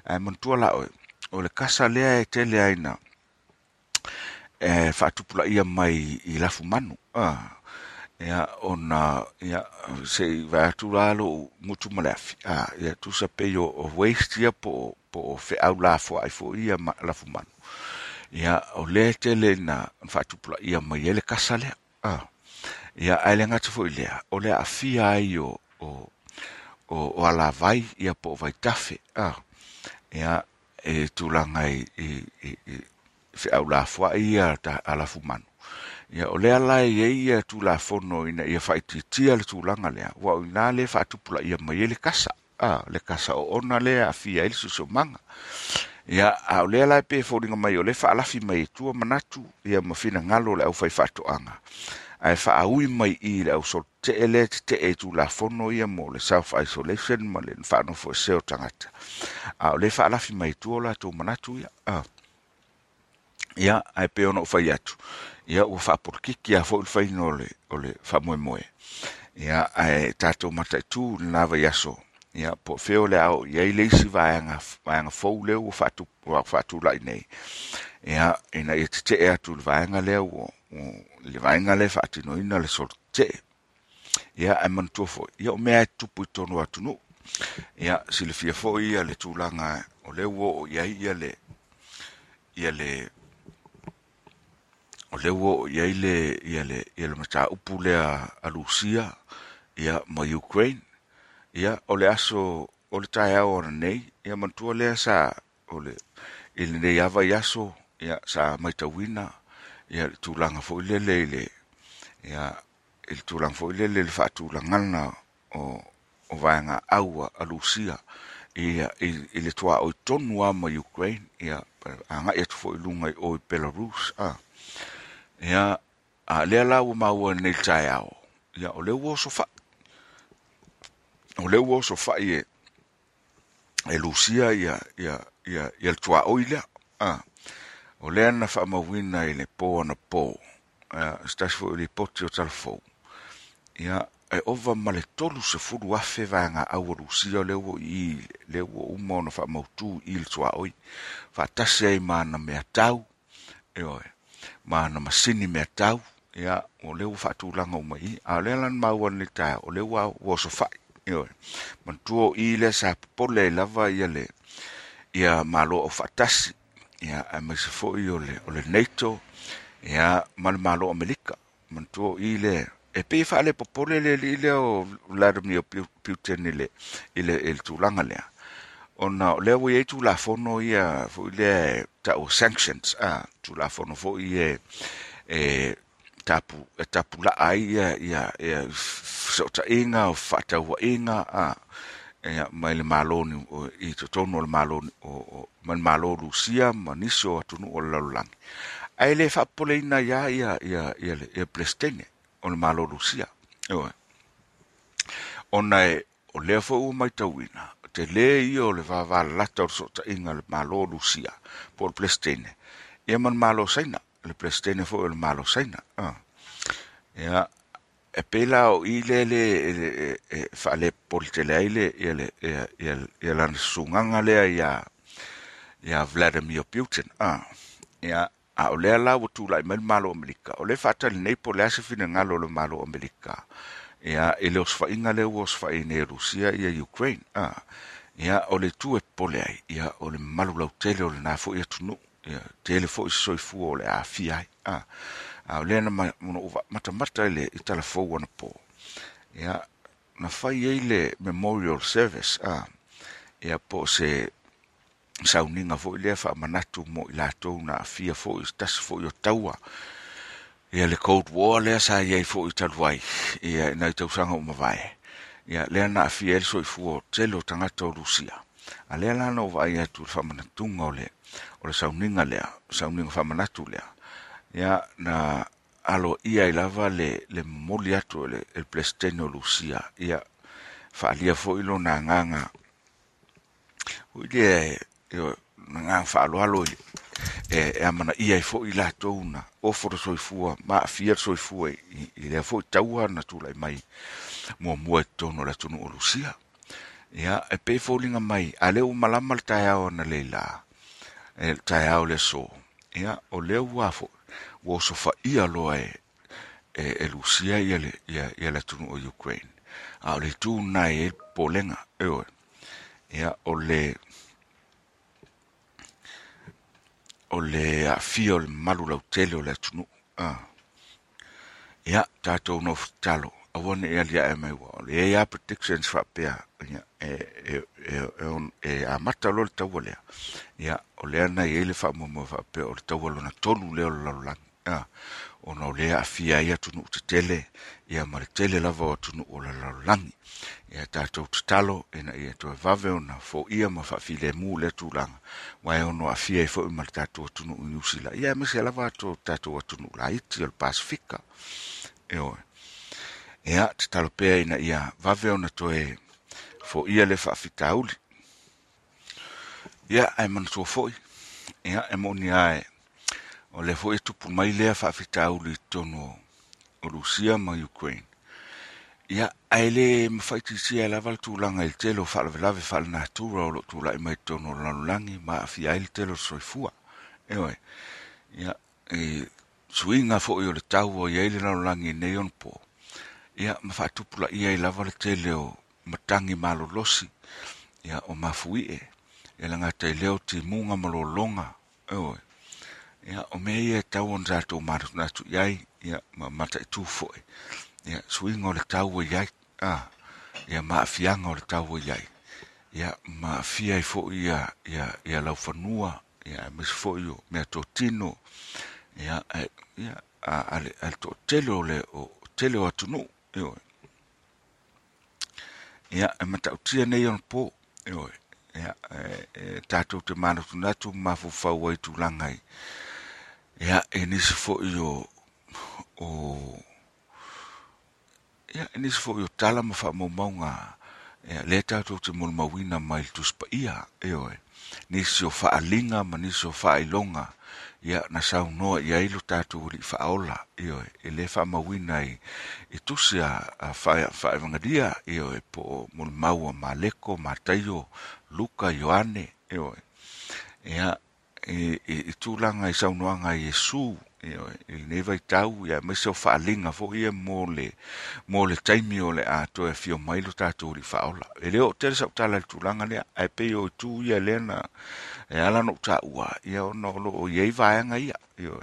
E montua la o o le kasa le e tele aina e fa tu pula ia mai i lafu manu. Ah ia ona ia se va tu ma mutu malafi ah ia tu sa pe yo o waste ia po po fe au la fo ai fo ia ma la fu manu ia o lē tele na faatupulaia mai ai le kasa lea ah ia ae le gatu foʻi lea o le aafia ai o o o o ala ia po o vaitafe ah ia e tulaga i i i fe au ia ta alafu manu. Ia o lea lai e ia tulafono ina ia faitiitia le tulaga lea. Ua o inā le faatupulaia mai ai le kasa a. Le kasa o ona lea afia ai le sosomaga ia a o lea lai pe foliga mai o le faalafi mai e tua manatu ia ma finagalo o le au fai faatoʻaga ae faaui mai i le au solotee lea tetee tulafono ia mo le self isolation ma le faanofo ese o tagata a o le faalafi mai tua o latou manatu ia ia ae pe ona o fai atu. Ia ua faapolokiki a foʻi le faina o le faamoemoe ia ae tatou mataitū le lava i aso ia po feo le ao iai le isi vaeaga vaeaga fou lea ua faatu faatulaʻi nei. Ia ina ia tetee atu le vaega lea ua le vaega le faatinoina le solo tetee ia ae manatua foʻi ia o mea e tupu i tonu atunuu. Ia silifia foʻi ia le tulaga o le ua o iai ia le ia le o le ua o iai le ia le ia le mataupu lea a Lucia ia ma Ukraine ia o le aso o le taeao ona nei ia manatua lea sa i lenei ava i aso ia sa maitauina ia le tulaga foʻi lele i le ia i le tulaga foʻi lele i le faatulagana o o vaega aua a lusia ia i, le toa o i tonu a ma Ukraine ia agaʻi atu foʻi luga i o i Belarus a. Ia a lea la ua maua lenei le taeao ia o le ua o sofaʻi o le ua o sofaʻi e e lusia ia ia ia ia le tuaoi lea a o lea na faamauina i le pō ana pō. A stasi foʻi i le poti o talafou ia e ova ma le tolu sefulu afe vagaau o lusia o le ua i le ua uma ona faamautū i le tuaoi faatasi ai mana mea tau e oe mana masini mea tau. Ia o le ua faatulaga uma i a le lan ma wan le ta o le ua ua so fa yo manatua o i le sa popole ai lava ia le ia malo o faatasi ia ae me se fo o le o le nato ia mal malo amelika manatua o i le e pei faale le popole le alii lea o Vladimir Putin le ile el tu langa le ona o lea ye tu la fono ia foʻi lea e taʻua sanctions a tulafono foʻi e e tapu e tapu la ai ia ia ia so ta inga o inga a e mai le maloni o i to tono le maloni o o man malo Rusia maniso atunu o lalang ai le fa polina ia ia ia ia le e plestene o le malo Rusia o ona e o le fo u mai tawina te le i o le vava lata o so ta inga le malo lusia po le plestene e man malo saina le plestene fo le malo saina ah. Ya e pela o ile le le e, e, fa le polte le ile ia le ia ia ia la sunganga le ya ya Vladimir Putin ah. Ya a o le la o la mel mal malo Amerika o le fata nei po le se fina ngalo le malo Amerika ia ile le os fa inga le os fa ine Rusia ia Ukraine ah. Ia o le tu e pole ai ia o le malo la tele o le na fo ia tunu ia tele fo se soifua o le a fiai ah a le na mo uva mata mata le i talafou fo wana po ia na fai ei le memorial service a ia po se sauninga fo i le fa manatu mo i latou na afia fo tasi tas fo i o taua ia le cold war le sa ia i fo i taluai ia na i tausanga o mawai ia le na fia el so i fu o telo tangata o Rusia a le na no vai ia tu fa manatunga o le o le sauniga lea sauniga faamanatu lea. Ia na alo ia i lava le le momoli atu le el plesteno lucia. Ia fa foʻi lona agaga na ui le io na nganga fa alo alo e e amana ia i fo i la tona o fo so i fua ma afia le soifua i lea le fo i taua na tulai mai. Muamua i totonu o le atunuu o lucia. Ia e pei foliga mai. A lē ua malama le taeao ana na le la e tai ao le so ia o le wafo wo so fa ia loa e e, e Lucia ia le ia ia le tunu o Ukraine. A o le tu nai e polenga e o ia o le o le a fio le malu lau tele o le tunu a ia tatou no talo a aliaʻe ia lia mai wa o le ia protections fa pea ia e e e e, e a lo le taua lea ia o lea nai ai le faamuamua mo mo fa pea o le taua lona tolu le o le lalolagi ona o lea afia ai atunuu tetele ia ma le tele lava o atunuu o le lalolagi ia tatou tatalo ina ia toe vave ona foia ma faafilemu le tulaga wae ono afia ai foʻi ma le tatou atunuu i usila ma se lava ato tatou atunuu laiti o le pasifika. Ia tatalo pea ina ia vave ona toe fo ia le faafitauli ia ae manatua foʻi ia e moni ae o le foi tupu mai lea faafitauli tono o Rusia ma Ukraine. Ia aile mawhaitisia e lava le tulaga i telo whaalavelave whaalanatura o lo tūla i mai tono lanulangi ma afi aile telo soifua. Ewe, ia e suinga fo i o le tau o iaile lalolagi nei on po. Ia ma ia i lava le tele o matangi malolosi. Ia o mafui'e e. Ia langa te leo ti munga malolonga. lologa ia o mea ia tau on zato matu i iai ia ma mata foʻi ia suiga o le tau o iai a ia ma afianga o le tau o iai ia ma afia i fo ia ia ia laufanua ia e mes fo o mea to tino ia ia a ale al to telo le o telo atunuu io ia e matautia nei ona po oe ia e tatou te mana tunatu ai ai. I ia e nisi foʻi o o ia e nisi foʻi o tala ma faamaumauga ia lea tatou te molomauina mai le tusipaia e oe nisi o faaliga ma nisi o faailoga ia na saunoa i ai lo tatou alii lii faaola i oe e lē faamauina i i tusi a faavagalia ioe oe po o molemau a maleko mataio luka ioane ioe oe ia i, tulaga i saunoaga a Iesu Io, i nei vai tau, ia, me so o whaalinga fo ia mō le, mō le taimi o le ato e fio mai lo tatou ri faola E leo, tele sa tala le tūlanga lea, ae pe o tū ia lena, e ala no ta ua, ia o lo o iei vaenga ia, io,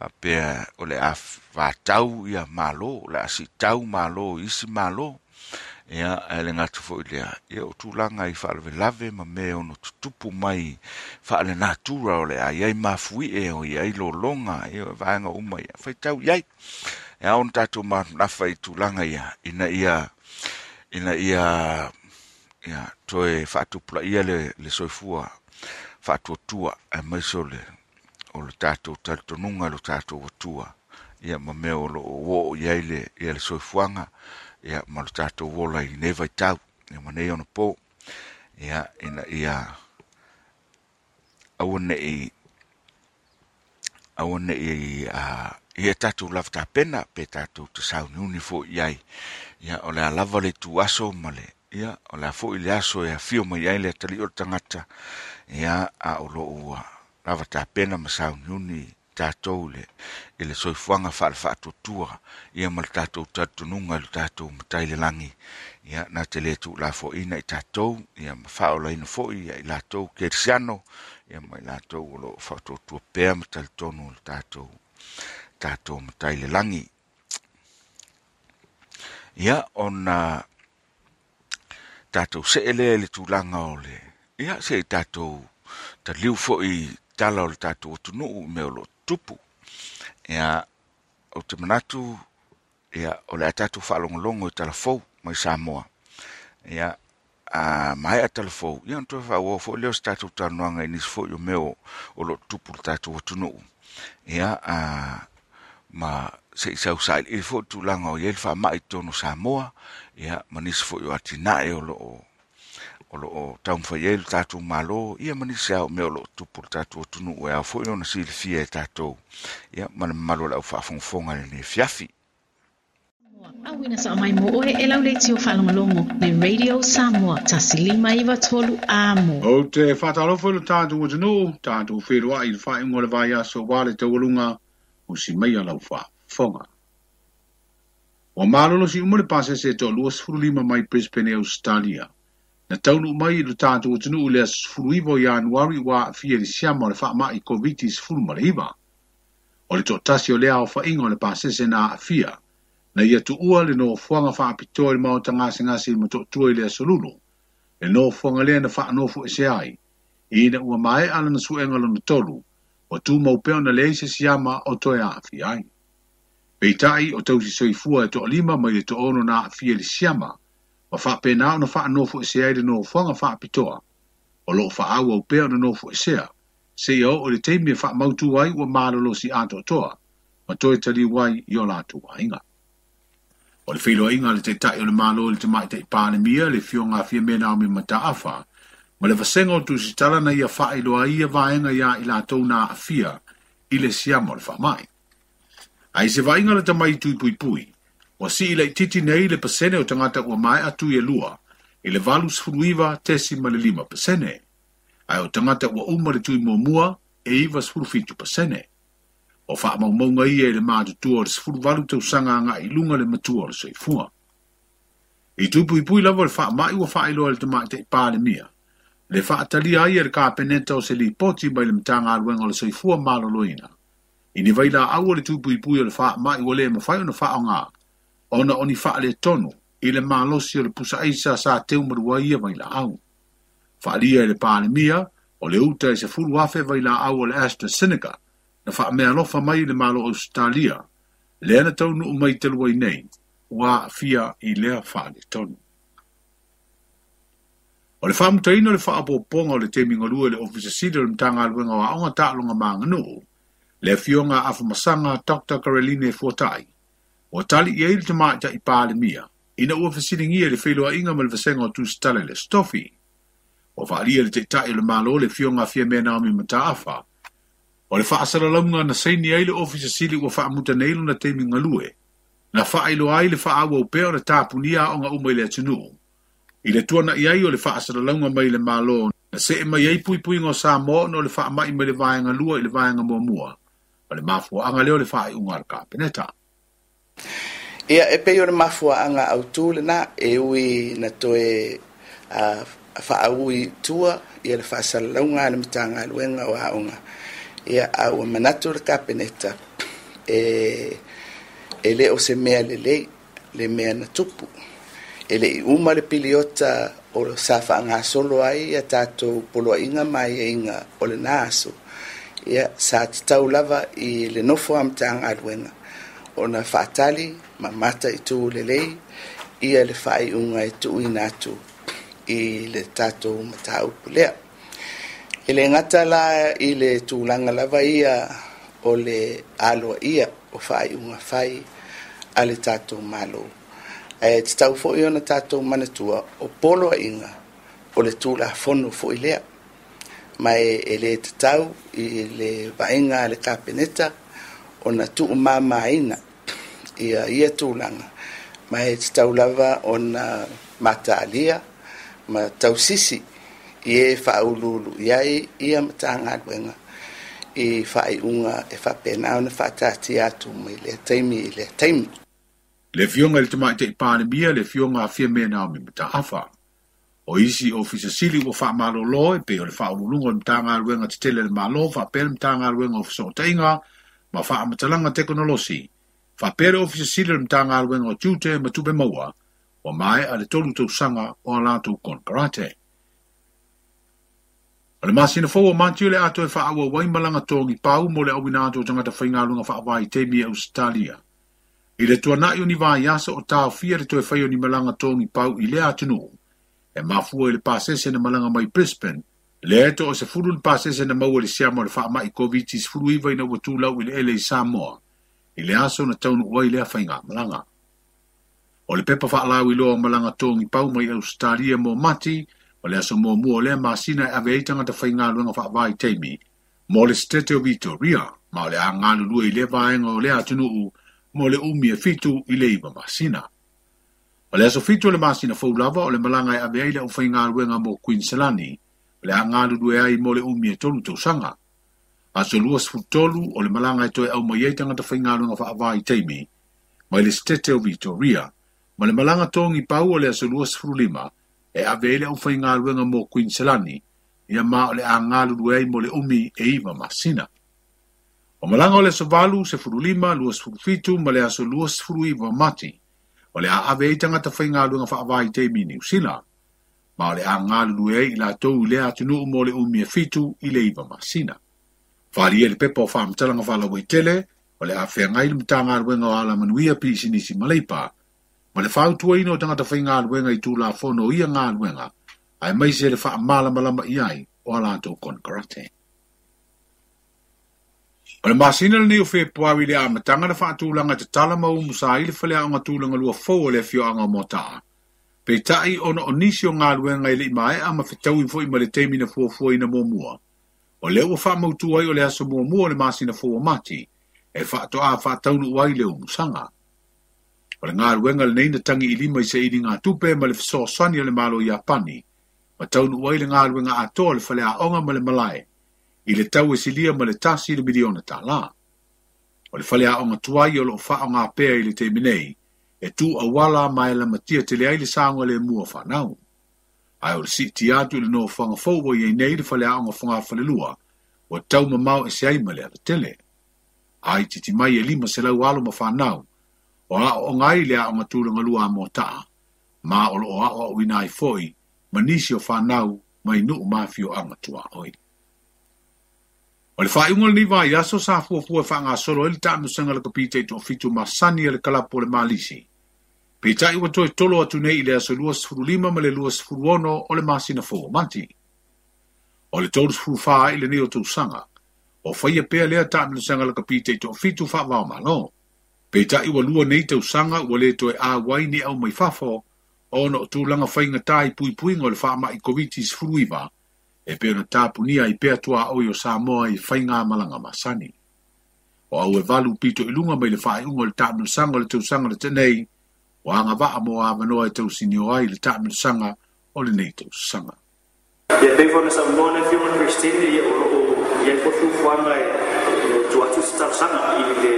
a pe o le a whātau ia malo, le a si tau malo, isi malo, ia e le gatu foʻi lea ia o tulaga i faalavelave lave ma mea ona tutupu mai. Faalenā tura o le a iai mafuie e o iai lo longa ia e vaenga uma ia faitau tau iai. Ia ona tatou ma nawha i tulaga ia. Ina ia ina ia ia toe faatupulaia le, le soifua faatuatua e maiso le o le tatou talitonuga i lo tatou atua. Ia ma mea o loo oo iai le ia le soifuanga ia ma le tatou ola i nei vaitau ia ma nei ona po ia ina ia aua neʻi aua neʻi a ia tatou lava tapena pe tatou tasauniuni foʻi ai. Ia o le a lava le tuaso ma le ia o le a foʻi le aso e afio mai ai le atalii o le tagata ia a o ua lava tapena ma sauniuni tātou le i le soifuaga faalefaatuatua ia ma le tātou i le tatou matai le lagi ia na te le tu la fo ina i tatou ia ma faaolaina foʻi fo ia i latou kersiano ia ma i latou o loo faatuatua pea ma talitonu o le tatou tatou matai le langi. Ia on see se ele le tulaga o le ia se tatou taliu foʻi i tala o le tatou atunuu me o lo tupu. Ia, o te manatu, ia, o le a tatou faalogologo i talafou mai Samoa. Ia, a mai a talafou ia, nto wha lea o se tatou tanuanga i nisi foʻi o mea o loo tupu le tatou atunuu tunu. Ia, a, ma se isau foʻi tulaga o iai le mai tono Samoa, ia, ma nisi foi o atinae o lo o loo taumafai ai lo tatou malo ia manisi ao mea o loo tupu le tatou atunuu o ao foʻi ona silifia e tatou ia mana malo la fa fon fonga lenei fiafi auina sa mai mo oe e lau leiti o whalongalongo le Radio Samoa tasilima iva tolu amo. O te faatalofo i lo tatou atunuu tatou feloaʻi i le faaiʻuga o le aso wale te walunga o si mai a lau faafofoga ua malolo si umare pase se to luas furulima mai Brisbane, Australia. Na taunu mai lu tātou o tunu le sfuluivo i anuari wa fia li siama le wha mai COVID-19 sfulu ma le. O le tōtasi o lea o wha ingo o le pāsese na a fia, na ia tu ua le no fuanga wha apitoa le mao tangase ngasi ma mato tua i lea solulu, le no fuanga lea na wha anofu e se ai, i na ua mai ala na suenga lo na tolu, o tu maupeo na leise siama o toe a fia ai. Peitai o tausi soifua e to lima mai le to ono na a fia li siama, ma fa pe na ona fa no fu se ai no fanga fa pitoa o lo fa au o pe no fu se. Se yo o le temi fa mau tu ai o ma lo si ato toa ma to e tali wai yo la tu ai nga o le filo inga le te tai o le malo le te mai te pa le mia le fio nga fia me na mi mata afa ma le vasengo tu si tala na ia fa i lo ai va enga ia i la to na afia i le siamo le fa mai ai se va inga le te mai tu pui pui wa si ile titi nei le pasene o tangata ua mai atu e lua, i le valu sfuruiva tesi ma le lima pasene. Ai o tangata ua uma le tui mua e iwa sfurufitu pasene. O faa mau ia i e le mātu o le sfuru valu sanga nga i lunga le matua le soifua. I tupu i pui lava le faa mai ua faa iloa le tamai te pā le mia. Le faa talia ai le ka peneta o se li poti mai le mtanga aruenga le soifua maloloina. I ni vaila au le tupu i pui o le faa mai ua le mawhai o na faa o ona oni faale tono i le malosi o le pusa aisa sa teu marua ia vai la au. Faalia i le pāle mia o le uta i se fulu afe vai la au o le AstraZeneca na faa mea lofa mai le malo Australia le ana tau nu mai te luai nei wa fia i lea faale tonu. O le wha mutaina le wha ponga o le te mingolua le ofisa sida le mtanga aluenga wa aonga ta'alonga maa le fionga afa masanga Dr. Caroline Fortai o tali ia ili te ta i pāle mia, ina ua fasiringia le wheloa inga ma le vasenga o tūstale le stofi. O whaalia le te tai le malo le fionga fia mea naomi mata afa. O le whaasara launga na seini le ofisa sili ua whaamuta neilu na teimi ngalue. Na whaailo ai le whaawa o peo na tāpunia o ngā umai le atunuu. I le tuana ai o le whaasara launga mai le malo na se e mai ai pui pui ngā sā mō no le whaamai mai le vāenga lua i le vāenga mua mua. o le mafuaaga lea o le faaiʻuga a le kapeneta ia e pei o le mafuaaga autū lenā e ui na toe uh, faaui tua ia le faasalalauga a le matagaluega o aʻoga ia aua manatu le kapeneta e e lē o se mea lelei le mea na tupu. E leʻi uma le piliota o sa faagasolo ai ia tatou poloaʻiga maiaiga o lenā aso ia sa tatau lava i le nofo a matagaluega ona faatali ma mata i tu lelei ia le faaiʻuga e tuuina atu i le tatou mataupu lea e le gata la i le tulaga lava ia o le aloaʻia o faaiʻuga fai a le tatou malou e tatau foʻi ona tatou manatua o poloaʻiga o le tulafono foʻi lea. Ma e, lē tatau i le vaega a le kapeneta ona tuumāmaina ia ia tulaga ma e tatau lava ona matalia ma tausisi i e i ai ia ma tagaluega i faaiʻuga e faapena ona faatatia atu mai lea taimi i lea taimi. Le fionga le tamaʻitaʻi palemia le fioga afia me mea nao me mta. O isi o fisasili ua lo e pei o le faaululuga o le matagaluega tetele te tele le malo, faapea le matagaluega o fesootaʻiga ma faamatalaga amatalanga Fa pere ofisili mtanga aluenga o tute matube maua o mai a le tolu tau sanga o alato kon karate. Ale masi na fau o mantiu le ato e wha awa waimalanga tongi pau mo le awinato tangata whaingalunga wha awai te mi Australia. I le tua nai ni vā yasa o tau fia le toi whaio ni malanga tongi pau i le atunu e mafua i le pasese na malanga mai Brisbane le eto o se furu le pasese na maua le siamo le wha mai COVID-19 furu iwa ina watu lau i le ele i Samoa. I le aso na taunu ua i le awhai malanga. O le pepa wha lau i loa malanga tōngi pau mai Australia mo mati, o le aso mō mua le masina e ave eitanga ta whainga luenga wha vai teimi. Mo le stete o Vitoria, ma o le a ngālu lua i le vaenga o le atunuu, mo le umi e fitu i le iwa masina. O le aso fitu le masina fau lava o le malanga e ave aile o whai ngā ruenga mo Queenslandi, o le a ngālu lua ai mo le umi e tolu tau sanga. Aso luas futolu o le malaga e toe aumai ai tagata ta faavā i taimi mai le setete o vitoria ma le malaga togi pau o le aso luas fulima, e ave ai le aufaigaluega mo Queenslandi, ia ma o le a ngā e ai mo le umi e iva masina. O malaga o le sovalu se lua sefulufitu ma le asolua furu iwa mati. O le a ave ai tagata faigaluega faavā i taimi i niusila Ma o le a ai i e i la atunuu mo le umi e fitu i le iva masina. Whari e le pepa o whaamtalanga whala wai tele, o le a whea ngai lumu tanga luenga o ala manuia pisinisi maleipa. Ma le whau tua ino tangata whai ngā luenga i tū la whono ia ngā luenga, ai mai se le wha malama lama i ai o ala tau kon karate. O le masina ni o fe puawi le amatanga na whaatulanga te tala mau musa i le whale aonga tūlanga lua fau o le fio anga mo taa. Pe tai ono o nisi o ngā luenga i le imae ama whetau i fo i ma le teimi na fua ina mua mua. O le ua wha mautu ai o le aso mua mua le masina fua mati, e whaato a whaataunu uai le o musanga. O le ngā luenga le neina tangi i lima i se ili ngā tupe ma le fiso sani o le malo i apani, ma taunu uai le ngā luenga a le whale aonga ma le malae, i le tau e silia ma le tasi le miliona ta la. O le whale a onga tuai o lo wha o ngā pēa i le te minei, e tu a wala mai la matia te le aile le mua whanau. Ai o le si ti atu le no whanga fōwo i nei le whale a o ngā whanga whale lua, o tau ma mau e se ai ma le ala tele. Ai ti ti mai e lima se lau alo ma whanau, o a o ngai le a o ngā tūranga lua mo taa, ma o lo o a o wina i foi, ma nisi o whanau mai nu mafio anga tua oi. O le whae ungal ni vai aso sa fua fua wha ngā solo e le tāmu sanga le kapite to fitu ma sani e le kalapo le malisi. Pe i wa toi tolo atu nei i le aso luas furu lima ma le lua sifuru ono o le masina fua manti. O le tolu sifuru wha i le neo tu sanga. O whaia pēa lea tāmu le sanga le kapite to fitu wha wao malo. Pe wa lua nei tau sanga wa le toi a wai ni au mai fafo o no tu langa whainga tai pui pui ngol wha ma i koviti sifuru iwa e pēo na tapunia i pēa tua o yo Samoa i whainga malanga masani. O au e valu pito ilunga mai le whae ungo le tāmil sanga le tau sanga le tenei, o nga waa mo a manoa e tau sinio ai le tāmil sanga o le nei tau sanga. Ia pe fona ia o o ia ko fo fanga e tu atu se tausaga i le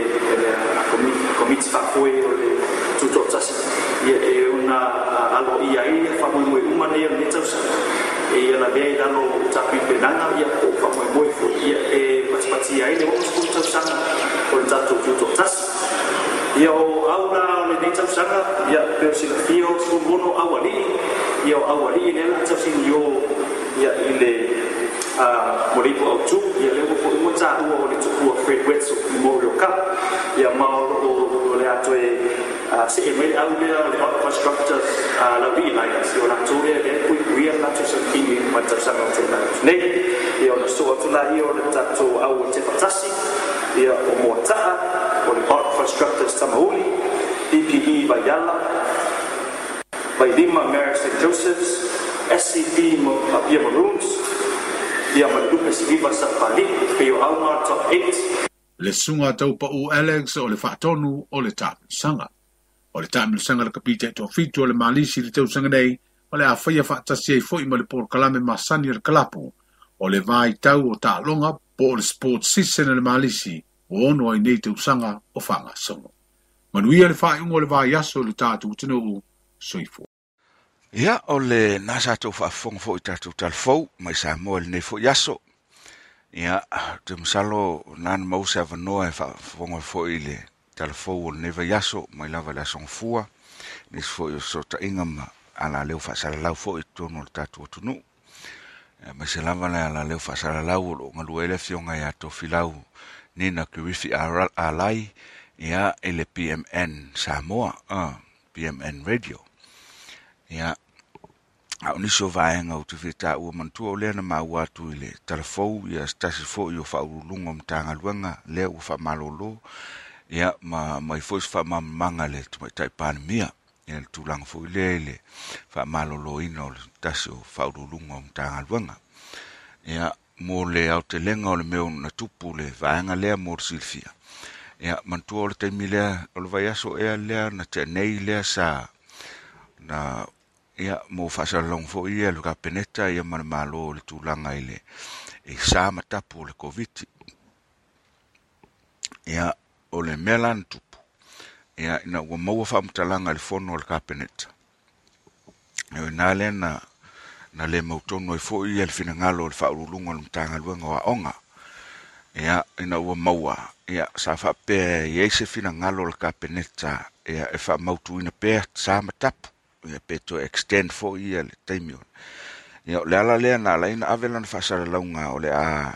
komiti faafoe o le tutoʻatasi ia e ona i ai faamoemoe uma nei o le tausaga e ia pi pe i lalo tapipenaga ia mo faamoemoe foi ia e patipati ai le oo tausaga o le tatou tutoʻatasi ia o aula o lenei tausaga ia pe o silafia o sulumono aualii ia o aualii lea la tausini o ia i le mo le au tu ia le ko mo ta u o le tukua Fred Wetzel Memorial Cup ia ma o le ato e se e mai au le le infrastructures la vi lai ia o la tu le le ku ku ia la tu se kini ma ta o no tu na nei ia o so tu la ia o le tatou au te fatasi ia o mo ta o le infrastructures tamauli PPE by Lima Mary St. Joseph's SCP Pia Maroons ia malupe siliva sa pali pe o auna top 8 le sunga tau pa u Alex o le whaatonu o le tāmi sanga. O le tāmi sanga le kapite tō fitu o le malisi le tau sanga nei, o le a whaia whaatasi e fwoi ma le por kalame masani le kalapu, o le vai tau o tā longa po le sport season le malisi, o ono ai nei te usanga o whanga songo. Manuia le whae ungo le vai aso le tātou tino u soifo. Ia, o le nasa tau whaafonga fo i tātou talfou, mai sa moa le nei fo aso. Ia, te msalo nan mausa vanoa e whaafonga fo i le talfou o le neva aso, mai lava le asong fua, nis fo i o sota inga ma ala leo whaasara lau fo i tono le tātou tunu. Mai se lava le ala leo whaasara lau o lo ngalu ele fionga ia to filau nina kirifi alai, ia ele PMN Samoa, uh, PMN Radio. Ia au ni vaenga o te fita ua mantua o lea na maua atu i le talafou ia stasi fo i o whaurulunga mtanga luenga lea ua whamalolo. Ia ma mai fo i whamamanga le tumai tai panemia ia le tūlanga fo i lea i le whamalolo o le stasi o whaurulunga mtanga luenga ia mo le au te lenga o le meo na tupu le vaega lea mo le silfia. Ia mantua o le taimi lea o le vaiaso ea lea na te nei lea sa na ia mo fasal long fo ia lu ka peneta ia man malo le tulanga ile e sa matapu o le covid. Ia o le melan tupu. Ia ina ua maua fa mtalanga le fono o le kapeneta peneta. E na le na na le mautono e foʻi ia le finagalo o le faulunga le matagaluega o aʻoga ia ina ua maua. Ia sa faapea i ai se finagalo o le kapeneta. Ia e faamautuina pea sa matapu. Ia peto extend foʻi ia le taimi ona. Ia o le ala lea na alaina ave lana fa'asalalauga o le a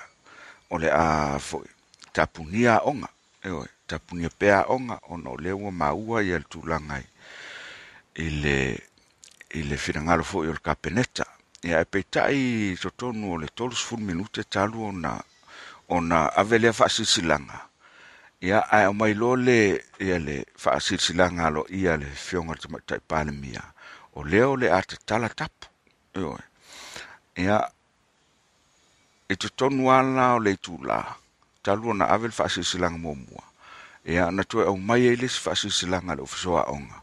o le a foʻi tapunia aʻoga e tapunia pea aʻoga ona o lea ua maua ia le tulaga ai i le i le finagalo fo'i o le kapeneta ia e peitaʻi totonu o le tolusfulu minute talu ona ona ave lea fa'asilisilaga ia ae o mai lo le ia le faasilasilaga alo ia le fioga le tamaitaʻi palemia. O lea o le a tatala tapu ioe ia e totonu ala o le itulā. Talu ona ave le fa'asilisilaga muamua. Ia na toe au mai ai lesi fa'asilisilaga le ofesoaʻoga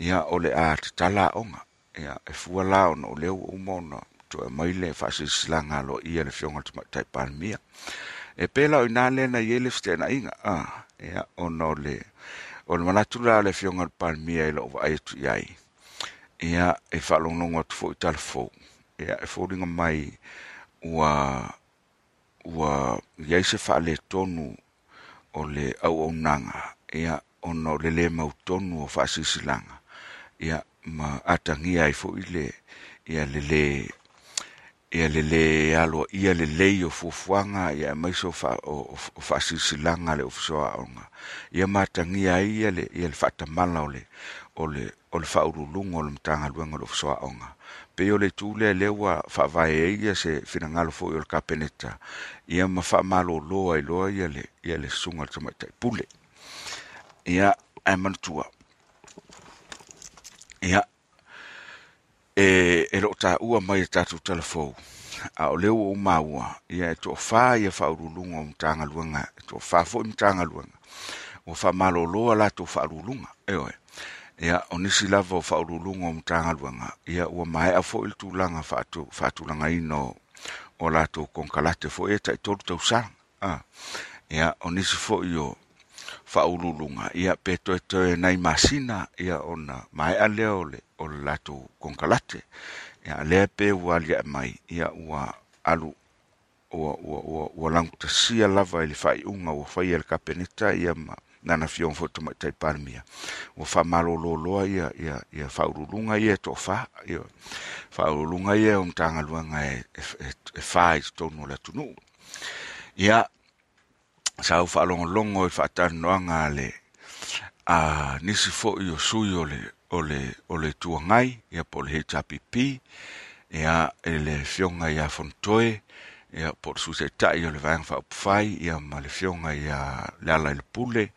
ia o le a tatala aʻoga ia e fua la ona o leu uma ona toe mai le faasilasilaga aloa ia le fioga le tamaʻitaʻi palemia e pela o lea na iai le fetenaʻiga a ia ona o le o le manatu la le fioga le palemia i lo'o vaai atu i ai ia e faalogologo atu foʻi talafou. Ia e foliga mai ua, ua iai se whaale tonu o le auaunaga. Ia ona le le mau tonu o faasilasilaga Ia ma atangia i foʻi le, ia lelē le, ia lelē aloa ia le le o fuafuaga ia mai so fa o faasilasilaga le ofisoa aonga. Ia matangia ia le, ia le faatamala o le, o le o le matagaluega o le mtanga luenga pei fsoa onga. O le itu lea lea ua faavae ai ia se finagalo foʻi o le kapeneta. Ia ma faamālōlō ai loa ia le, ia le sunga le tamaitai pule. Ia ae manutua. Ia e, e lo taʻua mai e tatou talafou A o leo o maua. Ia e toʻafā ia faaulūluga o matagaluega. E toʻafā foʻi matagaluega ua mtanga latou faaluluga. Eoe ia o nisi lava o faaulūluga o matagaluega ia ua maeʻa foʻi le tulaga faatulagaina o latou konkalate foʻi e taʻitolu tausaga ia o nisi foʻi o faaululuga ia pe toetoe nai masina ia ona maeʻa lea o le o le latou konkalate. Ia lea pe ua aliaʻe mai ia ua alu ua ua ua ua lagutasia lava i le faaiʻuga ua faia le kapeneta ia ma nana fioga fo tuma tai ua o fa malo lo lo ia ia ia faaululuga ia e toʻafā ia faaululuga ia o tanga e fā i totonu o le atunuu ia sa faalogologo i longo ale fa le a nisi foʻi o sui o le o le o le tuagai ia po o le HPP ia e le fioga ia fonotoe ia po o le tai o le vaega faaupufai ia ma le fioga iā le ala le pule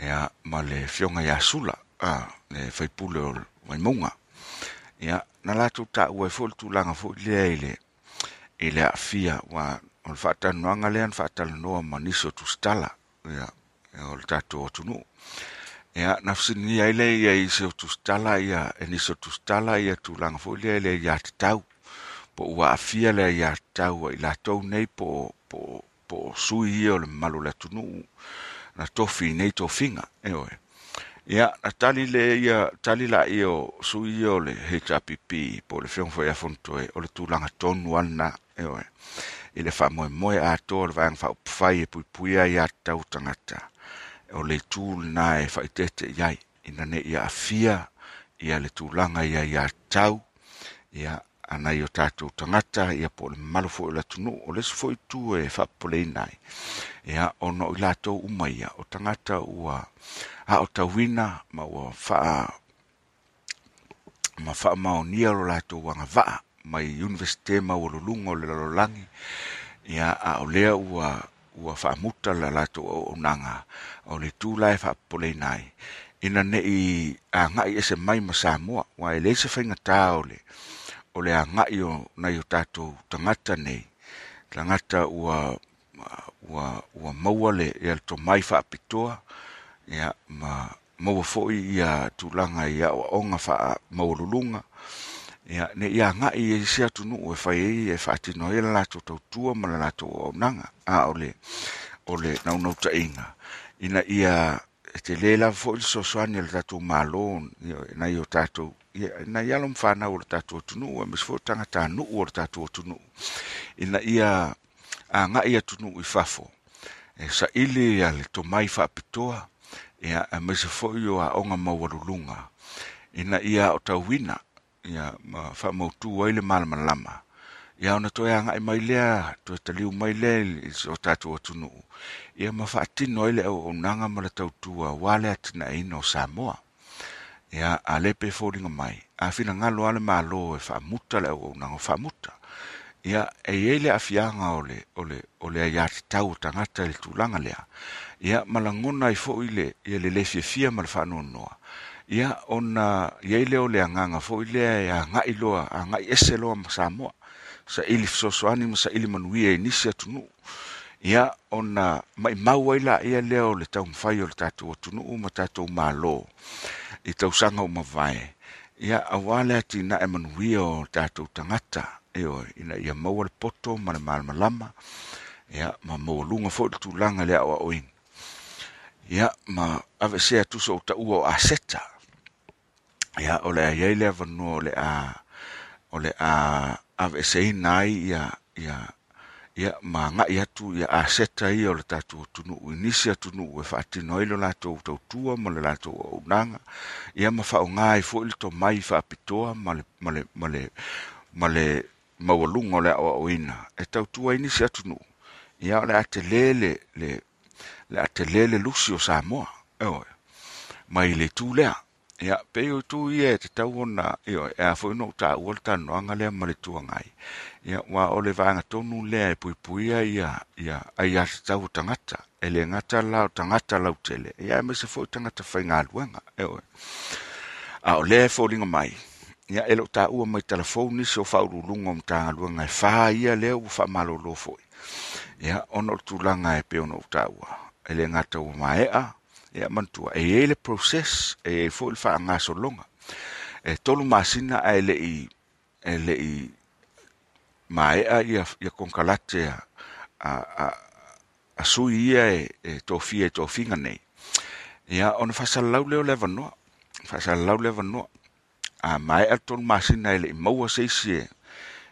ia ma le fioga iā sula a le faipule o maimauga ia na latou taʻua e foʻi ua tulaga foʻi lea i le ile ile a fia wa o le fata lea na faatalanoa ma nisi o stala ia o le tatu o tunu ia na ia ile ia i se tu stala ia e nisi o stala ia tulaga foʻi lea le ile ia tau po ua afia le iā tau i latou nei po, po, po sui ia o le malo le atunuu na tofi nei to finga e oe. Ia, na tali le ia, tali la o sui ia o le hpp po le fiong fo ia fontoe o le tulaga tonu ana e oe. I le faamoemoe atoa o le vaega wha e puipui ai a ia tau tangata. E o le itu lenā e faitete i ai. Ina ne ia afia ia le tulaga ia iā tau ia ana i o tatou tagata ia po o le mamalo foʻi o le atunuu o leso foʻi tu e faapopoleina ai ia ona o i latou uma ia o tagata ua aʻotauina ma ua faa ma faamaonia lo latou wanga va mai universite ma o luluga o le lalolagi ia a o lea ua ua faamuta la latou o o le tulae faapopoleina ai ina neʻi agaʻi ese mai ma Samoa ua e lei se faigatā tā o le o le agaʻi o nai o tatou tagata nei. tagata ua, ua, ua maua le ia le tomai faapitoa ia ma maua foʻi ia tulaga i aʻoaʻoga faamaualuluga ia ne ia ngai e se atu nu e fai e e no e la lato tau tua ma la lato o nanga, a o le, o le nau nau ta inga. Ina ia te lela foi so soani le tatou malo, na i o tatou na ia lom whanau o le tatou atunuu e mis fo tanga ta nuu o le tu tunu. Ina ia a ngā ia tunu i fafo. E sa ili a le to mai whapitoa, ia a mis fo i o a onga mawarulunga. Ina ia o tau wina, ia ma whamautu o ile malamalama. Ia ona to agaʻi i mai lea, to e taliu mai lea i o tu no Ia ma faatino ile le o nanga ma le tautua na i no Samoa ia a le pe fōringa mai. A whina ngalo ale malo e faamuta le auaunaga nanga whaamuta. Ia e ele a fianga o le, o le, o le a te tau tangata le tulaga lea. Ia malangona i fo ile, ia le le fiafia ma le no noa. Ia ona, iai lea o le agaga foʻi lea e agaʻi loa, agaʻi ese loa ma Samoa. Sa fesoasoani ma saʻili manuia e nisi atunuu Ia ona mai ai laia lea leo le taumafai o le tatou atunuu ma tatou mālō i tausaga o mawai. Ia auā ati na e manuia o le tangata, e o ina ia maua le poto ma le malama lama, ia ma maualuga foʻi fo le tulaga le o oing. Ia ma avesea tuso ou ta ua o aseta. Ia o le a vanu ole o le a o le a ave sei nai ia ia ia ma ya atu ia aseta ia o le tatu tunu i nisi tunu u e faatino ai lato tu tu ma le latou unanga. Ia ma whao i fo le to mai fa ma le ma le ma le ma le mawalunga o le aʻoaʻoina e tau tua inisi atunu ia o le lele le le ate lele lusi o e mai mai le tu lea ia pe o tu ia te tau ona ia e a fo no ta o ta no anga le ma le tu ngai. Ia wa o le vanga tonu le e pui pui ia ia ai a tau tangata e le gata la tagata la tele. Ia me se fo tagata faigaluega e o a o le fo linga mai. Ia e lo ta u mai telefoni so fa u lunga matagaluega e fa ia le u fa malo lo fo ia ono tu langa e pe ono ta u e le gata u mai a ia mantua e ele process e e fo il fa nga so longa e tolu masina a le i ele le i mai a ia ia konkalate a a a su ia e, e tofia e tofinga nei. Ia, ona lau leo le vanoa. lau le vanoa. A mai a tolu masina ele i maua seisi e.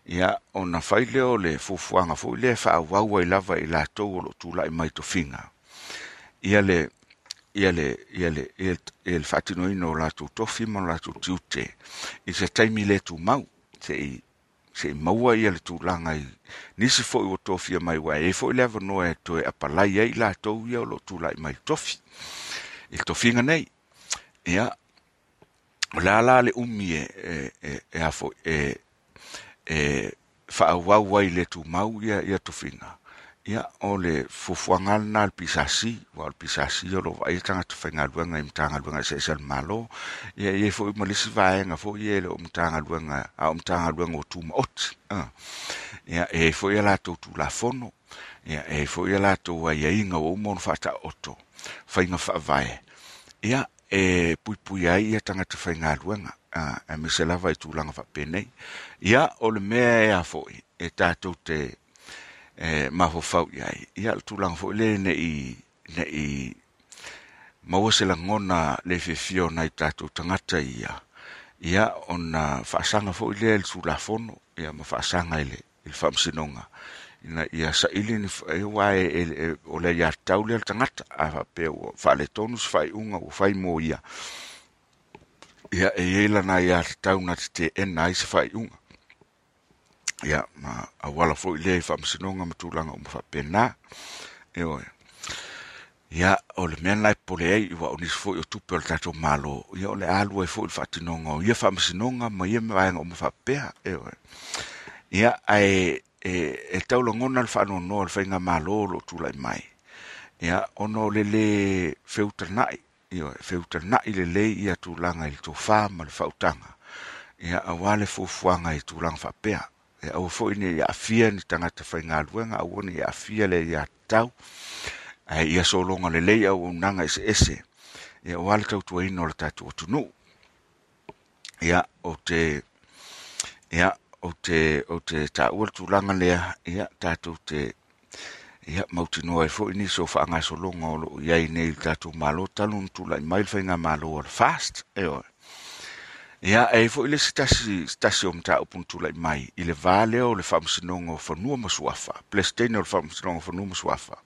Ia, ona whai leo le fuafuaga fu le faauaua i lava i latou o loo tulaʻi mai tofiga Ia le, ia le, ia le, ia le, ia le whatino ino la tu tofi ma la tu tiute. I se taimi le tu mau. Se i, se maua ia le tulaga i nisi fo i o tofi mai wa e fo i lewa noa e to e apalai ai la tau ia o lo tulaʻi mai tofi i tofi nga nei ia o le la le umi e e e e afo e e fa wau wai le tu mau ia ia tofi nga ia o le fuafuaga lana le pisasi ua o le pisasi o lo vaia tagata faigaluega fenga matagaluega im tanga luenga se sel malo. Ia iai fo ma lisi vai nga fo ia le o matagaluega a o matagaluega o tumaoti ot ia e fo a latou tu tu la fono. Ia e fo a latou aiaiga wa uma ona o mon fata oto fainga fa vai ia e pui pui ai ia tanga tu fenga luenga a e mese lava i tu langa fa penei. Ia o le mea ea a fo e tatou te e mafo fau ya ia le le ne i ne i maua se la ngona le fefio na i tātou tangata ia. Ia ona sanga fo le le tulafono ia ma whaasanga ile il whamsinonga. Ina ia sa ile ni e wa e, e, o le ia lea le tagata a ua o se tonus ua whai mo ia. Ia e ile na ia tatau na te en nice se i unga ia ma auala foʻi fo i faamasinoga ma tulaga uma mwha pena e oe. Ia o le mea nai pole ai wa o nisi fo yo o tupe o le tato malo ia o le alu e fo i whatinonga o ia ma ia me nga o pe pea e oe. Ia ai e, e taula ngona le whano no le whainga malo lo tulai mai. Ia ono le le feutanai ia feutanai le le ia tūlanga i le wha ma le fautaga ia a wale fufuanga i tulaga whapea e au fo ni ya fia ni tanga faigaluega fai ngā luenga au ni ya fia le ya tatau ae ia sologa lelei au aunaga ese ese. Ia ua le tautuaina o le tatou o tunu. Ia o te ia o te o te taua le tulaga lea ia tatou te ia mautinoa ai e ni so fa anga so longa o loo iai nei le tatou malo talu tu la mai le faiga malo o le fast e ia e fo ile stasi stasi o mta mai i ile vale o le faamasinoga o fanua masuafa. Plestene o le faamasinoga o fanua masuafa.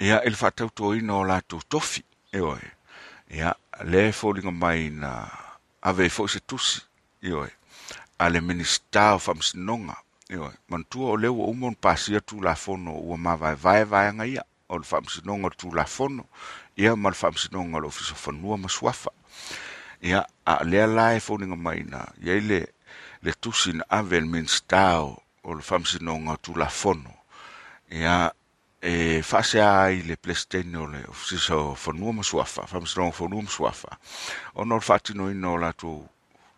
Ia i le to o latou to tofi e oe. Ia le foliga mai na ave fo se tusi e oe. Ale minista o faamasinoga e oe. Manatua o leo o ona pasia tulafono la fono ua mavaevae vaeaga ia. O le faamasinoga o le tulafono ia ma le famsinonga lo fiso fanua masuafa ia a lea la e fōninga mai na ia le le tusi na avel min stao o le faamasinoga la fono ia e fase ai le plestene o le ofisiso fonua masuafa famsinonga fonua masuafa. Ono le fatino ino la tu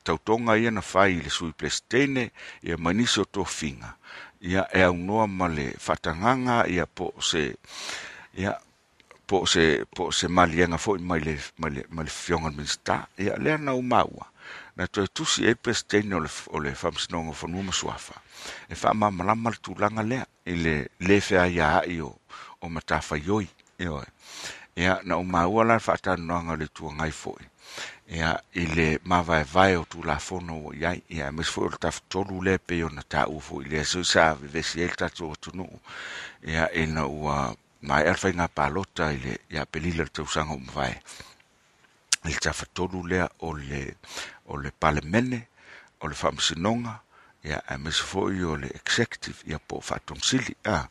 tautonga ia na fai le sui plestene ia maniso to finga ia e au noa ma le fatanganga ia po se ia po se po se malianga fo mai le mai le mai le minsta ia le na umaua na to tu si e pestene o le o le famsnonga fo numa suafa e fa ma malama tu langa le ile le fe ya io o mata fa yoi io o ia na umaua la fa ta nonga le tu ngai foi. Ia ile ma vai vai o tu la fono ia ia mes fo ta tolu le pe lea na ta u fo ile so sa vevesi ai el ta tu no ia ina na ua mai er fai ngā pālota i le ia pelila le tausanga o mavae I le tafatolu lea o le, o le palemene, o le whamsinonga, ia a foʻi o le executive, ia po whatong sili, a.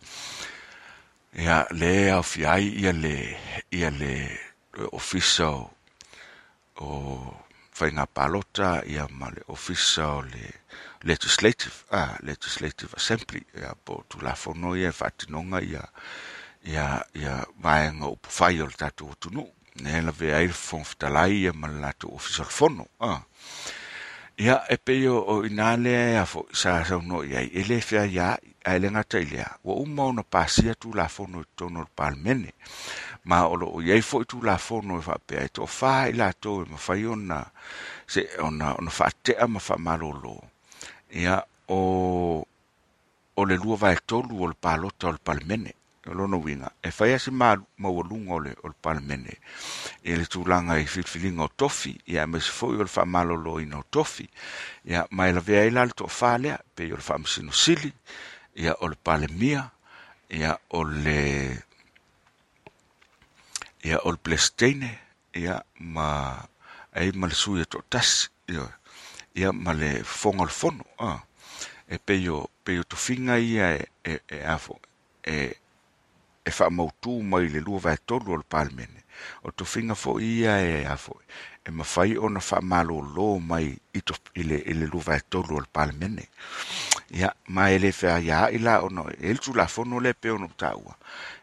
Ia le au fiai, ia le, ia le ofisa o, o fai ngā pālota, ia ma le ofisa o le legislative, a, legislative assembly, ia po tulafono ia e ia ia, ia ia vaega o fai o le tatou atunuu ne la ve ai fon fetalai ia ma la o le fono ia e pei o inā lea a foʻi sa saunoʻi ai. E lē fe ia ae le gata i lea ua uma ona pasia tulafono i totonu o le palemene ma o loo iai foʻi tulafono e faapea e toʻafā i latou e mafai ma fai ona se ona ona faateʻa ma faamālōlō ia o o le lua vaetolu o le palota o le palmene. o lona uiga e fai ase maualuga o le palemene ia le tulaga i filifiliga o tofi ia ma se foʻi o le faamalōlōina o tofi. Ia ma e lavea ai la le toʻafā lea pei o le faamasinosili ia o le palemia ia o le ia o le plestene ia ma ai ma le sui e toʻatasi ia ma le fofoga o le fono e pei o pei o tofiga ia e e, e afo e e faamautū mai le lua vaetolu o le palemene o tofiga foʻi ia e a foʻi e mafai ona faamalōlō mai i i le i le lua vaetolu o le palemene ia ma e lē feaiaʻi la ona e le tulafono le pe ona taʻua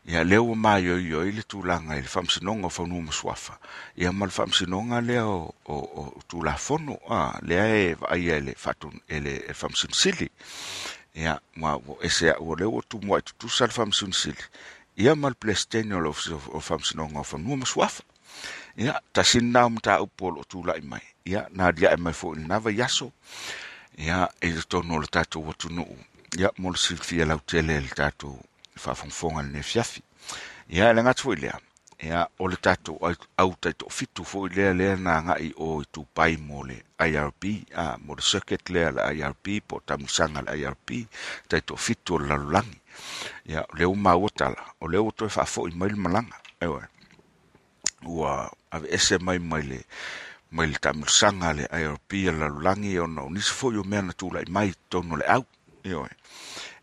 ia lea ua maioio i le tulaga i le faamasinoga o faunua masuafa ia ma le faamasinoga lea o o o tulafono a lea e vaaia e le faatun e le e faamasinosili ia ma ese ua le ua tumu ai tutusa le faamasinosili ia ma le plesteni o le faamasinoga o fanua ma suafa ia tasinina o mataupu o loo tulaʻi mai. Ia na aliaʻe mai foʻi lenā vaiaso ia e le tonu o le tatou atunuu ia mo le silifia lautele le tatou faafogafoga lenei fiafi ia e le gatu foʻi lea. Ia o le tatou au taitoʻafitu foʻi lea lea na agaʻi o i tupai mo le irp a mo le circuit lea le irp po tamisaga le irp taitoʻafitu o le lalolagi ia le uma ua tala. O le ua toe faafoʻi mai le malaga eoe ua ave ese mai mai le mai le tamilosaga le irp a lalolagi ona o nisi foʻi o mea na tulaʻi mai tonu le au. Ioe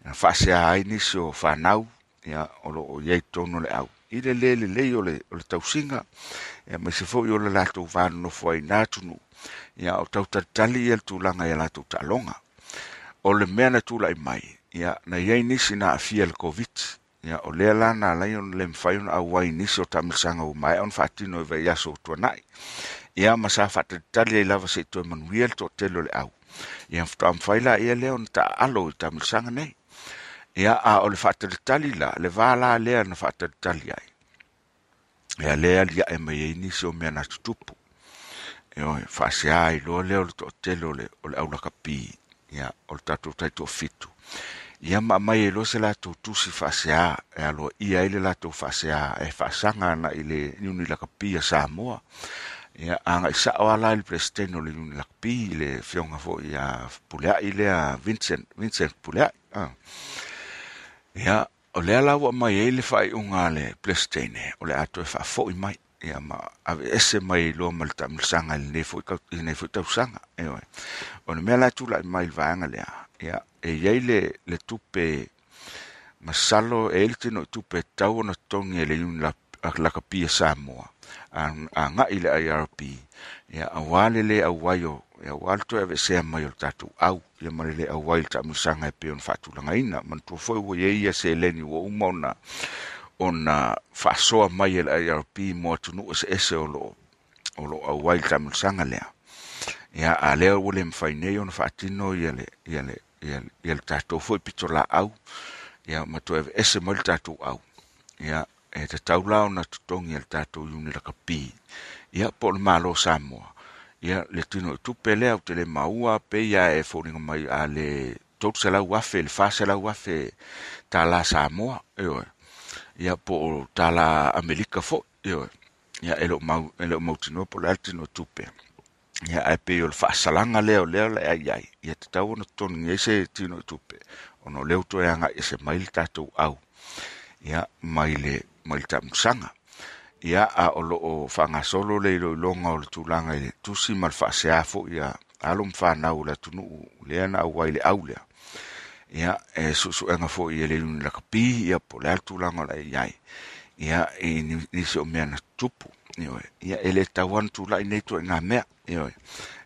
na faaseā ai nisi o fanau ia o loo iai tonu le au. I le lē lelei o le o tausiga ia mai se foʻi o le latou vanonofo ai na tunuu ia o tautalitali ia le tulaga ia latou taaloga o le mea na tulaʻi mai ia na iai nisi na afia le covid. Ia o lea na alai ona le mafai ona auai nisi o tamisaga ua mae ona faatino e vaiaso tuanaʻi ia ma sa faatalitali ai lava se toe manuia le toʻatele o le au. Ia mafai la ia lea ona taaalo i tamisaga nei. Ia a o le faatalitali la le vala lea na faatalitali ai. Ia lea liaʻe mai ai nisi o mea na tutupu. E oe faaseā iloa lea o le toʻatele o le aulakapi ia o le tatou taitoʻafitu ia maamai e loa se latou tusi faaseā e aloa ia ai le latou faaseā e faasaga ana i le niuni lakapi a samoa ia agaʻisaʻo ala i le presidente o le niuni lakapi i le feoga foʻi a puleaʻi lea vincent vincent puleaʻi ia o lea la ua mai ai le faaiʻuga a le presidente o le a toe faafoʻi mai. Ia ma ave ese mai loa ma le taʻamilasaga i lenei foʻi lenei foʻi tausaga e oe o le mea la vaega lea. Ia e iai le le tupe masalo e ele tino tupe tau ona togi e le iuni la laka pia Samoa. A, a nga i le IRP ia auā lelē le a waio ia wale to ave sea mai o le tatou au. Ia ma lelē auai le ta musanga e peon ona faatulagaina manatua man tu foi ua iai ia seleni ua uma ona ona faasoa mai e le IRP mo atunuu eseese ese o loo o lo a le ta musanga lea. Ia a lea wole mfainei ona faatino ia le ia le ia le tatou foi pito laau ia ma ese mai le tatou au. Ia e tatau la ona totogi a le tatou iuni lakapī ia po o le malo Samoa. Ia le tino tu tupe lea te le maua pe ia e foliga mai a le tau afe le faselau afe tala wafe ta la Samoa eo ia po o tala amelika fo ioe ia elo mau elo mau tino po le altino tupe ia ae pei o le faasalaga lea leo le aiai ai. Ia tatau ona tonu ngai se tino tupe. Ono le to anga i se mai le tatou au. Ia mai le mai le tamusaga ia a o lo o fanga solo le lo longa o le tulaga i le tusi mal faaseā fo ia alo mfanau le tunu le na au ai le au lea. Ia e suʻesuʻega foʻi fo i le luni la kapi ia po le tulanga le ai. Ia i nisi o mea na tupu. Ia ele tau ana tulaʻi nei to ngā Ioi.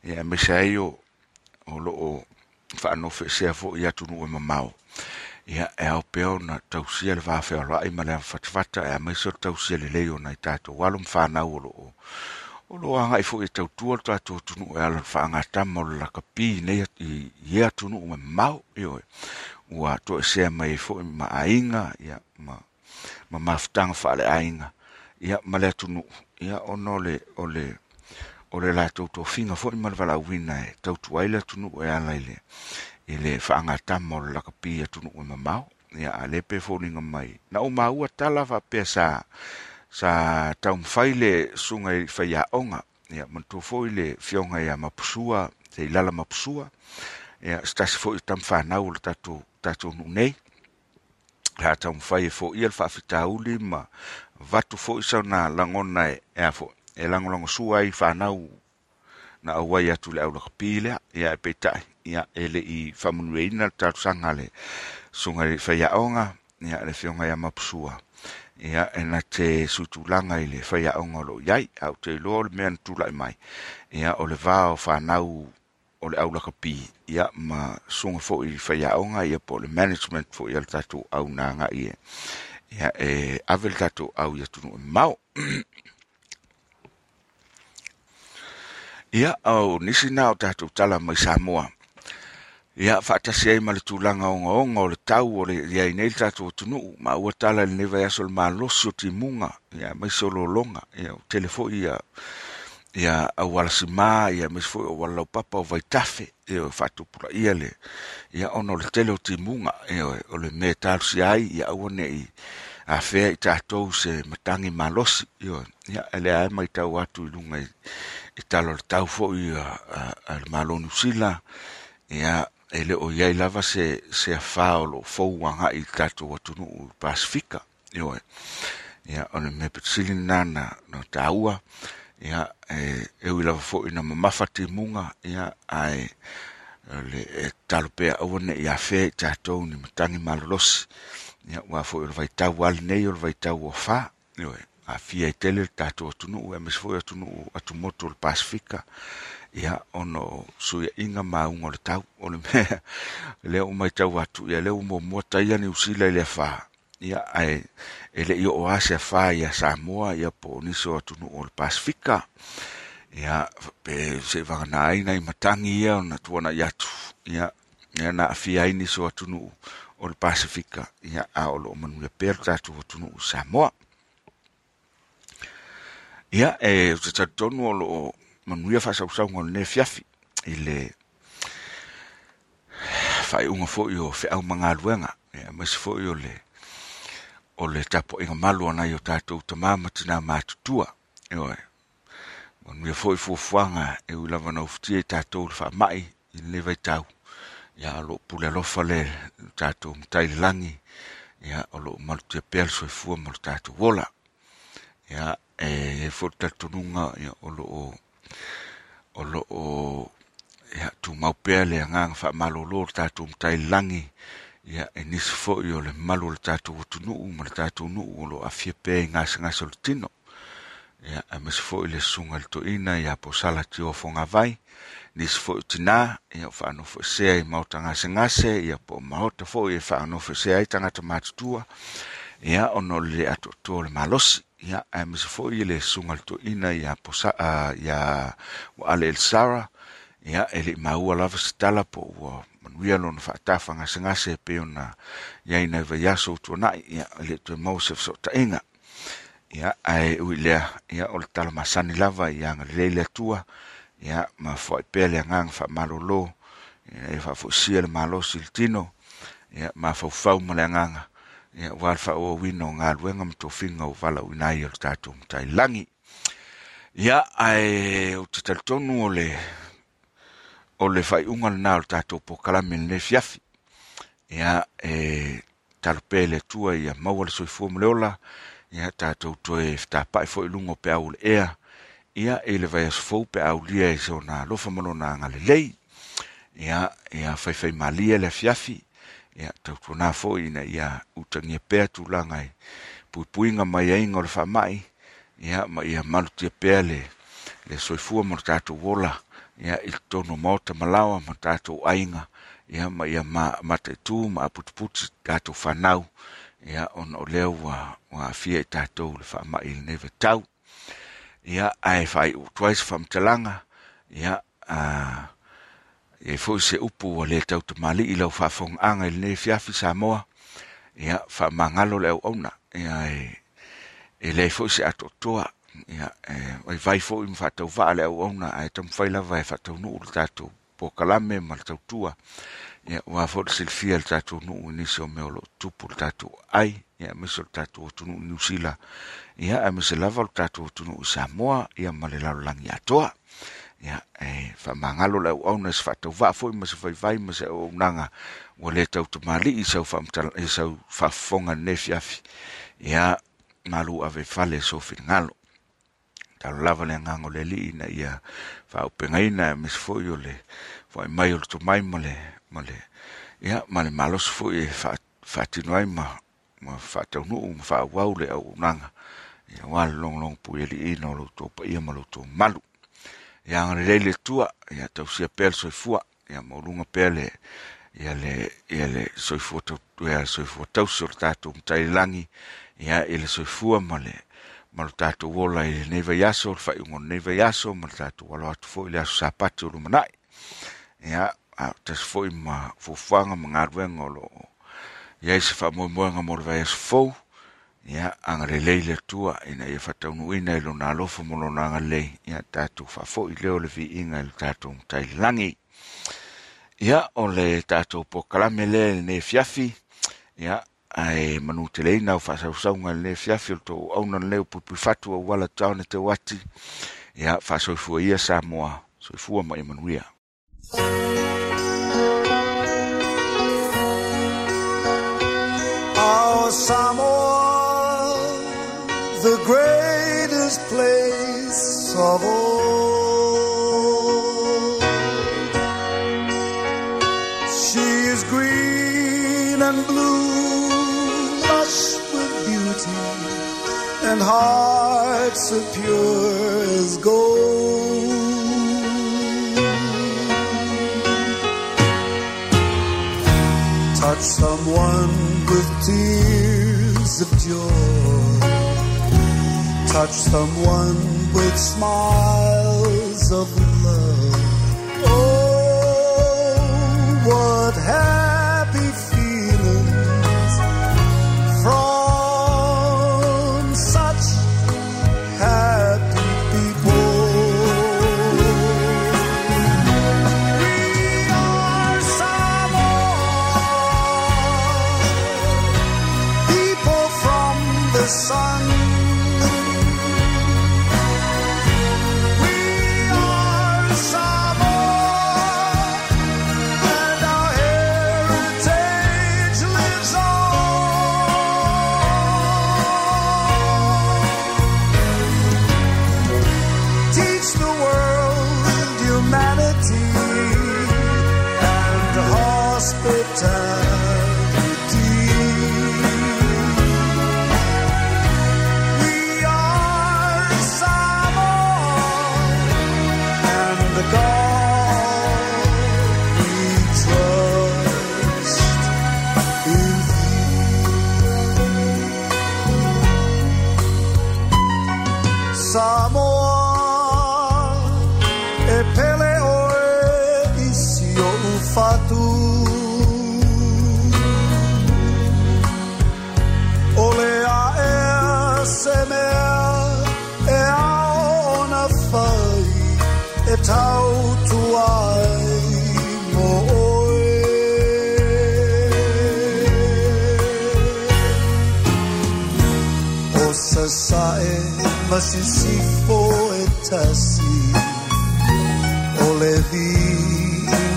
Ia e se ai o o loo faanofe sea fo i atu nu e mamao Ia e ao pea ona tausia le vafealoaʻi ma le afatafata e a mai le tausia le ona i tatou alo ma fanau o loo o. loo agaʻi foʻi i tautua le tatou atunuu e ala le faagatama o le kapi nei ia atunuu atu mamao e. Ioi. Ua toʻesea e sea mai fo i ma aiga ia ma ma mafutaga whaale. Ia ma le atunuu Ia le o le o le latou tofiga foʻi ma le valaauina e tautu ai le atunuu e ala ile i le faagatama o le lakapi atunuu tunu e mamao. Ia a le pe foliga mai. Na o maua tala faapea sa sa taumafai le suga i faiaʻoga ia manatua foʻi le fioga ia mapusua te lala mapusua. Ia stasi o tamafanau o le tatou tatou nuu nei la tau mwhai e fōi ia le faafitauli ma vatu foʻi sau na langona e ea fōi e lagolago sua ai fanau na auai atu le aulakapi lea ia e peitaʻi ia ele i whamunueina tatu sanga le suga le faiaʻoga ia le feoga ia mapusua. Ia e na te suitulaga i le faiaʻoga o loo iai au te o le mea na tulaʻi mai. Ia o le va o fanau o le aulakapi ia ma suga foʻi i faiaʻoga ia po le management foʻi a le tatou au e. Ia e ave le tatou au ia tunuu e mau ia au nisi na o tatou tala mai Samoa ia faatasi ai ma le tulaga ogaoga o le tau o le iai nei le tatou atunuu ma ua tala lenei vaiaso le malosi o timuga ia maisi o lologa ia o tele foʻi ia ia aualasimā ia maisi foʻi o walaupapa o vaitafe ia oe faatupulaia le ia ona o le tele o timuga ia o le mea talusia ai ia aua neʻi afea i tatou se matagi malosi ia ia e lea e maitau atu i luga i talo le tau foʻi a le malo niusila ia e le o iai lava se se afā o loo fou agaʻi i tato wa tunu u Pasifika ioe ia o le me petsili na no tāua. Ia e eu i lava foʻi na mamafa timuga ia ae le e talo pea aua neʻi afea i tatou ni matagi malolosi ia wa fo o vai vaitau ale nei o le vaitau o fa yo a e i tele tato atunuu e mes fo atunuu atumoto moto le Pasifika. Ia ono suia inga maunga o le tau. O le mea le o maitau atu ia le ua mo mua taia niusila i le afā ia ae e le oo o se afā ia Samoa ia po o nisi o no o le Pasifika. Ia pe se vangana aina i matangi ia ona na tuana i atu. Ia ia na afia ai niso o no o le Pasifika ia a o loo manuia pea le tatou atunuu i Samoa. Ia e te tatonu o loo manuia fa'asausauga o lenei fiafi. I le fa'aiʻuga fo'i o fe'aumagaluega ia maisi fo'i o le o le tapoʻiga malu anai o tatou tamā ma tinā matutua ioe manuia fo'i fuafuaga e ui lava na ufutia i tatou le fa'ama'i i lenei vaitau ia o lo'o pule alofa le tatou matailelagi ia o lo'o malutia pea le soifua ma le tatou ola. Ia e fo'i tatonuga ia o lo'o o lo o ia tu mau pea le ngang fa malo lo tatu mtai langi ia e nisi fo i o le malu le tatou atunuu ma le tatu nu o lo afia pe ngas ngas o le tino. Ia e misi fo i le i le to ina ia po sala ti o fonga vai nisi fo tinā ia fa anu fo sea i maota gasegase ngase ia po maota fo e fa ai tagata i matutua ia ono le atoatoa to le malosi ia ae misi fo i le suga letoʻina to ina ia po sa uh, ia ua ale el sara ia e leʻi maua lava se tala po ua manuia lona faatafa gasegase pe ona iai nai vaiaso utuanaʻi ia le toe mau se fesootaʻiga ia ae ui lea ia o le tala masani lava i agalelei le atua ia ma foi pea le agaga faamalōlō ia e faafoʻisia le malosi le tino ia ma fa ma le agaga ia ua le faauauina o galuega ma tofiga o valauina ai o le tatou matailagi ia ae o te talitonu o le o le faiʻuga lenā o le tatou pokalami lenei fiafi ia e talope le atua ia maua le soifua ma le ola ia tatou toe fetapaʻi foʻi luga o pe au le ea ia i le vaiasofou pe aulia e se ona alofa ma lona agalelei ia ia faifai malia le afiafi ia tautuanā foʻi ina ia utagia pea tulaga i puipuiga mai aiga o le faamaʻi ia ma ia malutia pea le le soifua ma le tatou ola. Ia i tonu maota malawa ma tatou aiga ia ma ia ma mataitū ma aputiputi tatou fanau ia ona o lea ua ua afia i tatou le faamaʻi i lenei vatau ia ae faaiʻutu ai se faamatalaga ia a foi se upu ua lē tautamālii i lau faafogaaga i lenei fiafi Samoa ia faamagalo le auauna ia e e foi se atoatoa ia e vai vai foi mi whaatau wha le auauna ae tamafai lava e faataunuu le tatou pokalame ma le tautua ia ua foʻi le silifia le tatou nuu inisi o mea o loo tupu le tatou ai ia maiso le tatou atunuu i niusila ia e mese lava o le tatou atunuu i samoa ia ma le lalolagi atoa ia e faamagalo le auauna se faatauvaa foʻi ma se vaivai ma se auaunaga ua lē tautamālii sau faamatala sau faafofoga lenei fiafi ia malu ave fale so finagalo talo lava le agago le alii na ia faaupegaina e mese foʻi o le foai mai o le tomai ma le ma le ia ma le maloso foʻi e faatino ai ma ma faataunuu ma faauau le auaunaga ia ua lologologo pui aliina o loutou paia ma loutou malu. Ia agalelei le tua ia tausia pea le soifua ia mauluga pea le ia le ia le soifua ia le soifua tausi o le tatou matailelagi ia i le soifua ma le ma lo tatou ola i lenei vaiaso le faiuga lenei vaiaso ma le tatou alo atu foʻi le aso sapati o lumanaʻi ia a foʻi ma fuafuaga ma galuega o loo ia i se faamoemoega mo le vaiaso fou ia agalelei le atua ina ia fataunuuina i lona alofa mo lona agalelei ia tatou faafoʻi lea o le viiga i le tatou matailelagi ia o le tatou pokalame lea lenei fiafi. Ia ae manu teleina leina o whaasausauga le fiafi o tou auna le leo pupui fatu o taone te wati ia faasoifua ia Samoa. Soifua ma Emanuia Our Samoa, and hearts as pure as gold. touch someone with tears of joy. Touch someone with smiles of love. Oh, what happy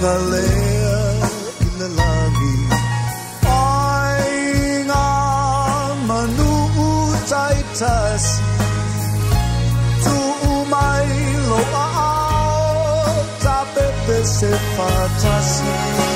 vinga lea i le lagi Ai ngā manu tai tasi Tu mai lo a ao Ta pepe se fatasi